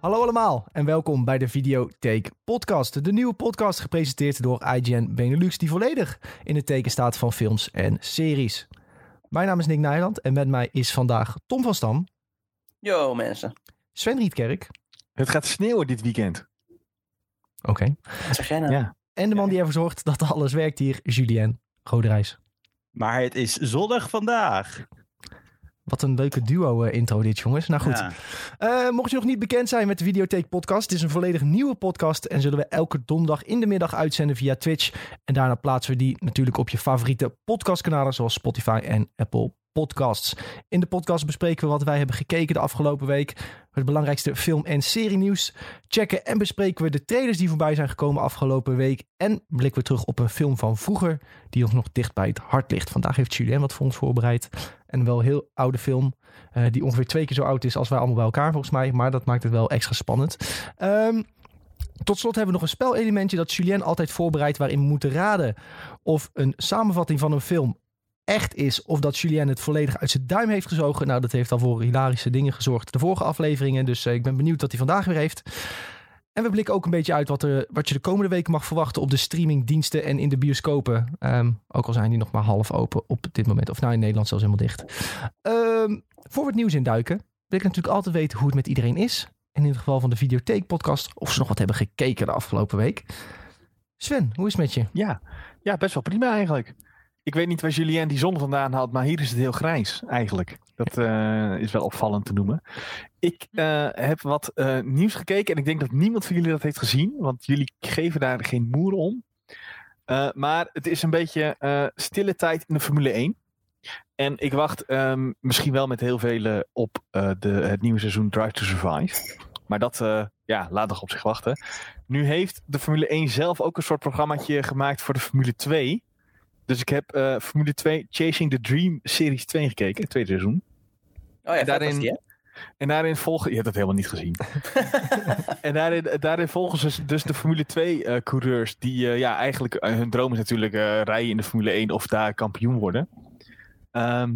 Hallo allemaal en welkom bij de Videotheek Podcast. De nieuwe podcast gepresenteerd door IGN Benelux, die volledig in het teken staat van films en series. Mijn naam is Nick Nijland en met mij is vandaag Tom van Stam, Yo mensen, Sven Rietkerk. Het gaat sneeuwen dit weekend. Oké. wat zeg jij nou? Ja. En de man die ervoor zorgt dat alles werkt hier, Julien Goderijs. Maar het is zondag vandaag. Wat een leuke duo-intro dit, jongens. Nou goed. Ja. Eh, mocht je nog niet bekend zijn met de Videotheek Podcast, het is een volledig nieuwe podcast en zullen we elke donderdag in de middag uitzenden via Twitch. En daarna plaatsen we die natuurlijk op je favoriete podcastkanalen zoals Spotify en Apple Podcasts. In de podcast bespreken we wat wij hebben gekeken de afgelopen week, het belangrijkste film- en serienieuws. Checken en bespreken we de trailers die voorbij zijn gekomen afgelopen week en blikken we terug op een film van vroeger die ons nog dicht bij het hart ligt. Vandaag heeft Julien wat voor ons voorbereid. En wel een heel oude film. eh, die ongeveer twee keer zo oud is als wij allemaal bij elkaar volgens mij. Maar dat maakt het wel extra spannend. Ehm, tot slot hebben we nog een spelelementje dat Julien altijd voorbereidt. Waarin we moeten raden of een samenvatting van een film echt is. Of dat Julien het volledig uit zijn duim heeft gezogen. Nou, dat heeft al voor hilarische dingen gezorgd. De vorige afleveringen. Dus eh, ik ben benieuwd wat hij vandaag weer heeft. En we blikken ook een beetje uit wat, er, wat je de komende weken mag verwachten op de streamingdiensten en in de bioscopen. Ehm, ook al zijn die nog maar half open op dit moment. Of nou in Nederland zelfs helemaal dicht. Ehm, voor we het nieuws induiken, wil ik natuurlijk altijd weten hoe het met iedereen is. En in het geval van de Videotheek podcast, of ze nog wat hebben gekeken de afgelopen week. Sven, hoe is het met je? Ja. ja, best wel prima eigenlijk. Ik weet niet waar Julien die zon vandaan had, maar hier is het heel grijs eigenlijk. Dat eh, is wel opvallend te noemen. Ik eh, heb wat eh, nieuws gekeken en ik denk dat niemand van jullie dat heeft gezien, want jullie geven daar geen moer om. Maar het is een beetje stille tijd in de Formule 1. En ik wacht ehm, misschien wel met heel velen op de, het nieuwe seizoen Drive to Survive. Maar dat ja, laat nog op zich wachten. Nu heeft de Formule 1 zelf ook een soort programmaatje gemaakt voor de Formule 2. Dus ik heb eh, Formule 2 Chasing the Dream Series 2 gekeken, het tweede seizoen. Oh ja, vet Daarin- die? En daarin volgen... Je hebt dat helemaal niet gezien. en daarin, daarin volgen ze dus de Formule 2 eh, coureurs die eh, ja, eigenlijk hun droom is natuurlijk rijden in de Formule 1 of daar kampioen worden. Ehm,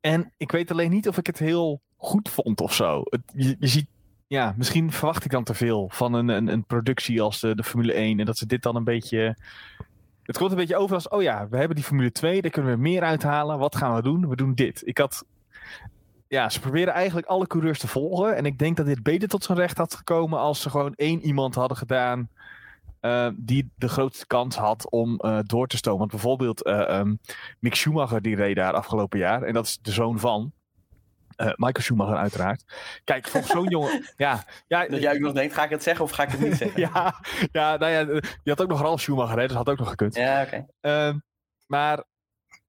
en ik weet alleen niet of ik het heel goed vond of zo. Het, je, je ziet, ja, misschien verwacht ik dan te veel van een, een, een productie als de, de Formule 1 en dat ze dit dan een beetje... Het komt een beetje over als, oh ja, we hebben die Formule 2, daar kunnen we meer uithalen. Wat gaan we doen? We doen dit. Ik had ja, ze proberen eigenlijk alle coureurs te volgen. En ik denk dat dit beter tot zijn recht had gekomen als ze gewoon één iemand hadden gedaan. eh, die de grootste kans had om eh, door te stomen. Want bijvoorbeeld eh, ehm, Mick Schumacher, die reed daar afgelopen jaar. En dat is de zoon van. Eh, Michael Schumacher, uiteraard. Kijk, volgens zo'n jongen. Ja, ja, Dat jij ook nog denkt, ga ik het zeggen of ga ik het niet zeggen? ja, ja, nou ja, je had ook nog Ralf Schumacher, hè, dus had ook nog gekund. Ja, oké. Ehm, maar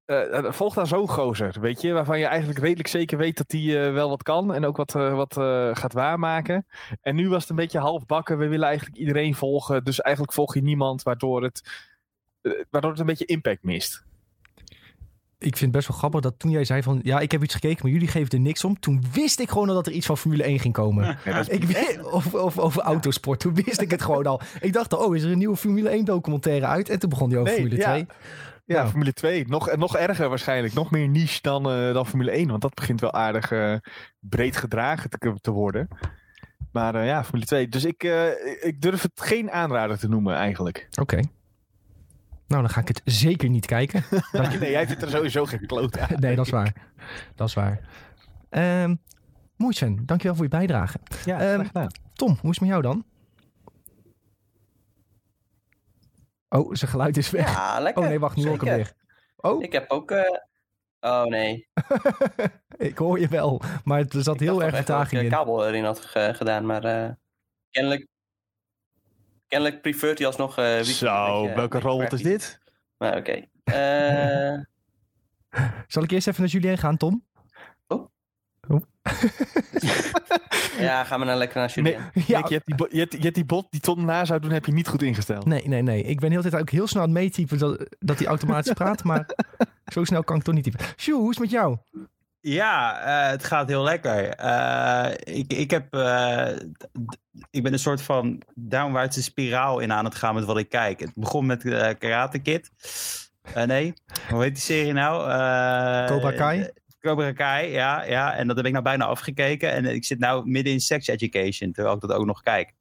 eh, er volgt daar zo'n gozer, weet je, waarvan je eigenlijk redelijk zeker weet dat hij eh, wel wat kan en ook wat, eh, wat eh, gaat waarmaken. En nu was het een beetje halfbakken, we willen eigenlijk iedereen volgen, dus eigenlijk volg je niemand, waardoor het, eh, waardoor het een beetje impact mist. Ik vind het best wel grappig dat toen jij zei van... Ja, ik heb iets gekeken, maar jullie geven er niks om. Toen wist ik gewoon al dat er iets van Formule 1 ging komen. Ja, Ik weet, of, of over autosport. Toen wist ik het gewoon al. Ik dacht, al, oh, is er een nieuwe Formule 1 documentaire uit? En toen begon die over Nee, Formule ja. 2. ja, Nou. Formule 2, nog, nog erger waarschijnlijk, nog meer niche dan, eh, dan Formule 1, want dat begint wel aardig eh, breed gedragen te, te worden. Maar eh, ja, Formule 2. Dus ik, ik durf het geen aanrader te noemen eigenlijk. Oké. Nou, dan ga ik het zeker niet kijken. Dat- Nee, jij vindt er sowieso geen kloot aan. nee, dat is waar. Dat is waar. Ehm mooi Sven, dankjewel voor je bijdrage. Ja, Ehm, gedaan. Tom, hoe is het met jou dan? Oh, zijn geluid is weg. Ja, lekker. oh nee, wacht, nu hoor ik hem Zeker. weer. Oh, Ik heb ook... eh, Oh nee. ik hoor je wel. Maar het er zat Ik heel erg echt dat ik vertraging de in. kabel erin had ge- gedaan, maar eh, kennelijk... Kennelijk preferred hij alsnog... eh wifi. Zo, Beetje- welke robot is dit? Maar oké. Eh, Zal ik eerst even naar Julien gaan, Tom? ja, gaan we nou lekker naar Julien. Ja. Nick, je hebt die, bo- je hebt, je hebt die bot die Tom na zou doen, heb je niet goed ingesteld. Nee, nee, nee. Ik ben de hele tijd ook heel snel aan het meetypen dat, dat hij automatisch praat. Maar zo snel kan ik toch niet typen. Sjoe, hoe is het met jou? Ja, eh, het gaat heel lekker. Eh, ik, ik, heb, eh, ik ben een soort van downwaartse spiraal in aan het gaan met wat ik kijk. Het begon met Karate Kid. Nee, hoe heet die serie nou? Cobra Kai? Cobra Kai, ja, ja. En dat heb ik nou bijna afgekeken. En ik zit nou midden in sex education, terwijl ik dat ook nog kijk.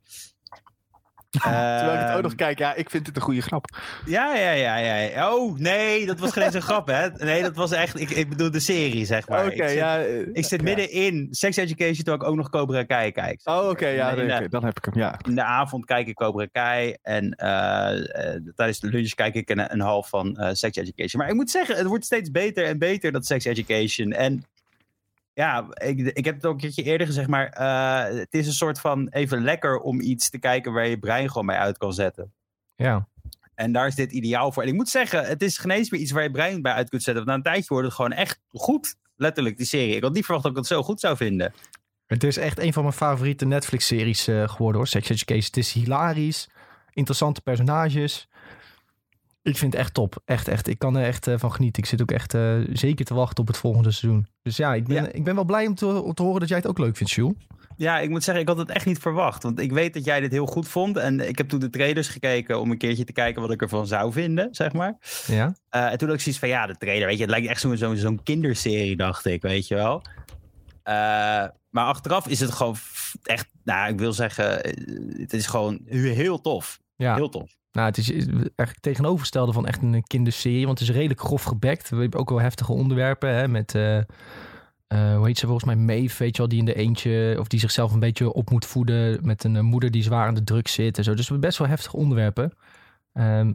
Terwijl ik het ook Ehm, nog kijk, ja, ik vind het een goede grap. Ja, ja, ja, ja. Oh, nee, dat was geen een grap, hè? Nee, dat was echt... Ik, ik bedoel de serie, zeg maar. Oké, ja. eh, ik zit ja. midden in sex education, terwijl ik ook nog Cobra Kai kijk. Oh, oké, ja, In dan heb ik hem, ja. In de avond kijk ik Cobra Kai. En eh, eh, tijdens de lunch kijk ik een, een half van eh, Sex Education. Maar ik moet zeggen, het wordt steeds beter en beter, dat Sex Education. En ja, ik, ik heb het ook een keertje eerder gezegd, maar eh, het is een soort van even lekker om iets te kijken waar je brein gewoon mee uit kan zetten. Ja. En daar is dit ideaal voor. En ik moet zeggen, het is geen eens meer iets waar je brein bij uit kunt zetten. Want na een tijdje wordt het gewoon echt goed. Letterlijk, die serie. Ik had niet verwacht dat ik het zo goed zou vinden. Het is echt een van mijn favoriete Netflix-series eh, geworden hoor. Sex Education. Het is hilarisch. Interessante personages. Ik vind het echt top. Echt, echt. Ik kan er echt eh, van genieten. Ik zit ook echt eh, zeker te wachten op het volgende seizoen. Dus ja, ik ben, Ja. Ik ben wel blij om te, om te horen dat jij het ook leuk vindt, Jules. Ja, ik moet zeggen, ik had het echt niet verwacht. Want ik weet dat jij dit heel goed vond. En ik heb toen de trailers gekeken om een keertje te kijken wat ik ervan zou vinden, zeg maar. Ja? Eh, en toen had ik zoiets van, ja, de trailer, weet je, het lijkt echt zo'n zo'n zo'n kinderserie, dacht ik, weet je wel. Maar achteraf is het gewoon echt, nou, ik wil zeggen, het is gewoon heel tof. Ja. Heel tof. Nou, het is eigenlijk tegenovergestelde van echt een kinderserie. Want het is redelijk grof gebekt. We hebben ook wel heftige onderwerpen. Hè, met, eh, eh, hoe heet ze volgens mij, Maeve, weet je wel. Die in de eentje, of die zichzelf een beetje op moet voeden. Met een eh, moeder die zwaar aan de druk zit en zo. Dus best wel heftige onderwerpen. Ehm,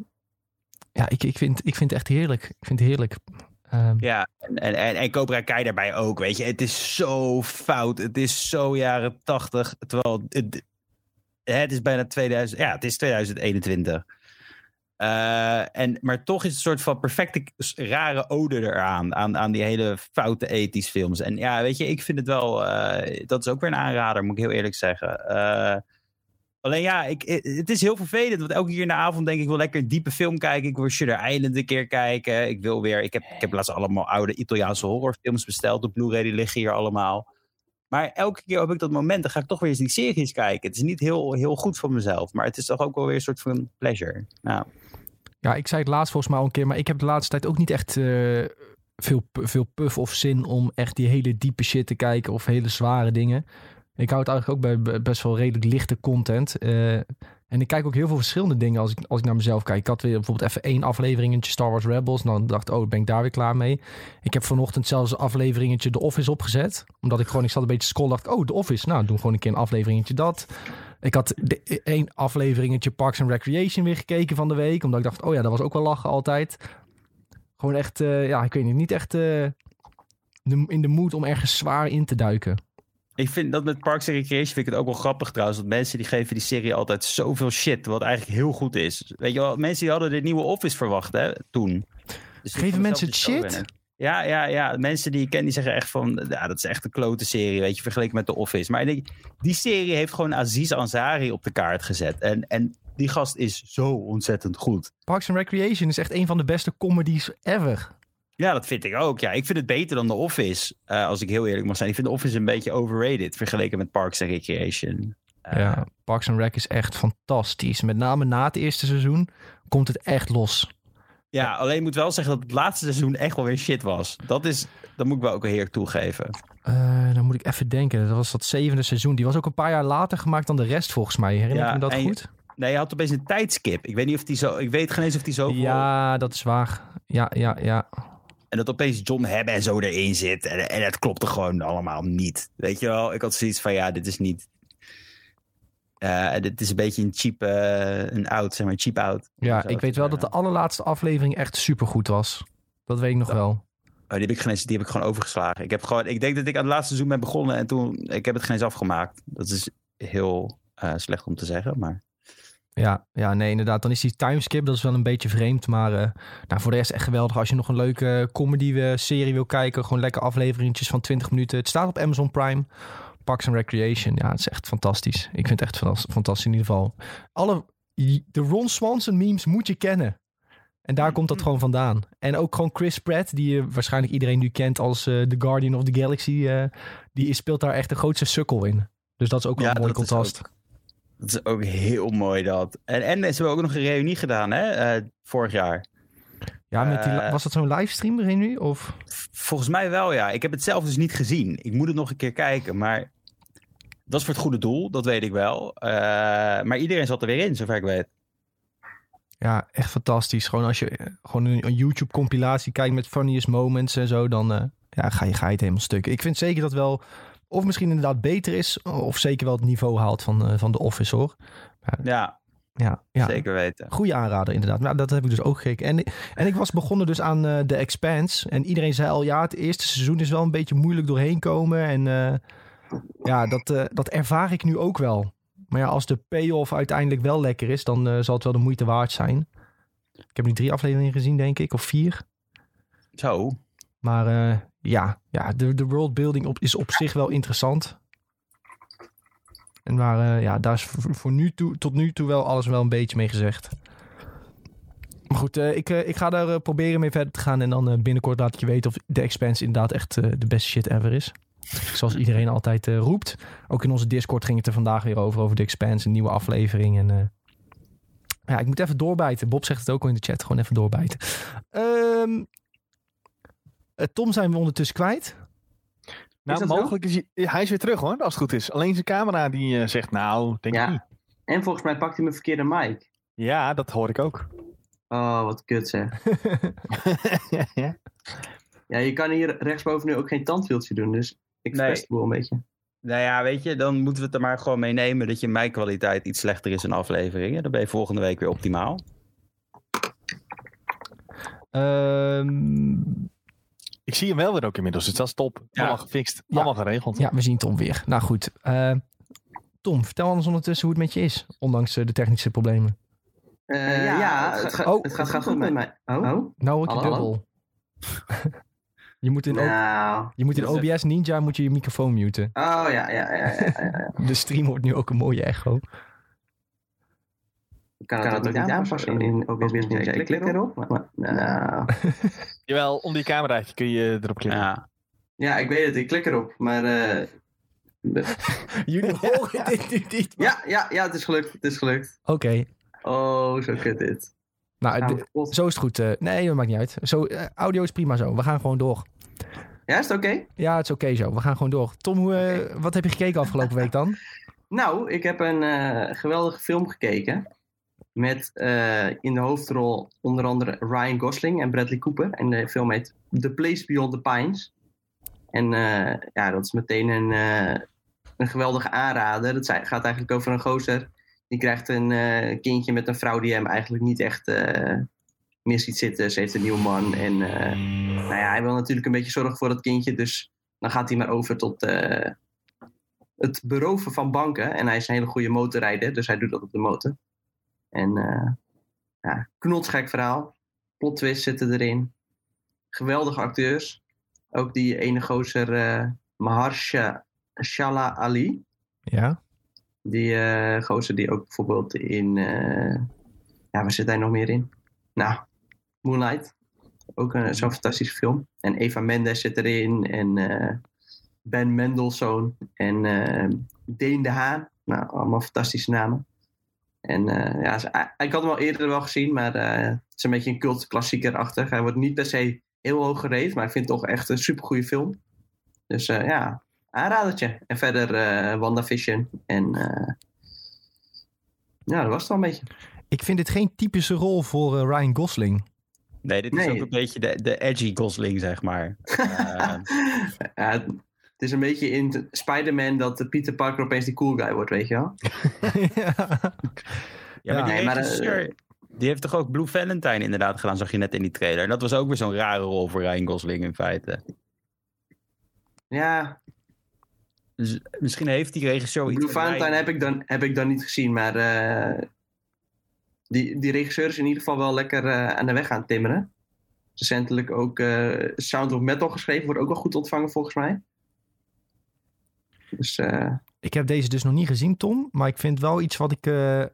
ja, ik, ik, vind, ik vind het echt heerlijk. Ik vind het heerlijk. Ehm, Ja, en, en, en, en Cobra Kai daarbij ook, weet je. Het is zo fout. Het is zo jaren tachtig. Terwijl het, het is bijna 2000. Ja, het is 2021. Eh, en, maar toch is het een soort van perfecte rare ode eraan. Aan, aan die hele foute ethisch films. En ja, weet je, ik vind het wel... eh, dat is ook weer een aanrader, moet ik heel eerlijk zeggen. Eh, alleen ja, ik, het is heel vervelend. Want elke keer in de avond denk ik... wil lekker een diepe film kijken. Ik wil Shutter Island een keer kijken. Ik wil weer... Ik heb, ik heb laatst allemaal oude Italiaanse horrorfilms besteld. Op Blu-ray, die liggen hier allemaal. Maar elke keer heb ik dat moment, dan ga ik toch weer eens die series kijken. Het is niet heel, heel goed voor mezelf, maar het is toch ook wel weer een soort van pleasure. Nou, Ja, ik zei het laatst volgens mij al een keer, maar ik heb de laatste tijd ook niet echt eh, veel, veel puff of zin om echt die hele diepe shit te kijken of hele zware dingen. Ik hou het eigenlijk ook bij be- best wel redelijk lichte content. eh, en ik kijk ook heel veel verschillende dingen als ik, als ik naar mezelf kijk. Ik had weer bijvoorbeeld even één afleveringetje Star Wars Rebels. En dan dacht ik, oh, ben ik daar weer klaar mee. Ik heb vanochtend zelfs een afleveringetje The Office opgezet. Omdat ik gewoon, ik zat een beetje scrollen. dacht oh, The Office. Nou, doen gewoon een keer een afleveringetje dat. Ik had één afleveringetje Parks and Recreation weer gekeken van de week. Omdat ik dacht, oh ja, dat was ook wel lachen altijd. Gewoon echt, eh, ja, ik weet niet, niet echt eh, in de mood om ergens zwaar in te duiken. Ik vind dat met Parks and Recreation vind ik het ook wel grappig trouwens. Want mensen die geven die serie altijd zoveel shit, wat eigenlijk heel goed is. Weet je wel, mensen die hadden de nieuwe Office verwacht hè, toen. Dus Geven mensen het shit? Ja, ja, ja. Mensen die ik ken, die zeggen echt van... Ja, dat is echt een klote serie, weet je, vergeleken met The Office. Maar ik denk, die serie heeft gewoon Aziz Ansari op de kaart gezet. En, en die gast is zo ontzettend goed. Parks and Recreation is echt een van de beste comedies ever. Ja, dat vind ik ook. Ja, ik vind het beter dan The Office, eh, als ik heel eerlijk mag zijn. Ik vind The Office een beetje overrated, vergeleken met Parks and Recreation. Eh, ja, Parks and Rec is echt fantastisch. Met name na het eerste seizoen komt het echt los. Ja, alleen ik moet wel zeggen dat het laatste seizoen echt wel weer shit was. Dat is, dat moet ik wel ook heel erg toegeven. Eh, dan moet ik even denken. Dat was dat zevende seizoen. Die was ook een paar jaar later gemaakt dan de rest volgens mij. Herinner Ja, ik me dat je- goed? Nee, je had opeens een tijdskip. Ik weet niet of die zo. Ik weet geen eens of die zo. Ja, dat is waar. Ja, ja, ja. En dat opeens John Hebben en zo erin zit. En, en het klopte gewoon allemaal niet. Weet je wel? Ik had zoiets van ja, dit is niet. eh dit is een beetje een cheap, eh, een out, zeg maar, cheap out. Ja, ik weet wel dat de allerlaatste aflevering echt supergoed was. Dat weet ik nog wel. Oh, die heb ik geen die heb ik gewoon overgeslagen. Ik heb gewoon, ik denk dat ik aan het laatste seizoen ben begonnen en toen, ik heb het geen eens afgemaakt. Dat is heel eh, slecht om te zeggen, maar. Ja, ja, nee, inderdaad. Dan is die timeskip, dat is wel een beetje vreemd. Maar eh, nou, voor de rest echt geweldig. Als je nog een leuke comedy-serie wil kijken, gewoon lekker afleveringetjes van 20 minuten. Het staat op Amazon Prime. Parks and Recreation. Ja, het is echt fantastisch. Ik vind het echt fantas- fantastisch in ieder geval. Alle, de Ron Swanson memes moet je kennen. En daar komt dat gewoon vandaan. En ook gewoon Chris Pratt, die je waarschijnlijk iedereen nu kent als eh The Guardian of the Galaxy. eh, die speelt daar echt de grootste sukkel in. Dus dat is ook wel een mooi contrast. Dat is ook heel mooi dat. En, en ze hebben ook nog een reunie gedaan, hè? eh, vorig jaar. Ja, met die, Eh, was dat zo'n livestream erin nu? Of? Volgens mij wel, ja. Ik heb het zelf dus niet gezien. Ik moet het nog een keer kijken, maar dat is voor het goede doel, dat weet ik wel. Eh, maar iedereen zat er weer in, zover ik weet. Ja, echt fantastisch. Gewoon als je gewoon een, een YouTube-compilatie kijkt met funniest moments en zo, dan ja, ga, je, ga je het helemaal stuk. Ik vind zeker dat wel, of misschien inderdaad beter is, of zeker wel het niveau haalt van, eh, van The Office hoor. Ja, Ja, ja. zeker weten. Goede aanrader inderdaad. Maar dat heb ik dus ook gekeken. En, en ik was begonnen dus aan eh The Expanse. En iedereen zei al, ja, het eerste seizoen is wel een beetje moeilijk doorheen komen. En eh, ja, dat, dat ervaar ik nu ook wel. Maar ja, als de payoff uiteindelijk wel lekker is, dan zal het wel de moeite waard zijn. Ik heb nu drie afleveringen gezien, denk ik, of vier. Zo. Maar ja, ja de, de worldbuilding op, is op zich wel interessant. En maar eh, ja, daar is voor, nu toe, tot nu toe wel alles wel een beetje mee gezegd. Maar goed, eh, ik, eh, ik ga daar proberen mee verder te gaan. En dan binnenkort laat ik je weten of de Expanse inderdaad echt de beste shit ever is. Zoals iedereen altijd roept. Ook in onze Discord ging het er vandaag weer over, over de Expanse, een nieuwe aflevering. En ja, ik moet even doorbijten. Bob zegt het ook al in de chat, gewoon even doorbijten. Eh, Tom zijn we ondertussen kwijt. Nou, mogelijk is hij, hij is weer terug hoor, als het goed is. Alleen zijn camera die eh, zegt, nou, denk Ja. ik niet. En volgens mij pakt hij mijn verkeerde mic. Ja, dat hoor ik ook. Oh, wat kut zeg. ja. Ja, je kan hier rechtsboven nu ook geen tandwieltje doen, dus ik Nee. verpest het wel een beetje. Nou ja, weet je, dan moeten we het er maar gewoon mee nemen dat je mijkwaliteit iets slechter is in afleveringen. Dan ben je volgende week weer optimaal. Ehm, Ik zie hem wel weer ook inmiddels, dus dat is top. Ja. Allemaal gefixt, Ja. allemaal geregeld. ja, we zien Tom weer. Nou goed. eh, Tom, vertel ons ondertussen hoe het met je is. Ondanks eh, de technische problemen. Eh, ja, ja, het het, ga- ga- oh, het gaat goed met mij. Oh? Nou hoor ik dubbel. je moet in, Nou. je moet in OBS Ninja moet je, je microfoon muten. Oh ja, ja, ja. ja, ja, ja. De stream wordt nu ook een mooie echo. Ik kan het ook niet aanpassen in, in OBS Ninja. Ik klik erop. Maar, maar- nou. Jawel, onder die cameraatje kun je erop klikken. Ja. Ja, ik weet het. Ik klik erop. Maar eh, Jullie horen dit nu niet. ja, ja, ja, het is gelukt. Het is gelukt. Oké. Oh, zo kut dit. Nou, Nou, zo is het goed. eh, nee, dat maakt niet uit. Zo, eh, audio is prima zo. We gaan gewoon door. Ja, is het oké? Ja, het is oké zo. We gaan gewoon door. Tom, hoe, eh, wat heb je gekeken afgelopen week dan? Nou, ik heb een eh, geweldige film gekeken. Met eh, in de hoofdrol onder andere Ryan Gosling en Bradley Cooper. En de film heet The Place Beyond the Pines. En eh, ja, dat is meteen een, eh, een geweldige aanrader. Zei- gaat eigenlijk over een gozer. Die krijgt een kindje met een vrouw die hem eigenlijk niet echt meer ziet zitten. Ze heeft een nieuwe man. En nou ja, hij wil natuurlijk een beetje zorgen voor dat kindje. Dus dan gaat hij maar over tot het beroven van banken. En hij is een hele goede motorrijder, dus hij doet dat op de motor. En eh ja, knotsgek verhaal. Plot twist zitten erin. Geweldige acteurs. Ook die ene gozer eh Maharsha Shala Ali. Ja. Die eh gozer die ook bijvoorbeeld in... ja, waar zit hij nog meer in? Nou, Moonlight. Ook een- zo'n fantastische film. En Eva Mendes zit erin. En Ben Mendelssohn. En eh Deen de Haan. Nou, allemaal fantastische namen. En eh, ja, ze- ik had hem al eerder wel gezien, maar eh, het is een beetje een cult klassieker-achtig. Hij wordt niet per se heel hoog gereed, maar ik vind het toch echt een supergoeie film. Dus eh, ja, aanradertje. En verder eh WandaVision. En eh, ja, dat was het wel een beetje. Ik vind dit geen typische rol voor eh, Ryan Gosling. Nee, dit is Nee. ook een beetje de, de edgy Gosling, zeg maar. Eh, ja, is een beetje in Spider-Man dat de Peter Parker opeens die cool guy wordt, weet je wel? ja. Ja, maar die, Nee, maar, regisseur, die heeft toch ook Blue Valentine inderdaad gedaan, zag je net in die trailer. En dat was ook weer zo'n rare rol voor Ryan Gosling in feite. Ja, Dus misschien heeft die regisseur iets... Blue Valentine heb ik dan, heb ik dan niet gezien, maar eh, die, die regisseur is in ieder geval wel lekker eh, aan de weg aan timmeren. Recentelijk ook eh, Sound of Metal geschreven, wordt ook wel goed ontvangen volgens mij. Dus eh, Ik heb deze dus nog niet gezien, Tom. Maar ik vind wel iets wat, ik, eh,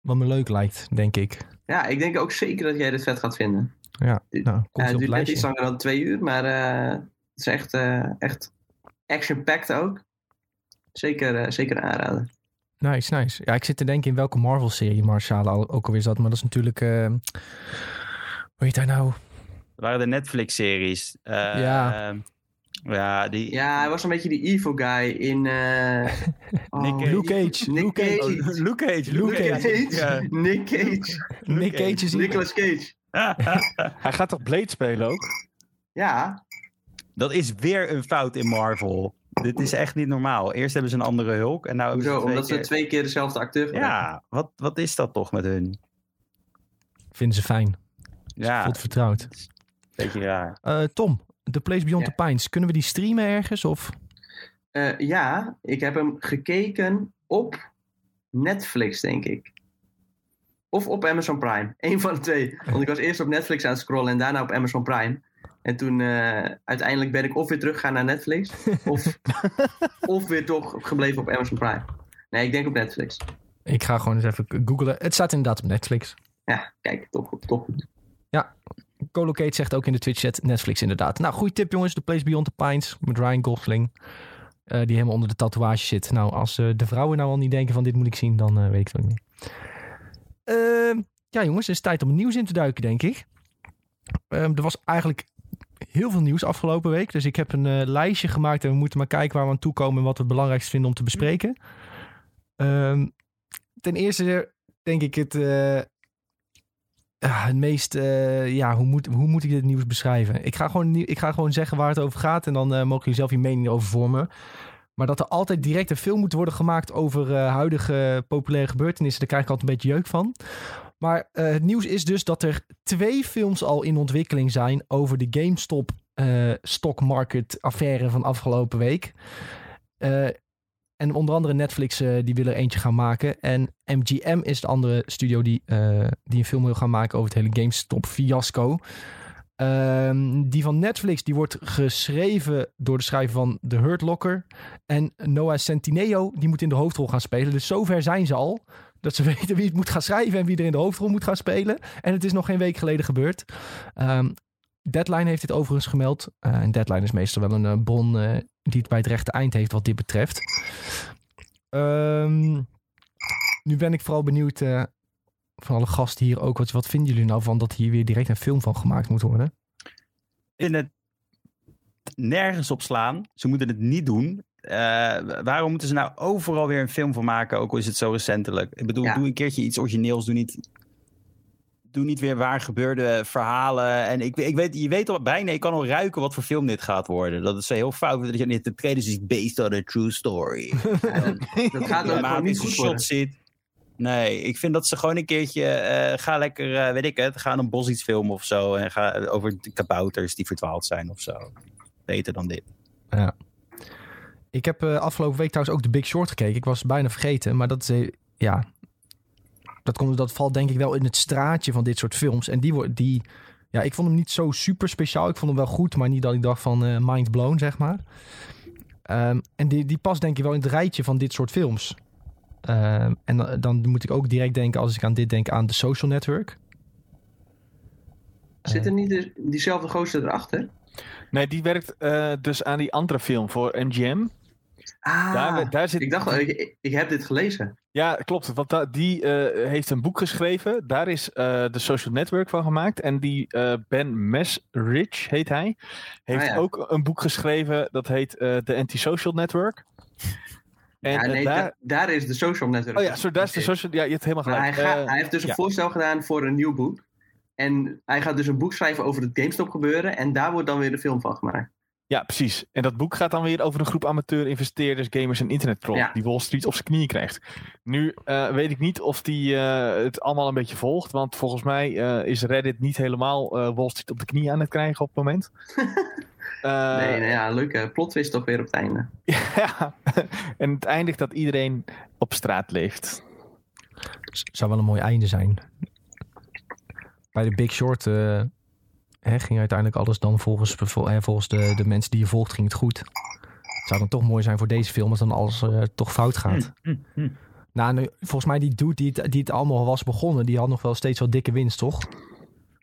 wat me leuk lijkt, denk ik. ja, ik denk ook zeker dat jij dit vet gaat vinden. Ja, nou, komt het duurt net iets langer dan twee uur, maar eh, het is echt, eh, echt action-packed ook. Zeker, eh, zeker een aanrader. Nice, nice. Ja, ik zit te denken in welke Marvel-serie Marshall al- ook alweer zat. Maar dat is natuurlijk... eh hoe heet hij nou? Dat waren de Netflix-series. Eh, Ja. ehm, ja, die... Ja, hij was een beetje die evil guy in... eh, oh, Nick Cage. Luke Cage. Nick Luke Cage. Cage. Oh, Luke Cage. Luke Nick Cage. Cage. Ja. Nick Cage. Nick Cage is. Nicolas Cage. Hij gaat toch Blade spelen ook? Ja, Dat is weer een fout in Marvel. Dit is echt niet normaal. Eerst hebben ze een andere Hulk en nou hebben ze twee Omdat ze twee keer dezelfde acteur gebruiken. Ja, wat, wat is dat toch met hun? Vinden ze fijn. Ja, Voelt vertrouwd. beetje raar. Eh, Tom, The Place Beyond Ja. the Pines. Kunnen we die streamen ergens? Of? Eh, ja, ik heb hem gekeken op Netflix, denk ik. Of op Amazon Prime. Eén van de twee. Want ik was eerst op Netflix aan het scrollen en daarna op Amazon Prime. En toen eh, uiteindelijk ben ik of weer teruggegaan naar Netflix. Of, of weer toch gebleven op Amazon Prime. Nee, ik denk op Netflix. Ik ga gewoon eens even googlen. Het staat inderdaad op Netflix. Ja, kijk, toch goed, toch goed. Colocate zegt ook in de Twitch-chat Netflix inderdaad. Nou, goede tip jongens. The Place Beyond the Pines met Ryan Gosling. eh, die helemaal onder de tatoeage zit. Nou, als eh, de vrouwen nou al niet denken van dit moet ik zien, dan eh, weet ik het niet. Ehm, ja jongens, het is tijd om nieuws in te duiken, denk ik. Ehm, er was eigenlijk heel veel nieuws afgelopen week. Dus ik heb een lijstje gemaakt en we moeten maar kijken waar we aan toe komen en wat we het belangrijkst vinden om te bespreken. Ehm, ten eerste denk ik het, het meest, eh, ja, hoe moet, hoe moet ik dit nieuws beschrijven? Ik ga gewoon, ik ga gewoon zeggen waar het over gaat en dan eh, mogen jullie zelf je mening over vormen. Maar dat er altijd direct een film moet worden gemaakt over eh, huidige populaire gebeurtenissen, daar krijg ik altijd een beetje jeuk van. Maar het nieuws is dus dat er twee films al in ontwikkeling zijn over de GameStop stock market affaire van afgelopen week. En onder andere Netflix eh, die wil er eentje gaan maken. En MGM is de andere studio die, eh, die een film wil gaan maken over het hele GameStop fiasco. Ehm, die van Netflix die wordt geschreven door de schrijver van The Hurt Locker. En Noah Centineo die moet in de hoofdrol gaan spelen. Dus zover zijn ze al. Dat ze weten wie het moet gaan schrijven en wie er in de hoofdrol moet gaan spelen. En het is nog geen week geleden gebeurd. Ehm, Deadline heeft dit overigens gemeld. Eh, en Deadline is meestal wel een bron die het bij het rechte eind heeft wat dit betreft. Ehm, nu ben ik vooral benieuwd eh, van alle gasten hier ook. Wat, wat vinden jullie nou van dat hier weer direct een film van gemaakt moet worden? in het nergens op slaan. Ze moeten het niet doen. Eh, waarom moeten ze nou overal weer een film van maken, ook al is het zo recentelijk? Ik bedoel, Ja. doe een keertje iets origineels. Doe niet, doe niet weer waar gebeurde verhalen. En ik, ik weet, je weet al bijna, je kan al ruiken wat voor film dit gaat worden. Dat is heel fout. Dat je de trailers is based on a true story. Dat gaat ook gewoon dramatische niet goed shot worden. ziet. Nee, ik vind dat ze gewoon een keertje... eh, ga lekker, eh, weet ik het, ga een bos iets filmen of zo. En ga over de kabouters die verdwaald zijn of zo. Beter dan dit. Ik heb eh, afgelopen week trouwens ook The Big Short gekeken. Ik was bijna vergeten, maar dat is, ja... Dat, komt, dat valt denk ik wel in het straatje van dit soort films. En die, wo- die ja, ik vond hem niet zo super speciaal. Ik vond hem wel goed, maar niet dat ik dacht van eh, mind blown, zeg maar. Ehm, en die, die past denk ik wel in het rijtje van dit soort films. Ehm, en dan, dan moet ik ook direct denken, als ik aan dit denk, aan The Social Network. Zit er niet de- diezelfde gozer erachter? Nee, die werkt eh, dus aan die andere film voor MGM. Ah, Daar, daar zit, ik dacht, ik, ik heb dit gelezen. Ja, klopt. Want da- die eh, heeft een boek geschreven. Daar is eh, de Social Network van gemaakt. En die eh, Ben Mesrich heet hij. Heeft Ah, ja. ook een boek geschreven. Dat heet The Antisocial Network. En ja, nee, daar... da- daar is de social network. Oh ja, sorry, daar is de social... Ja, je hebt helemaal hij, gelijk. gaat, Eh, hij heeft dus een ja. voorstel gedaan voor een nieuw boek. En hij gaat dus een boek schrijven over het GameStop gebeuren. En daar wordt dan weer de film van gemaakt. Ja, precies. En dat boek gaat dan weer over een groep amateur-investeerders, gamers en internettrolls Ja. die Wall Street op zijn knieën krijgt. Nu eh, weet ik niet of die eh, het allemaal een beetje volgt, want volgens mij eh, is Reddit niet helemaal eh, Wall Street op de knieën aan het krijgen op het moment. Eh, nee, nee, ja, leuke plot twist toch weer op het einde. ja. en het eindigt dat iedereen op straat leeft. Zou wel een mooi einde zijn. Bij de Big Short eh, hè, ging uiteindelijk alles dan volgens, vol- hè, volgens de, de mensen die je volgt, ging het goed. Het zou dan toch mooi zijn voor deze film als dan alles eh, toch fout gaat. Hm, hm. Nou, nu, volgens mij die dude die het, die het allemaal was begonnen, die had nog wel steeds wel dikke winst, toch?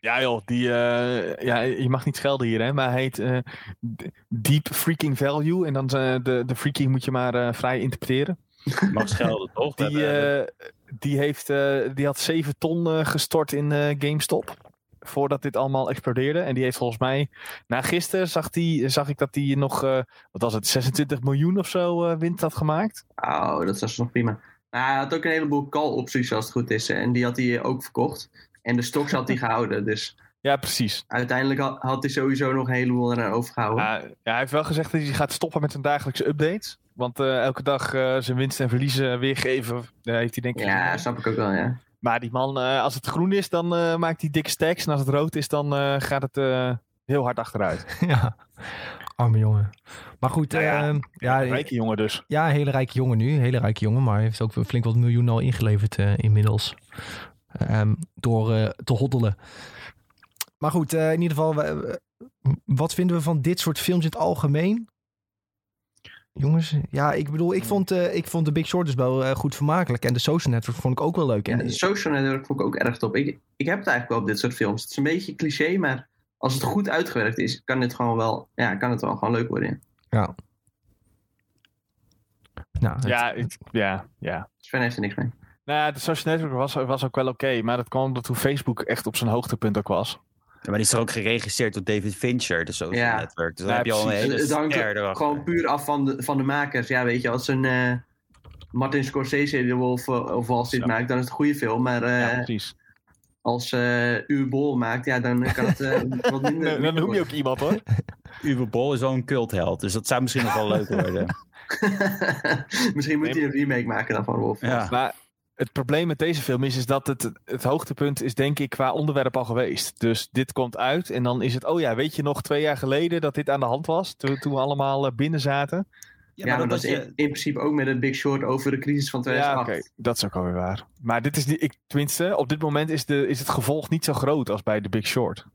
Ja joh, die, eh, ja, je mag niet schelden hier hè, maar hij heet eh, Deep Freaking Value. En dan de, de freaking moet je maar eh, vrij interpreteren. Mag schelden, toch? Die, die, heeft, eh, die had 7 ton eh, gestort in eh, GameStop. Voordat dit allemaal explodeerde. En die heeft volgens mij, na gisteren zag, die, zag ik dat hij nog, eh, wat was het, 26 miljoen of zo eh, winst had gemaakt. Oh, dat was nog prima. Nou, hij had ook een heleboel call-opties als het goed is. En die had hij ook verkocht. En de stocks had hij gehouden. Dus Ja, precies. uiteindelijk had, had hij sowieso nog een heleboel eraan overgehouden. Ja, ja, hij heeft wel gezegd dat hij gaat stoppen met zijn dagelijkse updates. Want eh, elke dag zijn winst en verliezen weergeven, heeft hij denk ik... Ja, snap ik ook wel, ja. Maar die man, eh, als het groen is, dan eh, maakt hij dikke stacks. En als het rood is, dan eh, gaat het heel hard achteruit. ja, arme jongen. Maar goed, Nou ja, ja, Rijke jongen dus. ja, hele rijke jongen nu. Hele rijke jongen, maar hij heeft ook flink wat miljoen al ingeleverd inmiddels. Ehm, door te hoddelen. Maar goed, in ieder geval, wat vinden we van dit soort films in het algemeen? Jongens, ja, ik bedoel, ik vond, eh, ik vond The Big Short dus wel eh, goed vermakelijk. En The Social Network vond ik ook wel leuk. Ja, En, de social network vond ik ook erg top. Ik, ik heb het eigenlijk wel op dit soort films. Het is een beetje cliché, maar als het goed uitgewerkt is, kan het gewoon wel, ja, kan het wel gewoon leuk worden. ja. Nou, het- Ja, ik- ja, ja. Sven heeft er niks mee. Nou ja, de social network was, was ook wel oké. maar dat kwam omdat toen Facebook echt op zijn hoogtepunt ook was. Ja, maar die is er ook geregisseerd door David Fincher, de Social Ja. Network. Dus dan Ja, heb je al een hele Het, hangt gewoon puur af van de, van de makers. Ja, weet je, als een eh, Martin Scorsese de Wolf eh, of Wall Street maakt, dan is het een goede film. Maar eh, ja, precies. als eh Uwe Bol maakt, ja, dan kan het wat minder. Dan, dan noem je ook iemand hoor. Uwe Bol is wel een cultheld, dus dat zou misschien nog wel leuk worden. Misschien moet Nee, hij een remake maken dan van Wolf. Ja. Maar het probleem met deze film is, is dat het, het hoogtepunt is denk ik qua onderwerp al geweest. Dus dit komt uit en dan is het, oh ja, weet je nog twee jaar geleden dat dit aan de hand was? Toen, toen we allemaal eh, binnen zaten. Ja, maar, dat was is in, in principe ook met het Big Short over de crisis van Ja, 2008. oké, dat is ook alweer waar. Maar dit is niet, ik, tenminste, op dit moment is, de, is het gevolg niet zo groot als bij The Big Short.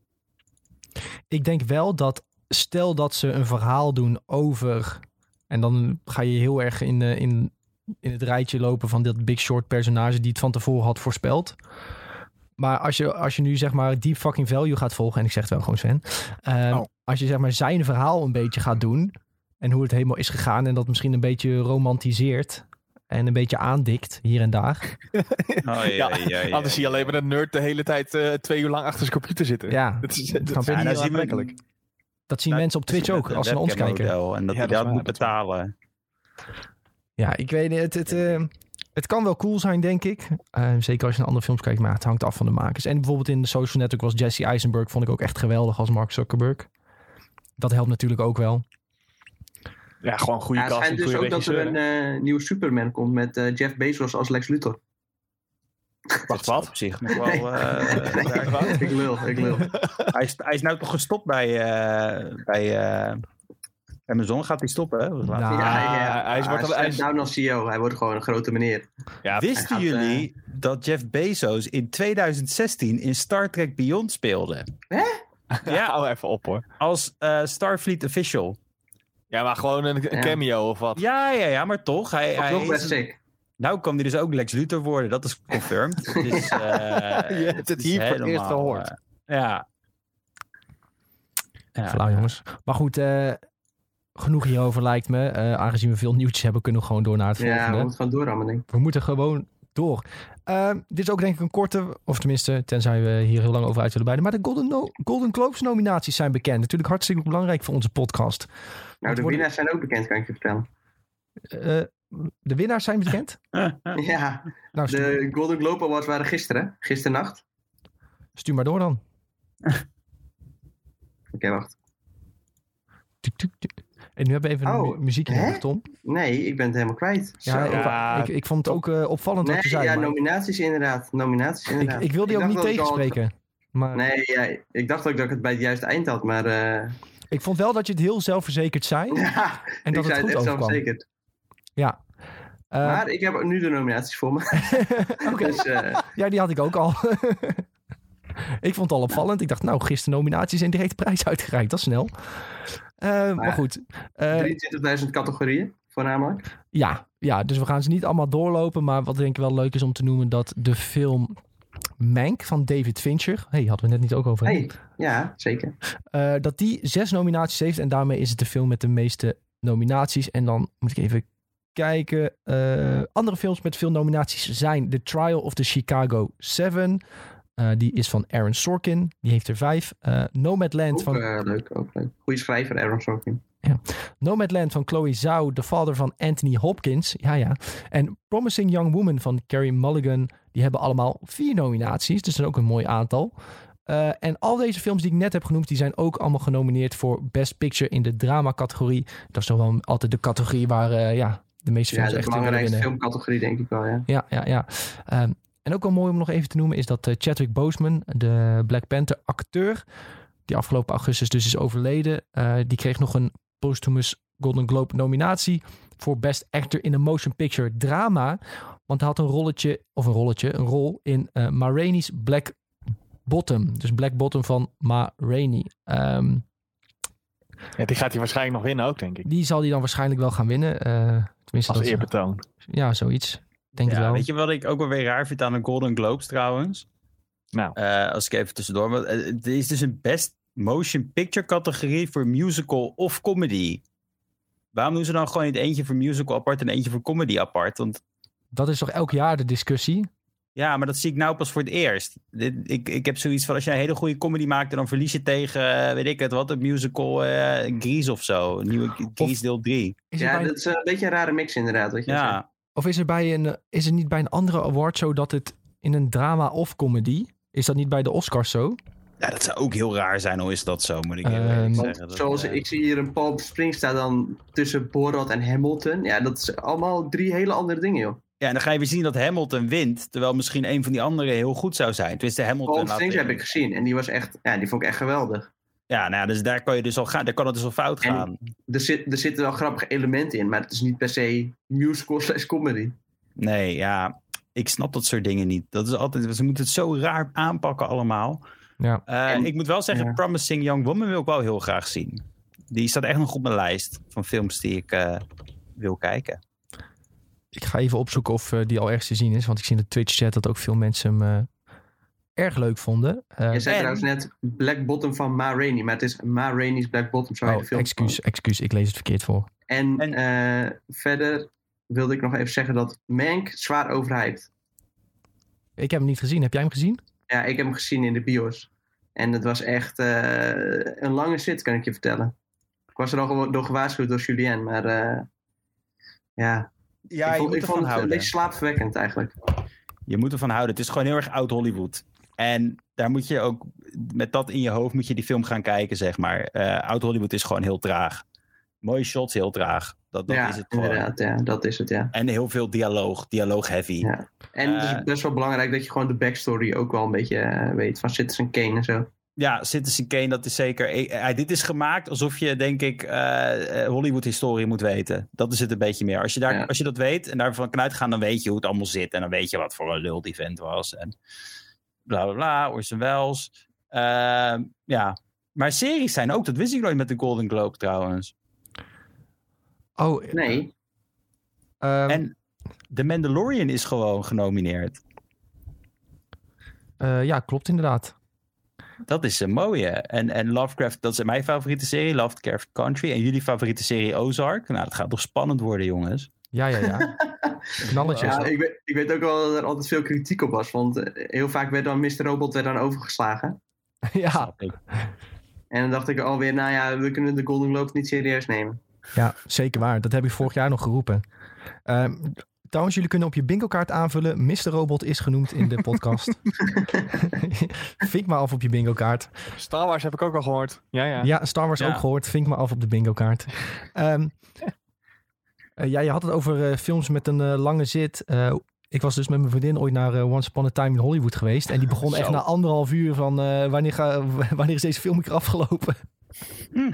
ik denk wel dat stel dat ze een verhaal doen over. En dan ga je heel erg in, in, in het rijtje lopen van dat Big Short personage die het van tevoren had voorspeld. Maar als je, als je nu zeg maar deep fucking value gaat volgen, en ik zeg het wel gewoon Sven. ehm, Oh. Als je zeg maar zijn verhaal een beetje gaat doen. En hoe het helemaal is gegaan. En dat misschien een beetje romantiseert. En een beetje aandikt hier en daar. Oh, ja, ja, ja, ja. Anders zie je alleen maar een nerd de hele tijd eh, twee uur lang achter zijn computer zitten. Ja, Dat is, dat is niet aantrekkelijk. dat zien Nou, mensen op Twitch ook. Als ze naar ons kijken. En dat Ja, je dat dat moet dat betalen. Ja, ik weet niet. Het, het, eh, het kan wel cool zijn, denk ik. Eh, zeker als je naar andere films kijkt, maar het hangt af van de makers. En bijvoorbeeld in de Social Network was Jesse Eisenberg, vond ik ook echt geweldig als Mark Zuckerberg. Dat helpt natuurlijk ook wel. Ja, gewoon goede Ja, het schijnt dus ook dat er een eh, nieuwe Superman komt met eh, Jeff Bezos als Lex Luthor. Wacht, Dat wat? Op zich nog wel. eh, Nee, ik lul, ik lul. hij, is, hij is nou toch gestopt bij, eh, bij eh, Amazon. Gaat hij stoppen? Hè? Nou, Ah, hij is- wordt al- hij is- down als CEO. Hij wordt gewoon een grote meneer. Ja, Wisten gaat, jullie dat Jeff Bezos in 2016 in Star Trek Beyond speelde? ja, hou even op hoor. Als eh, Starfleet official. Ja, maar gewoon een, een Ja. cameo of wat. Ja, ja, ja, maar toch. Hij, Dat is hij nog best is- sick. nou kan hij dus ook Lex Luthor worden. Dat is confirmed. dus, eh, Je hebt het is hier voor het eerst gehoord. eh, ja. ja. Flauw, jongens. Maar goed, eh, genoeg hierover lijkt me. Eh, aangezien we veel nieuwtjes hebben, kunnen we gewoon door naar het Ja, we volgende. moeten gewoon doorrammen, denk ik. We moeten gewoon door. Ehm, dit is ook denk ik een korte, of tenminste, tenzij we hier heel lang over uit willen beiden. Maar de Golden, no Golden Globes nominaties zijn bekend. Natuurlijk hartstikke belangrijk voor onze podcast. Nou, de worden- winnaars zijn ook bekend, kan ik je vertellen. Eh, de winnaars zijn bekend. Ja, Nou, de Golden Globe Awards waren gisteren. Gisternacht. stuur maar door dan. Oké, wacht. Tuk, tuk, tuk. En nu hebben we even Oh, een mu- muziekje nodig, Tom. Nee, ik ben het helemaal kwijt. Ja. Ik, ik vond het ook eh, opvallend nee, wat je zei. ja, maar nominaties inderdaad. Nominaties ik, inderdaad. ik wil die ook dacht niet ik al- tegenspreken. Maar Nee, ja, ik dacht ook dat ik het bij het juiste eind had, maar... eh, ik vond wel dat je het heel zelfverzekerd zei. ja, en dat ik het zei goed het echt overkwam. zelfverzekerd. Ja. Eh, maar ik heb ook nu de nominaties voor me. Oké. dus Ja, die had ik ook al. ik vond het al opvallend. Ik dacht, nou, gisteren nominaties en direct prijs uitgereikt. Dat is snel. Eh, maar ja. goed. Eh, 23.000 categorieën, voornamelijk. ja, ja, dus we gaan ze niet allemaal doorlopen. Maar wat denk ik wel leuk is om te noemen... dat de film Mank van David Fincher... hey, hadden we net niet ook over. Hey, ja, zeker. Eh, dat die zes nominaties heeft. En daarmee is het de film met de meeste nominaties. En dan moet ik even kijken. Andere films met veel nominaties zijn The Trial of the Chicago 7... Eh, die is van Aaron Sorkin. Die heeft er vijf. Eh Nomadland Ook van eh, leuk, ook leuk. Goeie schrijver, Aaron Sorkin. Nomadland van Chloe Zhao, de vader van Anthony Hopkins. Ja, ja. En Promising Young Woman van Carrie Mulligan. Die hebben allemaal vier nominaties. Dus dat is ook een mooi aantal. En al deze films die ik net heb genoemd, die zijn ook allemaal genomineerd voor Best Picture in de drama-categorie. Dat is toch wel altijd de categorie waar ja, de meeste Ja, films de echt in willen belangrijkste winnen. filmcategorie denk ik wel, ja. Ja, ja, ja. Ehm, en ook wel mooi om nog even te noemen is dat eh, Chadwick Boseman, de Black Panther acteur, die afgelopen augustus dus is overleden, eh, die kreeg nog een posthumous Golden Globe nominatie voor Best Actor in a Motion Picture Drama. Want hij had een rolletje, of een rolletje, een rol in eh Ma Rainey's Black Bottom. Dus Black Bottom van Ma Rainey. Ehm, Ja, die gaat hij waarschijnlijk nog winnen ook, denk ik. die zal hij dan waarschijnlijk wel gaan winnen. tenminste, Als dat eerbetoon. ja, zoiets. Denk het Ja, wel. weet je wat ik ook wel weer raar vind aan de Golden Globes trouwens? Nou. Eh, als ik even tussendoor. Want, eh, er is dus een Best Motion Picture categorie voor musical of comedy. Waarom doen ze dan gewoon niet eentje voor musical apart en eentje voor comedy apart? Want Dat is toch elk jaar de discussie? ja, maar dat zie ik nou pas voor het eerst. Dit, ik, ik heb zoiets van als jij een hele goede comedy maakt en dan verlies je tegen, eh, weet ik het, wat, een musical eh Grease of zo. Een nieuwe Grease deel 3. Is er Ja, dat is een beetje een rare mix inderdaad, wat je zegt. Ja, Of is er, bij een, is er niet bij een andere award zo dat het in een drama of comedy... Is dat niet bij de Oscars zo? ja, dat zou ook heel raar zijn, hoe is dat zo, moet ik eerlijk want zeggen. Dat, Zoals eh, ik zie hier een Palm Springs staat dan tussen Borat en Hamilton. Ja, dat is allemaal drie hele andere dingen, joh. Ja, en dan ga je weer zien dat Hamilton wint, terwijl misschien een van die anderen heel goed zou zijn. Tenminste, Hamilton. Palm Springs heb ik gezien en die was echt, ja, die vond ik echt geweldig. Ja, nou ja, dus daar kan je dus al gaan. Daar kan het dus al fout En- gaan. Er, zit, er zitten wel grappige elementen in, maar het is niet per se musical slash comedy. Nee, ja, ik snap dat soort dingen niet. Dat is altijd, ze moeten het zo raar aanpakken allemaal. Ja. Eh, En- ik moet wel zeggen, ja. Promising Young Woman wil ik wel heel graag zien. Die staat echt nog op mijn lijst van films die ik eh, wil kijken. Ik ga even opzoeken of eh, die al ergens te zien is. Want ik zie in de Twitch-chat dat ook veel mensen hem eh, erg leuk vonden. Eh, Je zei en- trouwens net Black Bottom van Ma Rainey, maar het is Ma Rainey's Black Bottom. Zo heet oh, de film. excuus, excuus. Ik lees het verkeerd voor. En, En- eh, verder wilde ik nog even zeggen dat Mank zwaar overhyped. Ik heb hem niet gezien. Heb jij hem gezien? Ja, ik heb hem gezien in de bios. En het was echt eh, een lange zit, kan ik je vertellen. Ik was er al door gewaarschuwd door Julien, maar eh, ja, Ja, ik je vond, moet ik vond het een beetje slaapverwekkend eigenlijk. Je moet ervan houden. Het is gewoon heel erg oud Hollywood. En daar moet je ook, met dat in je hoofd, moet je die film gaan kijken, zeg maar. Eh oud Hollywood is gewoon heel traag. Mooie shots, heel traag. Dat, dat ja, is het gewoon. inderdaad, ja, dat is het, ja. En heel veel dialoog, dialoog heavy. Ja. En het Eh, is best wel belangrijk dat je gewoon de backstory ook wel een beetje eh, weet van Citizen Kane en zo. Ja, Citizen Kane, dat is zeker. eh, eh, dit is gemaakt alsof je, denk ik, eh, eh, Hollywood-historie moet weten. Dat is het een beetje meer. Als je, daar, Ja. als je dat weet en daarvan kan uitgaan, dan weet je hoe het allemaal zit. En dan weet je wat voor een lul die vent was. En bla bla bla, Orson Welles. Ehm, ja, maar series zijn ook, dat wist ik nooit met de Golden Globe trouwens. Oh, Nee, ehm, En The Mandalorian is gewoon genomineerd. eh, ja, klopt inderdaad. Dat is een mooie. En, en Lovecraft, dat is mijn favoriete serie, Lovecraft Country. En jullie favoriete serie Ozark. Nou, dat gaat toch spannend worden, jongens. Ja, ja, ja. Knalletjes. ja, ik, weet, ik weet ook wel dat er altijd veel kritiek op was. Want eh, heel vaak werd dan Mr. Robot werd dan overgeslagen. ja. En dan dacht ik alweer, nou ja, we kunnen de Golden Globes niet serieus nemen. ja, zeker waar. Dat heb ik vorig jaar nog geroepen. Ehm, trouwens, jullie kunnen op je bingo-kaart aanvullen. Mr. Robot is genoemd in de podcast. Vink maar af op je bingo-kaart. Star Wars heb ik ook al gehoord. Ja, ja. Ja, Star Wars Ja. ook gehoord. Vink maar af op de bingo-kaart. Ehm, eh, ja, je had het over eh, films met een eh, lange zit. Eh, ik was dus met mijn vriendin ooit naar eh, Once Upon a Time in Hollywood geweest. En die begon echt na anderhalf uur van... eh, wanneer, ga, wanneer is deze film afgelopen?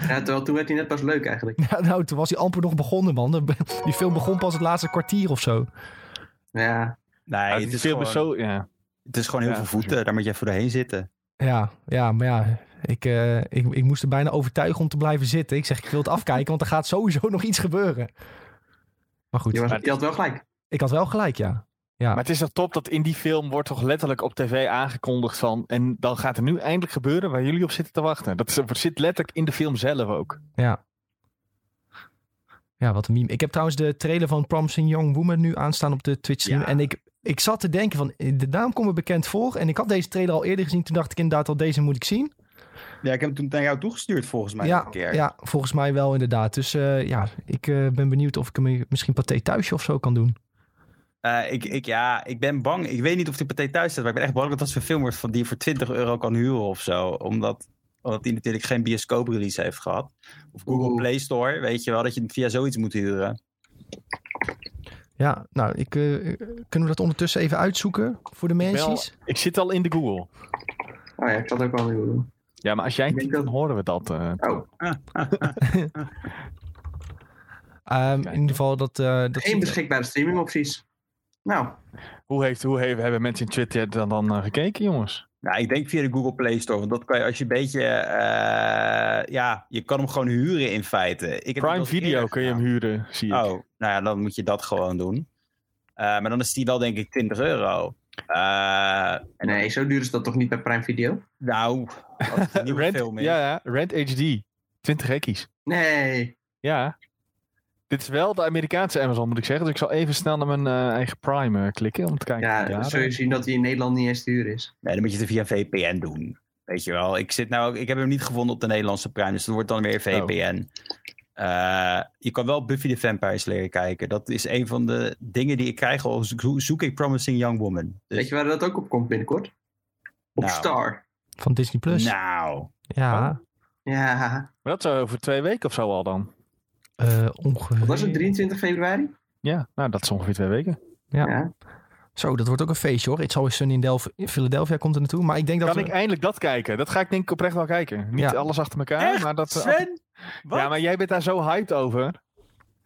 Ja, terwijl toen werd hij net pas leuk eigenlijk. Ja, nou, toen was hij amper nog begonnen, man. Die film begon pas het laatste kwartier of zo. Ja, Nee, Ja, het, is film gewoon, is zo... Ja. het is gewoon heel Ja, veel voeten. Daar moet je even doorheen zitten. Ja, ja maar ja, ik, eh, ik, ik moest er bijna overtuigen om te blijven zitten. Ik zeg, ik wil het afkijken, want er gaat sowieso nog iets gebeuren. Maar goed, je, was, maar- je had wel gelijk. ik had wel gelijk, ja. Ja, Maar het is toch top dat in die film wordt toch letterlijk op tv aangekondigd van... en dan gaat er nu eindelijk gebeuren waar jullie op zitten te wachten. Dat zit letterlijk in de film zelf ook. ja. Ja, wat een meme. Ik heb trouwens de trailer van Promising Young Woman nu aanstaan op de Twitch stream. Ja. En ik, ik zat te denken van, eh, de naam komt me bekend voor. En ik had deze trailer al eerder gezien. Toen dacht ik inderdaad al, deze moet ik zien. Ja, ik heb hem toen naar jou toegestuurd volgens mij ja, een keer. ja, volgens mij wel inderdaad. Dus eh, ja, ik eh, ben benieuwd of ik hem misschien paté thuisje of zo kan doen. Eh, ik, ik, ja, ik ben bang. Ik weet niet of die paté thuis staat, maar ik ben echt bang dat dat zo'n film wordt van die je voor 20 euro kan huren of zo. Omdat, omdat die natuurlijk geen bioscoop-release heeft gehad. Of Google Oeh. Play Store, weet je wel, dat je het via zoiets moet huren. Ja, nou, ik, kunnen we dat ondertussen even uitzoeken voor de mensen? Ik zit al in de Google. Oh ja, ik zat ook wel weer doen. Ja, maar als jij Ik dan horen we dat. eh. Oh, Ehm, in ieder geval dat... eh, dat geen beschikbare streamingopties. Nou, hoe, heeft, hoe heeft, hebben mensen in Twitter dan, dan eh, gekeken, jongens? Nou, ik denk via de Google Play Store. Want dat kan je als je een beetje... eh, ja, je kan hem gewoon huren in feite. Ik heb Prime Video kun je hem huren, zie ik. Oh, nou ja, dan moet je dat gewoon doen. Eh, maar dan is die wel denk ik 20 euro. Eh, nee, zo duur is dat toch niet bij Prime Video? Nou, nieuwe Rent, film ja, ja, Rent HD. 20 gekkies. Nee. Ja. Dit is wel de Amerikaanse Amazon, moet ik zeggen. Dus ik zal even snel naar mijn eh, eigen Prime eh, klikken om te kijken. Ja, dan zul je zien dat hij in Nederland niet eens te huur is. Nee, dan moet je het via VPN doen. Weet je wel. Ik, zit nou, ik heb hem niet gevonden op de Nederlandse Prime. Dus dat wordt dan weer VPN. Eh, je kan wel Buffy the Vampire Slayer kijken. Dat is een van de dingen die ik krijg al zo- zoek ik Promising Young Woman. Dus, Weet je waar dat ook op komt binnenkort? Op Nou. Star. Van Disney+. Plus. Nou, Ja, Ja, Maar dat zou over twee weken of zo al dan. eh ongeveer. wat was het? 23 februari? Ja, nou dat is ongeveer twee weken. Ja. Ja. Zo, dat wordt ook een feestje hoor. It's Always Sunny in, Delphi- in Philadelphia komt er naartoe. Maar ik denk dat Kan we... ik eindelijk dat kijken? Dat ga ik denk ik oprecht wel kijken. Niet Ja. alles achter elkaar, Echt? maar dat... Sven? Wat? ja, maar jij bent daar zo hyped over.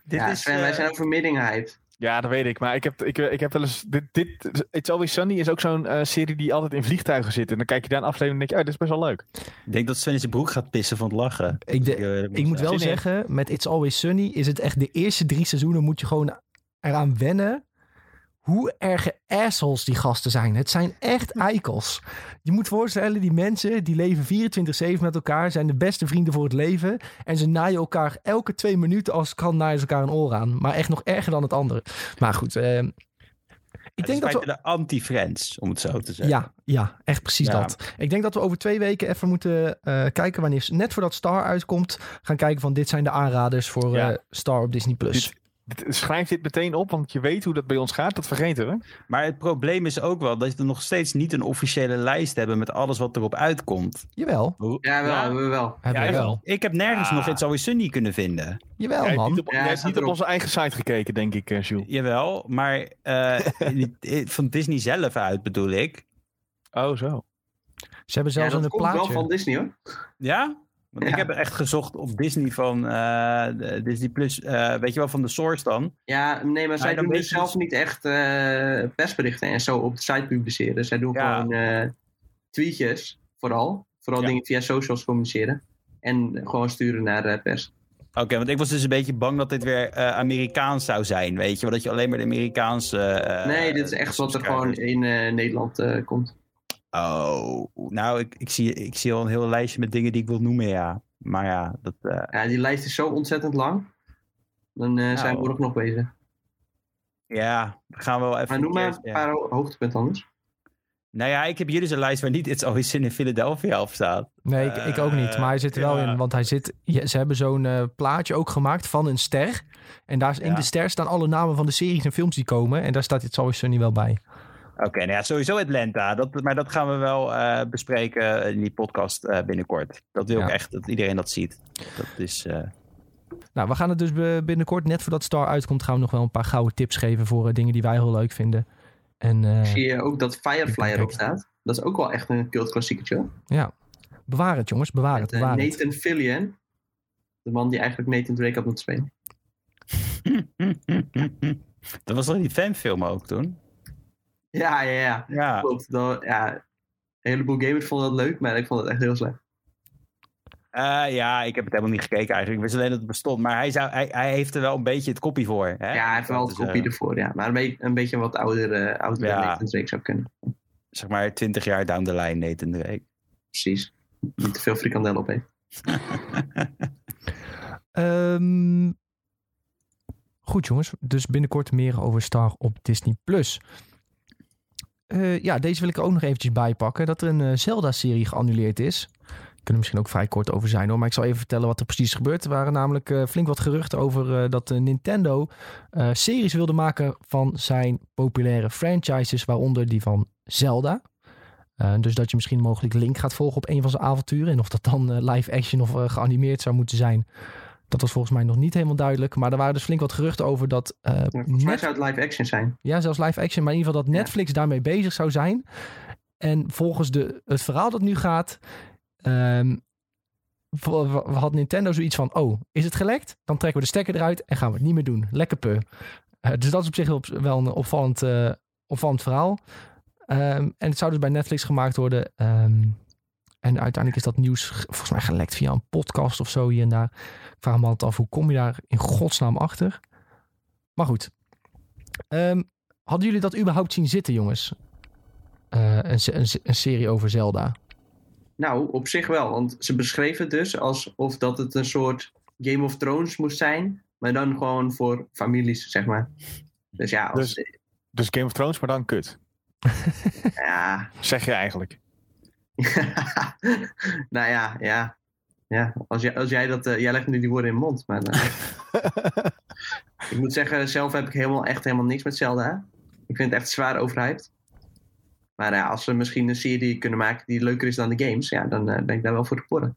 Dit ja, is, Sven, wij eh, zijn over midding hyped. Ja, dat weet ik. Maar ik heb, ik, ik heb wel eens... Dit, dit, It's Always Sunny is ook zo'n eh, serie die altijd in vliegtuigen zit. En dan kijk je daar een aflevering en denk je... Oh, dit is best wel leuk. Ik denk dat Sven in zijn broek gaat pissen van het lachen. Ik, de- Eh, ik moet wel zeggen, met It's Always Sunny is het echt de eerste drie seizoenen moet je gewoon eraan wennen hoe erge assholes die gasten zijn. Het zijn echt eikels. Je moet voorstellen, die mensen die leven 24-7 met elkaar, zijn de beste vrienden voor het leven. En ze naaien elkaar elke twee minuten als het kan naaien ze elkaar een oor aan. Maar echt nog erger dan het andere. Maar goed, eh, ik denk dat we... de anti-friends, om het zo te zeggen. Ja, ja, echt precies Ja. dat. Ik denk dat we over twee weken even moeten eh, kijken wanneer net voordat Star uitkomt, gaan kijken van dit zijn de aanraders voor Ja. eh, Star op Disney Plus. Schrijf dit meteen op, want je weet hoe dat bij ons gaat. Dat vergeten we. Maar het probleem is ook wel dat we nog steeds niet een officiële lijst hebben met alles wat erop uitkomt. Jawel, Ja, wel, Ja. hebben we wel. hebben we Ja, wel. Ik heb nergens Ah. nog It's Always Sunny kunnen vinden. Jawel, hebt man. niet op, Ja, jij hebt niet op onze eigen site gekeken, denk ik, eh, Jules. Jawel, maar eh, van Disney zelf uit bedoel ik. Oh, zo. Ze hebben Ja, zelfs dat een komt wel plaatje. van Disney hoor. Ja? Want ik heb echt gezocht op Disney van eh, Disney Plus. eh, weet je wel, van de source dan. Ja, nee, maar zij doen dus zelf dus- niet echt eh, persberichten en zo op de site publiceren. Zij doen Ja. gewoon tweetjes, vooral. Vooral Ja. dingen via socials communiceren. En gewoon sturen naar de pers. Oké, want ik was dus een beetje bang dat dit weer Amerikaans zou zijn. Weet je wel, dat je alleen maar de Amerikaanse. nee, dit is echt wat er gewoon in Nederland komt. Oh, nou, ik, ik, zie, ik zie al een heel lijstje met dingen die ik wil noemen, ja. Maar ja, dat. eh, Ja, die lijst is zo ontzettend lang. Dan eh, zijn we Nou. morgen nog bezig. ja, we gaan wel even. Maar noem maar een ja. paar ho- hoogtepunten anders. Nou ja, ik heb hier dus een lijst waar niet It's Always Sin in Philadelphia op staat. Nee, ik, ik ook niet. Maar hij zit er wel ja. in. Want hij zit, ze hebben zo'n eh, plaatje ook gemaakt van een ster. En daar is, in Ja. de ster staan alle namen van de series en films die komen. En daar staat It's Always Sunny wel bij. Oké, nou ja, sowieso Atlanta. Dat, maar dat gaan we wel eh, bespreken in die podcast eh, binnenkort. Dat wil ik echt dat iedereen dat ziet. Dat is. eh, Nou, we gaan het dus binnenkort, net voordat Star uitkomt, gaan we nog wel een paar gouden tips geven voor dingen die wij heel leuk vinden. En eh, Zie je ook dat Firefly erop staat. Dat is ook wel echt een cultklassiekertje. hoor. ja, bewaar het jongens, bewaar het, Met, bewaar het. Nathan Fillion. De man die eigenlijk Nathan Drake had moeten spelen. dat was toch die fanfilm ook toen? Ja, ja, ja. Ja. Klopt. Dat, ja. Een heleboel gamers vonden dat leuk, maar ik vond het echt heel slecht. Eh, ja, ik heb het helemaal niet gekeken eigenlijk. Ik wist alleen dat het bestond. Maar hij, zou, hij, hij heeft er wel een beetje het kopie voor. Hè? ja, hij heeft wel het kopie zeggen. ervoor, ja. Maar een, be- een beetje wat ouder, eh ouder Ja. Nathan Drake zou kunnen. Zeg maar 20 jaar down the line, Nathan Drake. Precies. Niet te veel frikandel op heeft. Ehm, goed jongens, dus binnenkort meer over Star op Disney+. Plus. Eh, ja, deze wil ik ook nog eventjes bijpakken. Dat er een eh, Zelda-serie geannuleerd is. Kunnen misschien ook vrij kort over zijn hoor. Maar ik zal even vertellen wat er precies is gebeurd. Er waren namelijk eh, flink wat geruchten over dat Nintendo series wilde maken van zijn populaire franchises. Waaronder die van Zelda. Dus dat je misschien mogelijk Link gaat volgen op een van zijn avonturen. En of dat dan live action of geanimeerd zou moeten zijn. Dat was volgens mij nog niet helemaal duidelijk. Maar er waren dus flink wat geruchten over dat Ja, Volgens mij Net- zou het live action zijn. ja, zelfs live action. Maar in ieder geval dat Ja. Netflix daarmee bezig zou zijn. En volgens de, het verhaal dat nu gaat... w- had Nintendo zoiets van... Oh, is het gelekt? Dan trekken we de stekker eruit en gaan we het niet meer doen. Lekker pu. Eh, dus dat is op zich wel, wel een opvallend, eh, opvallend verhaal. Ehm, en het zou dus bij Netflix gemaakt worden. Ehm, en uiteindelijk is dat nieuws volgens mij gelekt via een podcast of zo hier en daar. Ik vraag me altijd af, hoe kom je daar in godsnaam achter? Maar goed. Ehm, hadden jullie dat überhaupt zien zitten, jongens? Eh, een, een, se- een serie over Zelda. Nou, op zich wel. Want ze beschreven het dus alsof dat het een soort Game of Thrones moest zijn. Maar dan gewoon voor families, zeg maar. Dus ja, als, Dus Game of Thrones, maar dan kut. ja. Zeg je eigenlijk. nou ja, ja. Ja, als jij, als jij dat... eh, jij legt nu die woorden in de mond. Maar, eh, ik moet zeggen, zelf heb ik helemaal, echt helemaal niks met Zelda. Ik vind het echt zwaar overhyped. Maar ja, als ze misschien een serie kunnen maken die leuker is dan de games... Ja, dan eh, ben ik daar wel voor te porren.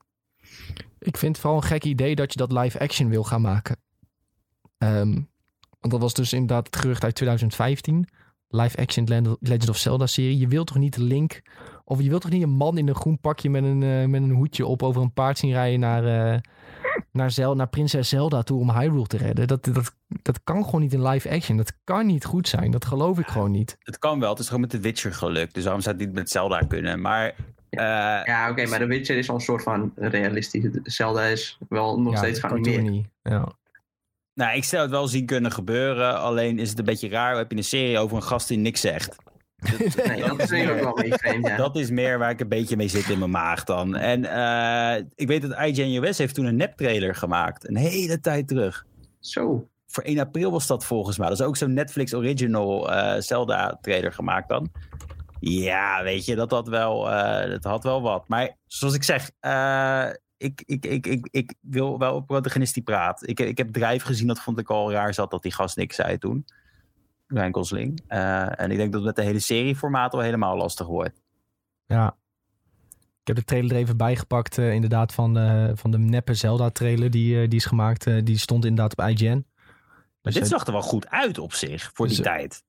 Ik vind het vooral een gek idee dat je dat live action wil gaan maken. Ehm, want dat was dus inderdaad het gerucht uit 2015. Live action Legend of Zelda serie. Je wilt toch niet Link... Of je wilt toch niet een man in een groen pakje met een, eh, met een hoedje op over een paard zien rijden naar, eh, naar, Zel naar prinses Zelda toe om Hyrule te redden. Dat, dat, dat kan gewoon niet in live action. Dat kan niet goed zijn. Dat geloof ik gewoon niet. Het kan wel. Het is gewoon met The Witcher gelukt. Dus waarom zou het niet met Zelda kunnen? Maar eh, Ja, oké, maar The Witcher is al een soort van realistisch. Zelda is wel nog Ja, steeds geanimeerd. niet. Ja. nou, ik zou het wel zien kunnen gebeuren. Alleen is het een beetje raar. Heb je een serie over een gast die niks zegt. Nee, dat is denk ik ook wel een beetje vreemd, ja. Dat is meer waar ik een beetje mee zit in mijn maag dan. En eh, ik weet dat IGN US heeft toen een nep-trailer gemaakt. Een hele tijd terug. Zo. Voor 1 april was dat volgens mij. Dat is ook zo'n Netflix original eh, Zelda-trailer gemaakt dan. Ja, weet je, dat had wel, eh, dat had wel wat. Maar zoals ik zeg, eh, ik, ik, ik, ik, ik wil wel een protagonist die praat. Ik, ik heb Drijf gezien, dat vond ik al raar zat dat die gast niks zei toen. Ryan Gosling. Eh, en ik denk dat het met de hele serieformaat wel helemaal lastig wordt. Ja. Ik heb de trailer er even bijgepakt, eh, inderdaad, van, eh, van de neppe Zelda-trailer die, die is gemaakt. Die stond inderdaad op IGN. Maar Dus, dit zag er wel goed uit op zich, voor die Dus, tijd.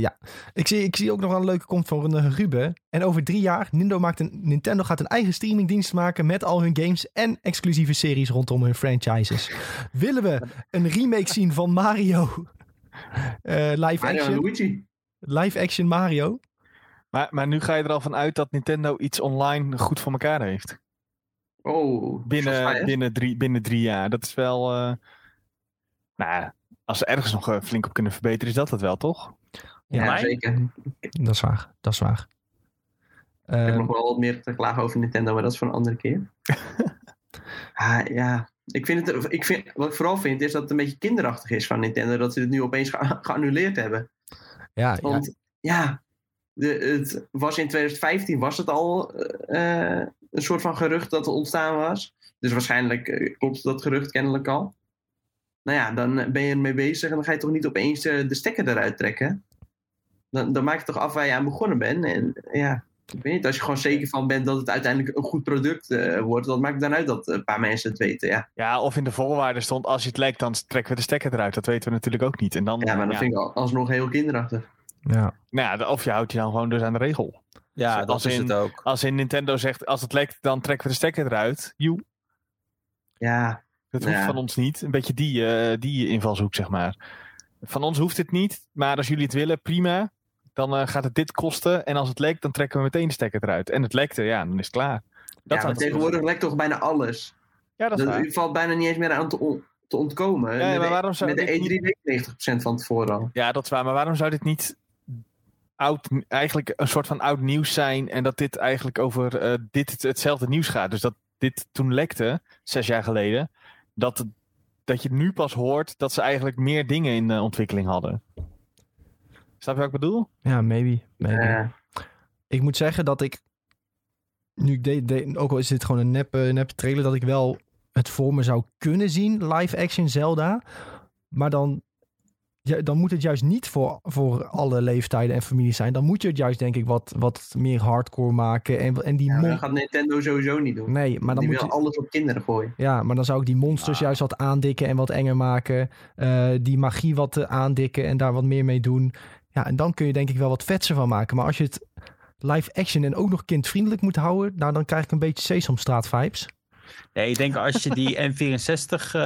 ja, ik zie, ik zie ook nog wel een leuke komt van uh, Ruben. En over drie jaar, Nintendo, maakt een, Nintendo gaat een eigen streamingdienst maken met al hun games en exclusieve series rondom hun franchises. Willen we een remake zien van Mario? Eh, live, Mario en action, Luigi. live action Mario? Maar, maar nu ga je er al van uit dat Nintendo iets online goed voor elkaar heeft. Oh, Binnen, binnen, drie, binnen drie jaar. Dat is wel. eh, nou, als ze ergens nog eh, flink op kunnen verbeteren, is dat het wel, toch? Ja, zeker. Dat is waar, dat is waar. Ik heb Eh, nog wel wat meer te klagen over Nintendo, maar dat is voor een andere keer. ah, ja, ik vind het, ik vind, wat ik vooral vind is dat het een beetje kinderachtig is van Nintendo dat ze het nu opeens ge- geannuleerd hebben. ja, ja, Want ja, de, het was in 2015 was het al eh, een soort van gerucht dat er ontstaan was. Dus waarschijnlijk eh, klopt dat gerucht kennelijk al. Nou ja, dan ben je ermee bezig en dan ga je toch niet opeens eh, de stekker eruit trekken. Dan, dan maak je toch af waar je aan begonnen bent. En ja, ik weet niet, als je gewoon zeker van bent dat het uiteindelijk een goed product eh, wordt, wat maakt het dan uit dat een paar mensen het weten? Ja, Ja, of in de voorwaarden stond: als je het lekt, dan trekken we de stekker eruit. Dat weten we natuurlijk ook niet. En dan, ja maar dat vind ik al- alsnog heel kinderachtig. ja. Nou ja, of je houdt je dan gewoon dus aan de regel. Ja, Als dat is in- het ook. Als in Nintendo zegt: als het lekt, dan trekken we de stekker eruit. Joe, Ja, dat hoeft Ja. van ons niet. Een beetje die, eh, die invalshoek, zeg maar. Van ons hoeft het niet, maar als jullie het willen, prima. Dan eh, gaat het dit kosten. En als het lekt, dan trekken we meteen de stekker eruit. En het lekte, ja, dan is het klaar. Dat ja maar tegenwoordig lekt toch bijna alles. Ja, dat is waar. valt bijna niet eens meer aan te, on- te ontkomen. Ja, met maar de, waarom zou met de dit E3 weet ik 90% van tevoren al. Ja, dat is waar. Maar waarom zou dit niet oud, eigenlijk een soort van oud nieuws zijn en dat dit eigenlijk over eh, dit het- hetzelfde nieuws gaat? Dus dat dit toen lekte, zes jaar geleden, dat, dat je nu pas hoort dat ze eigenlijk meer dingen in de ontwikkeling hadden. Snap je wat ik bedoel? Ja, maybe. maybe. Ik moet zeggen dat ik, nu ik de, de- ook al is dit gewoon een nep, eh, nep trailer, dat ik wel het voor me zou kunnen zien, live action Zelda. Maar dan, ja, dan moet het juist niet voor, voor alle leeftijden en families zijn. Dan moet je het juist denk ik wat, wat meer hardcore maken. En, en die ja, dat gaat Nintendo sowieso niet doen. Nee, maar dan Die moet je... alles op kinderen gooien. Ja, maar dan zou ik die monsters Ah. juist wat aandikken en wat enger maken. Eh, die magie wat eh, aandikken en daar wat meer mee doen. Ja, en dan kun je denk ik wel wat vetser van maken. Maar als je het live action en ook nog kindvriendelijk moet houden... nou, dan krijg ik een beetje Sesamstraat vibes. Nee, ik denk als je die N64 eh,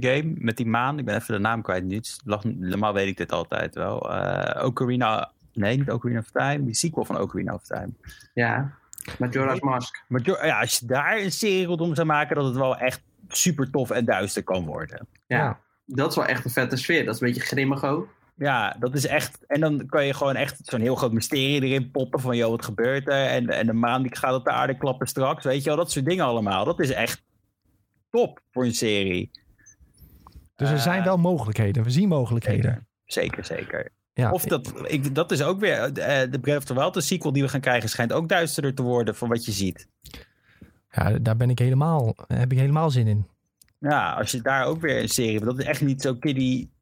game met die maan, ik ben even de naam kwijt nu. Normaal weet ik dit altijd wel. Eh Ocarina, nee, niet Ocarina of Time, die sequel van Ocarina of Time. Ja, Majora's Mask. Maar jo- ja, als je daar een serie rondom zou maken, dat het wel echt super tof en duister kan worden. Ja, Ja. dat is wel echt een vette sfeer. Dat is een beetje grimmig ook. Ja, dat is echt. En dan kan je gewoon echt zo'n heel groot mysterie erin poppen van, joh, wat gebeurt er? En, en de maan die gaat op de aarde klappen straks, weet je wel, dat soort dingen allemaal. Dat is echt top voor een serie. Dus er Eh, zijn wel mogelijkheden. We zien mogelijkheden. Zeker, zeker. Ja, Of dat, ik, dat is ook weer, eh, de Breath of the Wild, de sequel die we gaan krijgen, schijnt ook duisterder te worden van wat je ziet. ja, daar ben ik helemaal, heb ik helemaal zin in. Ja, als je daar ook weer een serie, dat is echt niet zo kiddie eh,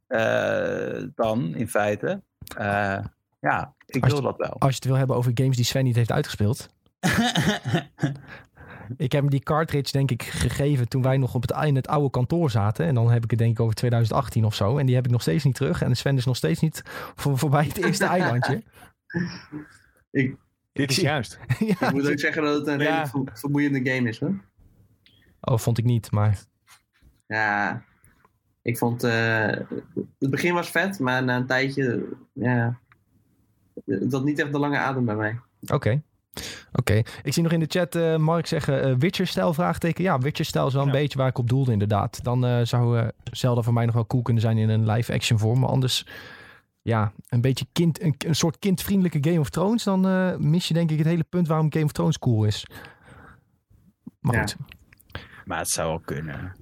dan, in feite. Eh, ja, ik Als wil je- dat wel. Als je het wil hebben over games die Sven niet heeft uitgespeeld. Ik heb hem die cartridge denk ik gegeven toen wij nog op het, in het oude kantoor zaten. En dan heb ik het denk ik over 2018 of zo. En die heb ik nog steeds niet terug. En Sven is nog steeds niet voor, voorbij het eerste eilandje. Dit is juist. ja, Ik moet ook zeggen dat het een Ja. redelijk ver- vermoeiende game is hoor. Oh, vond ik niet. Maar Ja, ik vond... eh, het begin was vet, maar na een tijdje... Ja, had niet echt de lange adem bij mij. oké. Oké. Ik zie nog in de chat eh, Mark zeggen eh, Witcher-stijl vraagteken. Ja, Witcher-stijl is wel een Ja. beetje waar ik op doelde inderdaad. Dan eh, zou eh, Zelda voor mij nog wel cool kunnen zijn in een live-action vorm. Maar anders, ja, een beetje kind, een, een soort kindvriendelijke Game of Thrones. Dan eh, mis je denk ik het hele punt waarom Game of Thrones cool is. Maar Ja. goed. Maar het zou wel kunnen.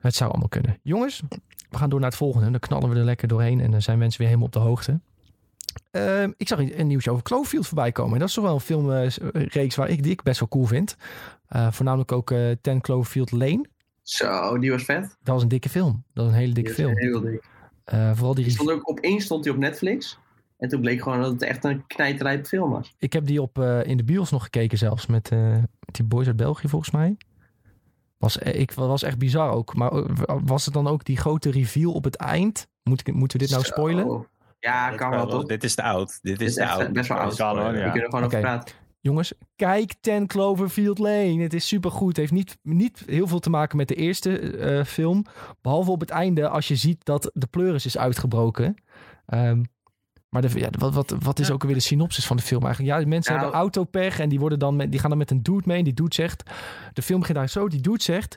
Het zou allemaal kunnen. Jongens, we gaan door naar het volgende. Dan knallen we er lekker doorheen en dan zijn mensen weer helemaal op de hoogte. Ehm, ik zag een nieuwtje over Cloverfield voorbij komen. En dat is toch wel een filmreeks waar ik, die ik best wel cool vind. Eh, voornamelijk ook eh 10 Cloverfield Lane. Zo, die was vet. Dat was een dikke film. Dat was een hele Die dikke film. heel dik. Eh, vooral die Die stond ook opeens stond hij op Netflix. En toen bleek gewoon dat het echt een knijterijp film was. Ik heb die op, eh, in de bios nog gekeken zelfs. Met, eh, met die boys uit België volgens mij. Was, eh, ik, was echt bizar ook. Maar eh, was het dan ook die grote reveal op het eind? Moet ik, moeten we dit nou Zo. spoilen? Ja, kan wel, toch? Dit is te oud. Dit Dit is te echt oud. best wel oud. Kan hoor, We kunnen er gewoon Oké. over praten. Jongens, kijk 10 Cloverfield Lane. Het is supergoed. Het heeft niet, niet heel veel te maken met de eerste eh, film. Behalve op het einde als je ziet dat de pleuris is uitgebroken. Ehm, maar de, ja, wat, wat, wat is ook weer de synopsis van de film eigenlijk? Ja, mensen Nou- hebben autopech en die, worden dan met, die gaan dan met een dude mee. En die dude zegt, de film begint daar zo. Die dude zegt,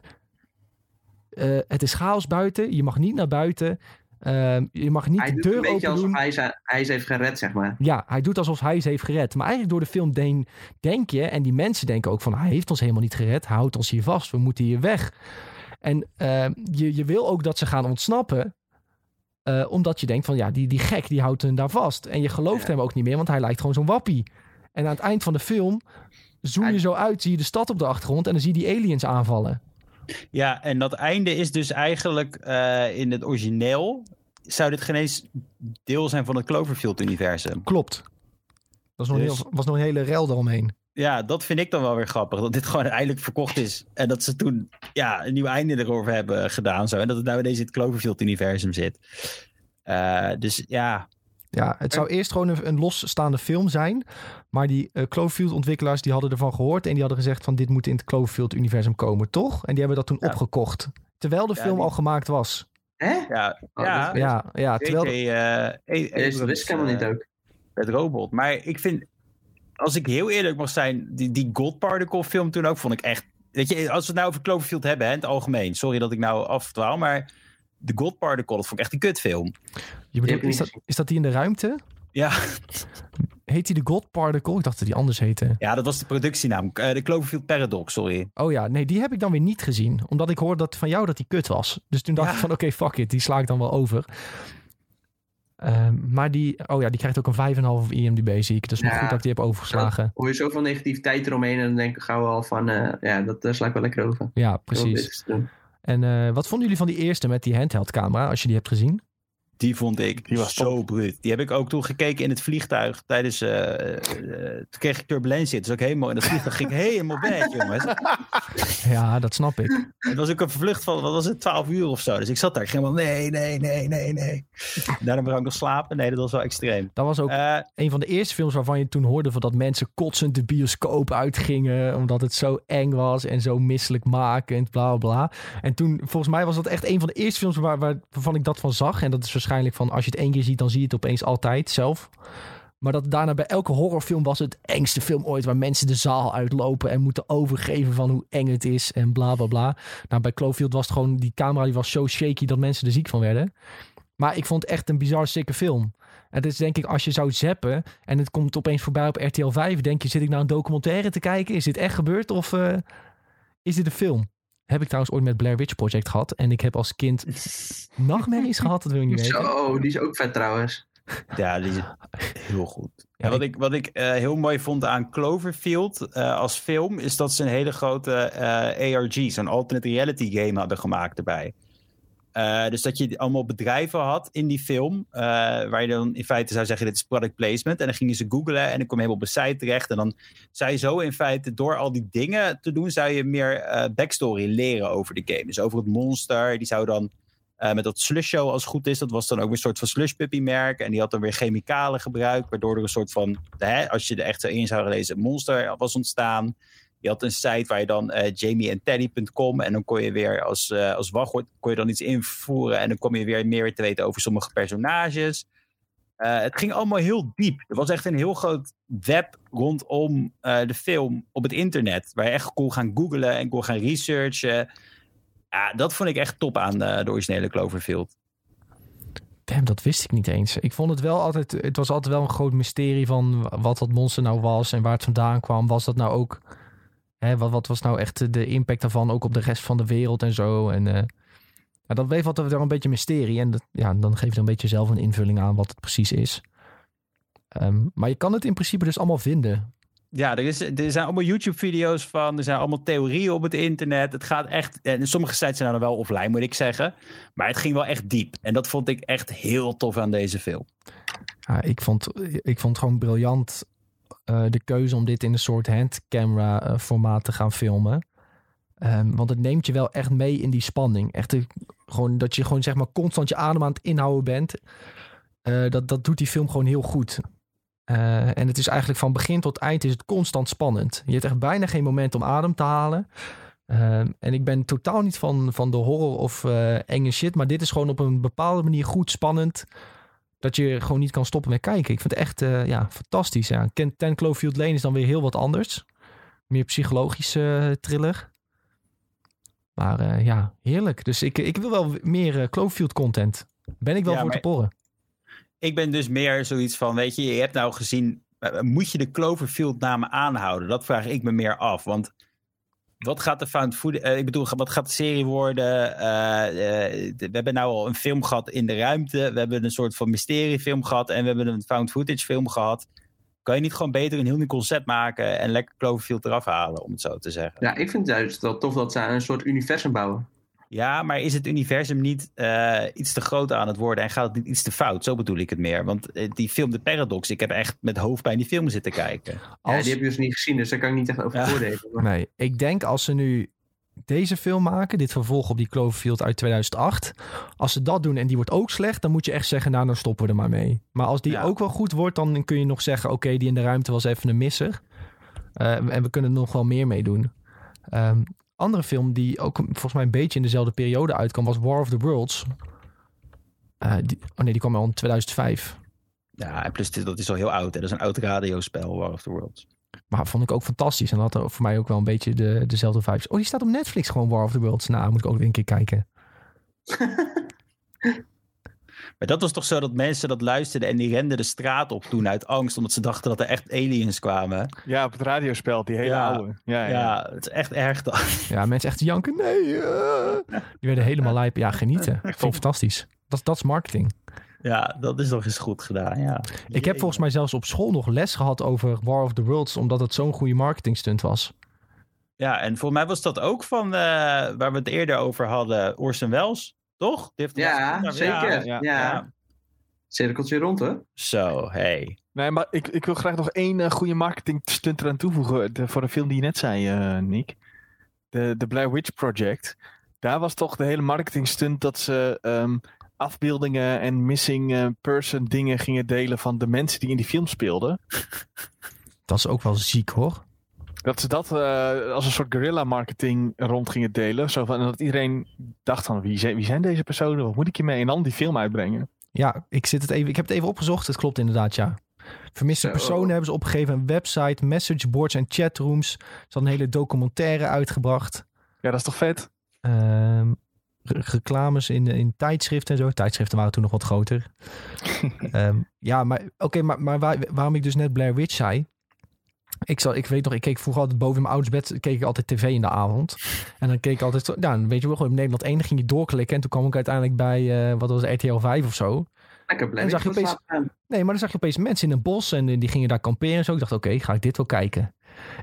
eh, het is chaos buiten. Je mag niet naar buiten. Ehm, je mag niet Hij de doet een deur beetje open alsof doen. hij ze, hij ze heeft gered, zeg maar. Ja, hij doet alsof hij ze heeft gered. Maar eigenlijk door de film deen, denk je, en die mensen denken ook van... hij heeft ons helemaal niet gered, hij houdt ons hier vast, we moeten hier weg. En eh, je, je wil ook dat ze gaan ontsnappen... eh, omdat je denkt van ja, die, die gek die houdt hun daar vast. En je gelooft Ja. hem ook niet meer, want hij lijkt gewoon zo'n wappie. En aan het eind van de film zoom je zo uit, zie je de stad op de achtergrond... en dan zie je die aliens aanvallen. Ja, en dat einde is dus eigenlijk eh, in het origineel. Zou dit geen eens deel zijn van het Cloverfield-universum? Klopt. Dat was nog, Dus- heel, was nog een hele rel eromheen. Ja, dat vind ik dan wel weer grappig. Dat dit gewoon eindelijk verkocht is. En dat ze toen ja, een nieuw einde erover hebben gedaan. Zo. En dat het nou ineens in het Cloverfield-universum zit. Eh, dus ja, Ja, het zou eerst gewoon een, een losstaande film zijn. Maar die eh, Cloverfield-ontwikkelaars die hadden ervan gehoord. En die hadden gezegd van dit moet in het Cloverfield-universum komen, toch? En die hebben dat toen Ja. opgekocht. Terwijl de Ja, film die- al gemaakt was. Hè? ja, Oh, ja. is- Ja, ja terwijl... JJ, eh, E- wist ik helemaal niet ook. Het robot. Maar ik vind, als ik heel eerlijk mag zijn, die, die God Particle film toen ook vond ik echt. Weet je, als we het nou over Cloverfield hebben, hè, in het algemeen. Sorry dat ik nou afdwaal, maar de God Particle, dat vond ik echt een kutfilm. je bedoelt, is, dat, is dat die in de ruimte? Ja, Heet die de God Particle? Ik dacht dat die anders heette. ja dat was de productienaam. Eh, de Cloverfield Paradox, sorry. Oh ja, nee, die heb ik dan weer niet gezien. Omdat ik hoorde dat van jou dat die kut was. Dus toen dacht Ja. ik van oké, fuck it. Die sla ik dan wel over. Ehm, maar die, oh ja, die krijgt ook een 5,5 op IMDb, zie ik. Dus nog goed dat ik die heb overgeslagen. hoor je zoveel negativiteit eromheen en dan denk ik gauw al van, eh, ja, dat daar sla ik wel lekker over. Ja, precies. En eh, wat vonden jullie van die eerste met die handheld camera, als je die hebt gezien? Die vond ik Die was zo bruut. Die heb ik ook toen gekeken in het vliegtuig tijdens... eh, eh, toen kreeg ik turbulentie. Dus ook helemaal in het vliegtuig ging ik helemaal weg, jongens. Ja, dat snap ik. Het was ook een vlucht van, wat was het, 12 uur of zo. Dus ik zat daar, ik ging helemaal, nee, nee, nee, nee, nee. Daarna wou ik nog slapen. Nee, dat was wel extreem. Dat was ook Eh, een van de eerste films waarvan je toen hoorde van dat mensen kotsend de bioscoop uitgingen. Omdat het zo eng was en zo misselijkmakend, bla bla bla. En toen, volgens mij was dat echt een van de eerste films waar, waar, waarvan ik dat van zag. En dat is waarschijnlijk van als je het één keer ziet, dan zie je het opeens altijd zelf. Maar dat daarna bij elke horrorfilm was het engste film ooit. Waar mensen de zaal uitlopen en moeten overgeven van hoe eng het is en bla bla bla. Nou, bij Cloverfield was het gewoon, die camera die was zo shaky dat mensen er ziek van werden. Maar ik vond het echt een bizar sikke film. Het is denk ik, als je zou zappen en het komt opeens voorbij op RTL 5, denk je, zit ik nou een documentaire te kijken? Is dit echt gebeurd of eh, is dit een film? Heb ik trouwens ooit met Blair Witch Project gehad. En ik heb als kind nachtmerries gehad, dat wil je niet weten. Zo, die is ook vet trouwens. Ja, die is heel goed. Ja, wat ik, wat ik eh, heel mooi vond aan Cloverfield eh, als film, is dat ze een hele grote eh, ARG, zo'n alternate reality game hadden gemaakt erbij. Eh, dus dat je allemaal bedrijven had in die film, eh, waar je dan in feite zou zeggen, dit is product placement. En dan gingen ze googlen en dan kom je helemaal op een site terecht. En dan zou je zo in feite, door al die dingen te doen, zou je meer eh, backstory leren over de game. Dus over het monster, die zou dan met dat slush show als het goed is. Dat was dan ook een soort van slush puppy merk. En die had dan weer chemicalen gebruikt. Waardoor er een soort van, hè, als je er echt zo in zou lezen, monster was ontstaan. Je had een site waar je dan eh jamieandteddy.com en dan kon je weer als, eh als wachtwoord kon je dan iets invoeren. En dan kom je weer meer te weten over sommige personages. Eh, het ging allemaal heel diep. Er was echt een heel groot web rondom de film op het internet. Waar je echt kon gaan googlen en kon gaan researchen. Ja, dat vond ik echt top aan de originele Cloverfield. Damn, dat wist ik niet eens. Ik vond het wel altijd, het was altijd wel een groot mysterie van wat dat monster nou was en waar het vandaan kwam. Was dat nou ook, hè, wat, wat was nou echt de impact daarvan ook op de rest van de wereld en zo. En eh, dat bleef altijd wel een beetje mysterie. En dat, ja, dan geef je een beetje zelf een invulling aan wat het precies is. Ehm, maar je kan het in principe dus allemaal vinden. Ja, er, is, er zijn allemaal YouTube-video's van. Er zijn allemaal theorieën op het internet. Het gaat echt. En sommige sites zijn dan wel offline, moet ik zeggen. Maar het ging wel echt diep. En dat vond ik echt heel tof aan deze film. Ja, ik, vond, ik vond het gewoon briljant eh, de keuze om dit in een soort handcamera eh, formaat te gaan filmen. Ehm, want het neemt je wel echt mee in die spanning. Echt de- gewoon, dat je gewoon zeg maar constant je adem aan het inhouden bent. Eh, dat, dat doet die film gewoon heel goed. Eh, en het is eigenlijk van begin tot eind is het constant spannend. Je hebt echt bijna geen moment om adem te halen. Ehm, en ik ben totaal niet van, van de horror of eh, enge shit. Maar dit is gewoon op een bepaalde manier goed spannend dat je gewoon niet kan stoppen met kijken. Ik vind het echt eh, ja, fantastisch. Ja. Ken- Ten Cloverfield Lane is dan weer heel wat anders. Meer psychologische eh, thriller. Maar eh, ja, heerlijk. Dus ik, ik wil wel meer Cloverfield content. Ben ik wel Ja, voor te porren. Ik ben dus meer zoiets van: weet je, je hebt nou gezien. Moet je de Cloverfield-namen aanhouden? Dat vraag ik me meer af. Want wat gaat de found food, eh, ik bedoel, wat gaat de serie worden? Eh, eh, we hebben nou al een film gehad in de ruimte. We hebben een soort van mysteriefilm gehad. En we hebben een found footage film gehad. Kan je niet gewoon beter een heel nieuw concept maken en lekker Cloverfield eraf halen, om het zo te zeggen? Ja, ik vind juist wel tof dat ze een soort universum bouwen. Ja, maar is het universum niet eh, iets te groot aan het worden en gaat het niet iets te fout? Zo bedoel ik het meer. Want eh, die film The Paradox, ik heb echt met hoofdpijn die film zitten kijken. Ja, die heb je dus niet gezien, dus daar kan ik niet echt over Ja. oordelen. Maar- Nee, ik denk als ze nu deze film maken, dit vervolg op die Cloverfield uit 2008. Als ze dat doen en die wordt ook slecht, dan moet je echt zeggen, nou dan stoppen we er maar mee. Maar als die Ja. ook wel goed wordt, dan kun je nog zeggen, oké, die in de ruimte was even een misser. Eh, en we kunnen er nog wel meer mee doen. Ehm, andere film die ook volgens mij een beetje in dezelfde periode uitkwam, was War of the Worlds. Eh, die, oh nee, die kwam al in 2005. Ja, en plus dit- dat is al heel oud. Hè? Dat is een oud radiospel, War of the Worlds. Maar vond ik ook fantastisch. En dat had voor mij ook wel een beetje de, dezelfde vibes. Oh, die staat op Netflix gewoon, War of the Worlds. Nou, moet ik ook weer een keer kijken. Maar dat was toch zo dat mensen dat luisterden en die renden de straat op toen uit angst, omdat ze dachten dat er echt aliens kwamen. Ja, op het radiospel, die hele Ja. oude. Ja, Ja, ja. het is echt erg. dan. Ja, mensen echt janken. Nee. eh. Die werden helemaal lijp. Ja, genieten. Ik het fantastisch. Dat, dat is marketing. Ja, dat is nog eens goed gedaan, ja. Ik heb volgens mij zelfs op school nog les gehad over War of the Worlds, omdat het zo'n goede marketing stunt was. Ja, en volgens mij was dat ook van eh, waar we het eerder over hadden, Orson Welles, toch? Ja, zeker. ja, Ja, ja. Cirkeltje rond, hè? Zo, hey. Nee, maar ik, ik wil graag nog één eh, goede marketing stunt eraan toevoegen. De- voor de film die je net zei, eh, Nick. De, de Blair Witch Project. Daar was toch de hele marketing stunt dat ze ehm, afbeeldingen en missing eh, person dingen gingen delen van de mensen die in die film speelden. Dat is ook wel ziek hoor. Dat ze dat eh, als een soort guerrilla marketing rond gingen delen. Zo van, en dat iedereen dacht van wie zijn, wie zijn deze personen? Wat moet ik hiermee? En dan die film uitbrengen. Ja, ik, zit het even, ik heb het even opgezocht. Het klopt inderdaad, ja. Vermiste Zo. personen hebben ze opgegeven een website, messageboards en chatrooms. Ze hadden een hele documentaire uitgebracht. Ja, dat is toch vet? Ehm, re- reclames in, in tijdschriften en zo. Tijdschriften waren toen nog wat groter. Ehm, ja, maar oké, maar, maar waar- waarom ik dus net Blair Witch zei. Ik, zal, ik weet nog, ik keek vroeger altijd boven in mijn ouders bed, keek ik altijd tv in de avond. En dan keek ik altijd, ja, dan weet je wel, gewoon Nederland 1, dan ging je doorklikken. En toen kwam ik uiteindelijk bij, eh, wat was het, RTL 5 of zo. Lekker blij. En zag je opeens- Nee, maar dan zag je opeens mensen in een bos en eh, die gingen daar kamperen en zo. Ik dacht, oké, ga ik dit wel kijken.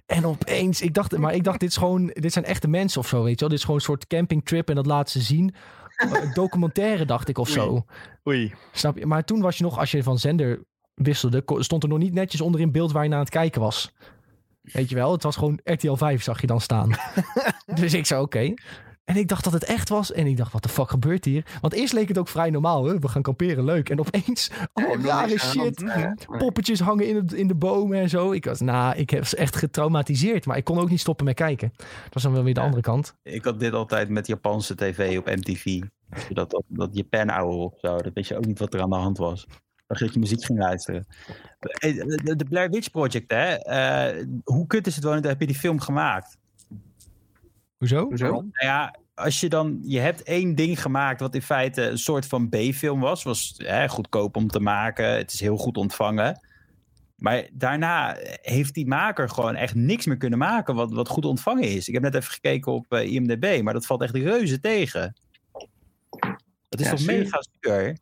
En opeens, ik dacht, maar ik dacht, dit, is gewoon, dit zijn echte mensen of zo, weet je wel. Dit is gewoon een soort campingtrip en dat laat ze zien. Een documentaire, dacht ik, of zo. Oei. Snap je? Maar toen was je nog, als je van zender wisselde, stond er nog niet netjes onder in beeld waar je naar aan het kijken was. Weet je wel, het was gewoon RTL 5 zag je dan staan. dus ik zei, oké. En ik dacht dat het echt was. En ik dacht, wat de fuck gebeurt hier? Want eerst leek het ook vrij normaal. Hè? We gaan kamperen, leuk. En opeens, oh, rare shit. Poppetjes hangen in, het, in de bomen en zo. Ik was, nou, ik was echt getraumatiseerd. Maar ik kon ook niet stoppen met kijken. Dat was dan wel weer de Ja. andere kant. Ik had dit altijd met Japanse tv op MTV. Dat, dat, dat Japan Hour of zo. Dat wist je ook niet wat er aan de hand was. Dat je muziek ging luisteren. Eh, De, Blair Witch Project, hè. eh, hoe kut is het wel? Heb je die film gemaakt? Hoezo? Hoezo? Nou ja, als je dan, je hebt één ding gemaakt wat in feite een soort van B-film was. Was hè, goedkoop om te maken. Het is heel goed ontvangen. Maar daarna heeft die maker gewoon echt niks meer kunnen maken wat, wat goed ontvangen is. Ik heb net even gekeken op eh, IMDb, maar dat valt echt reuze tegen. Dat is Ja, toch mega zuur?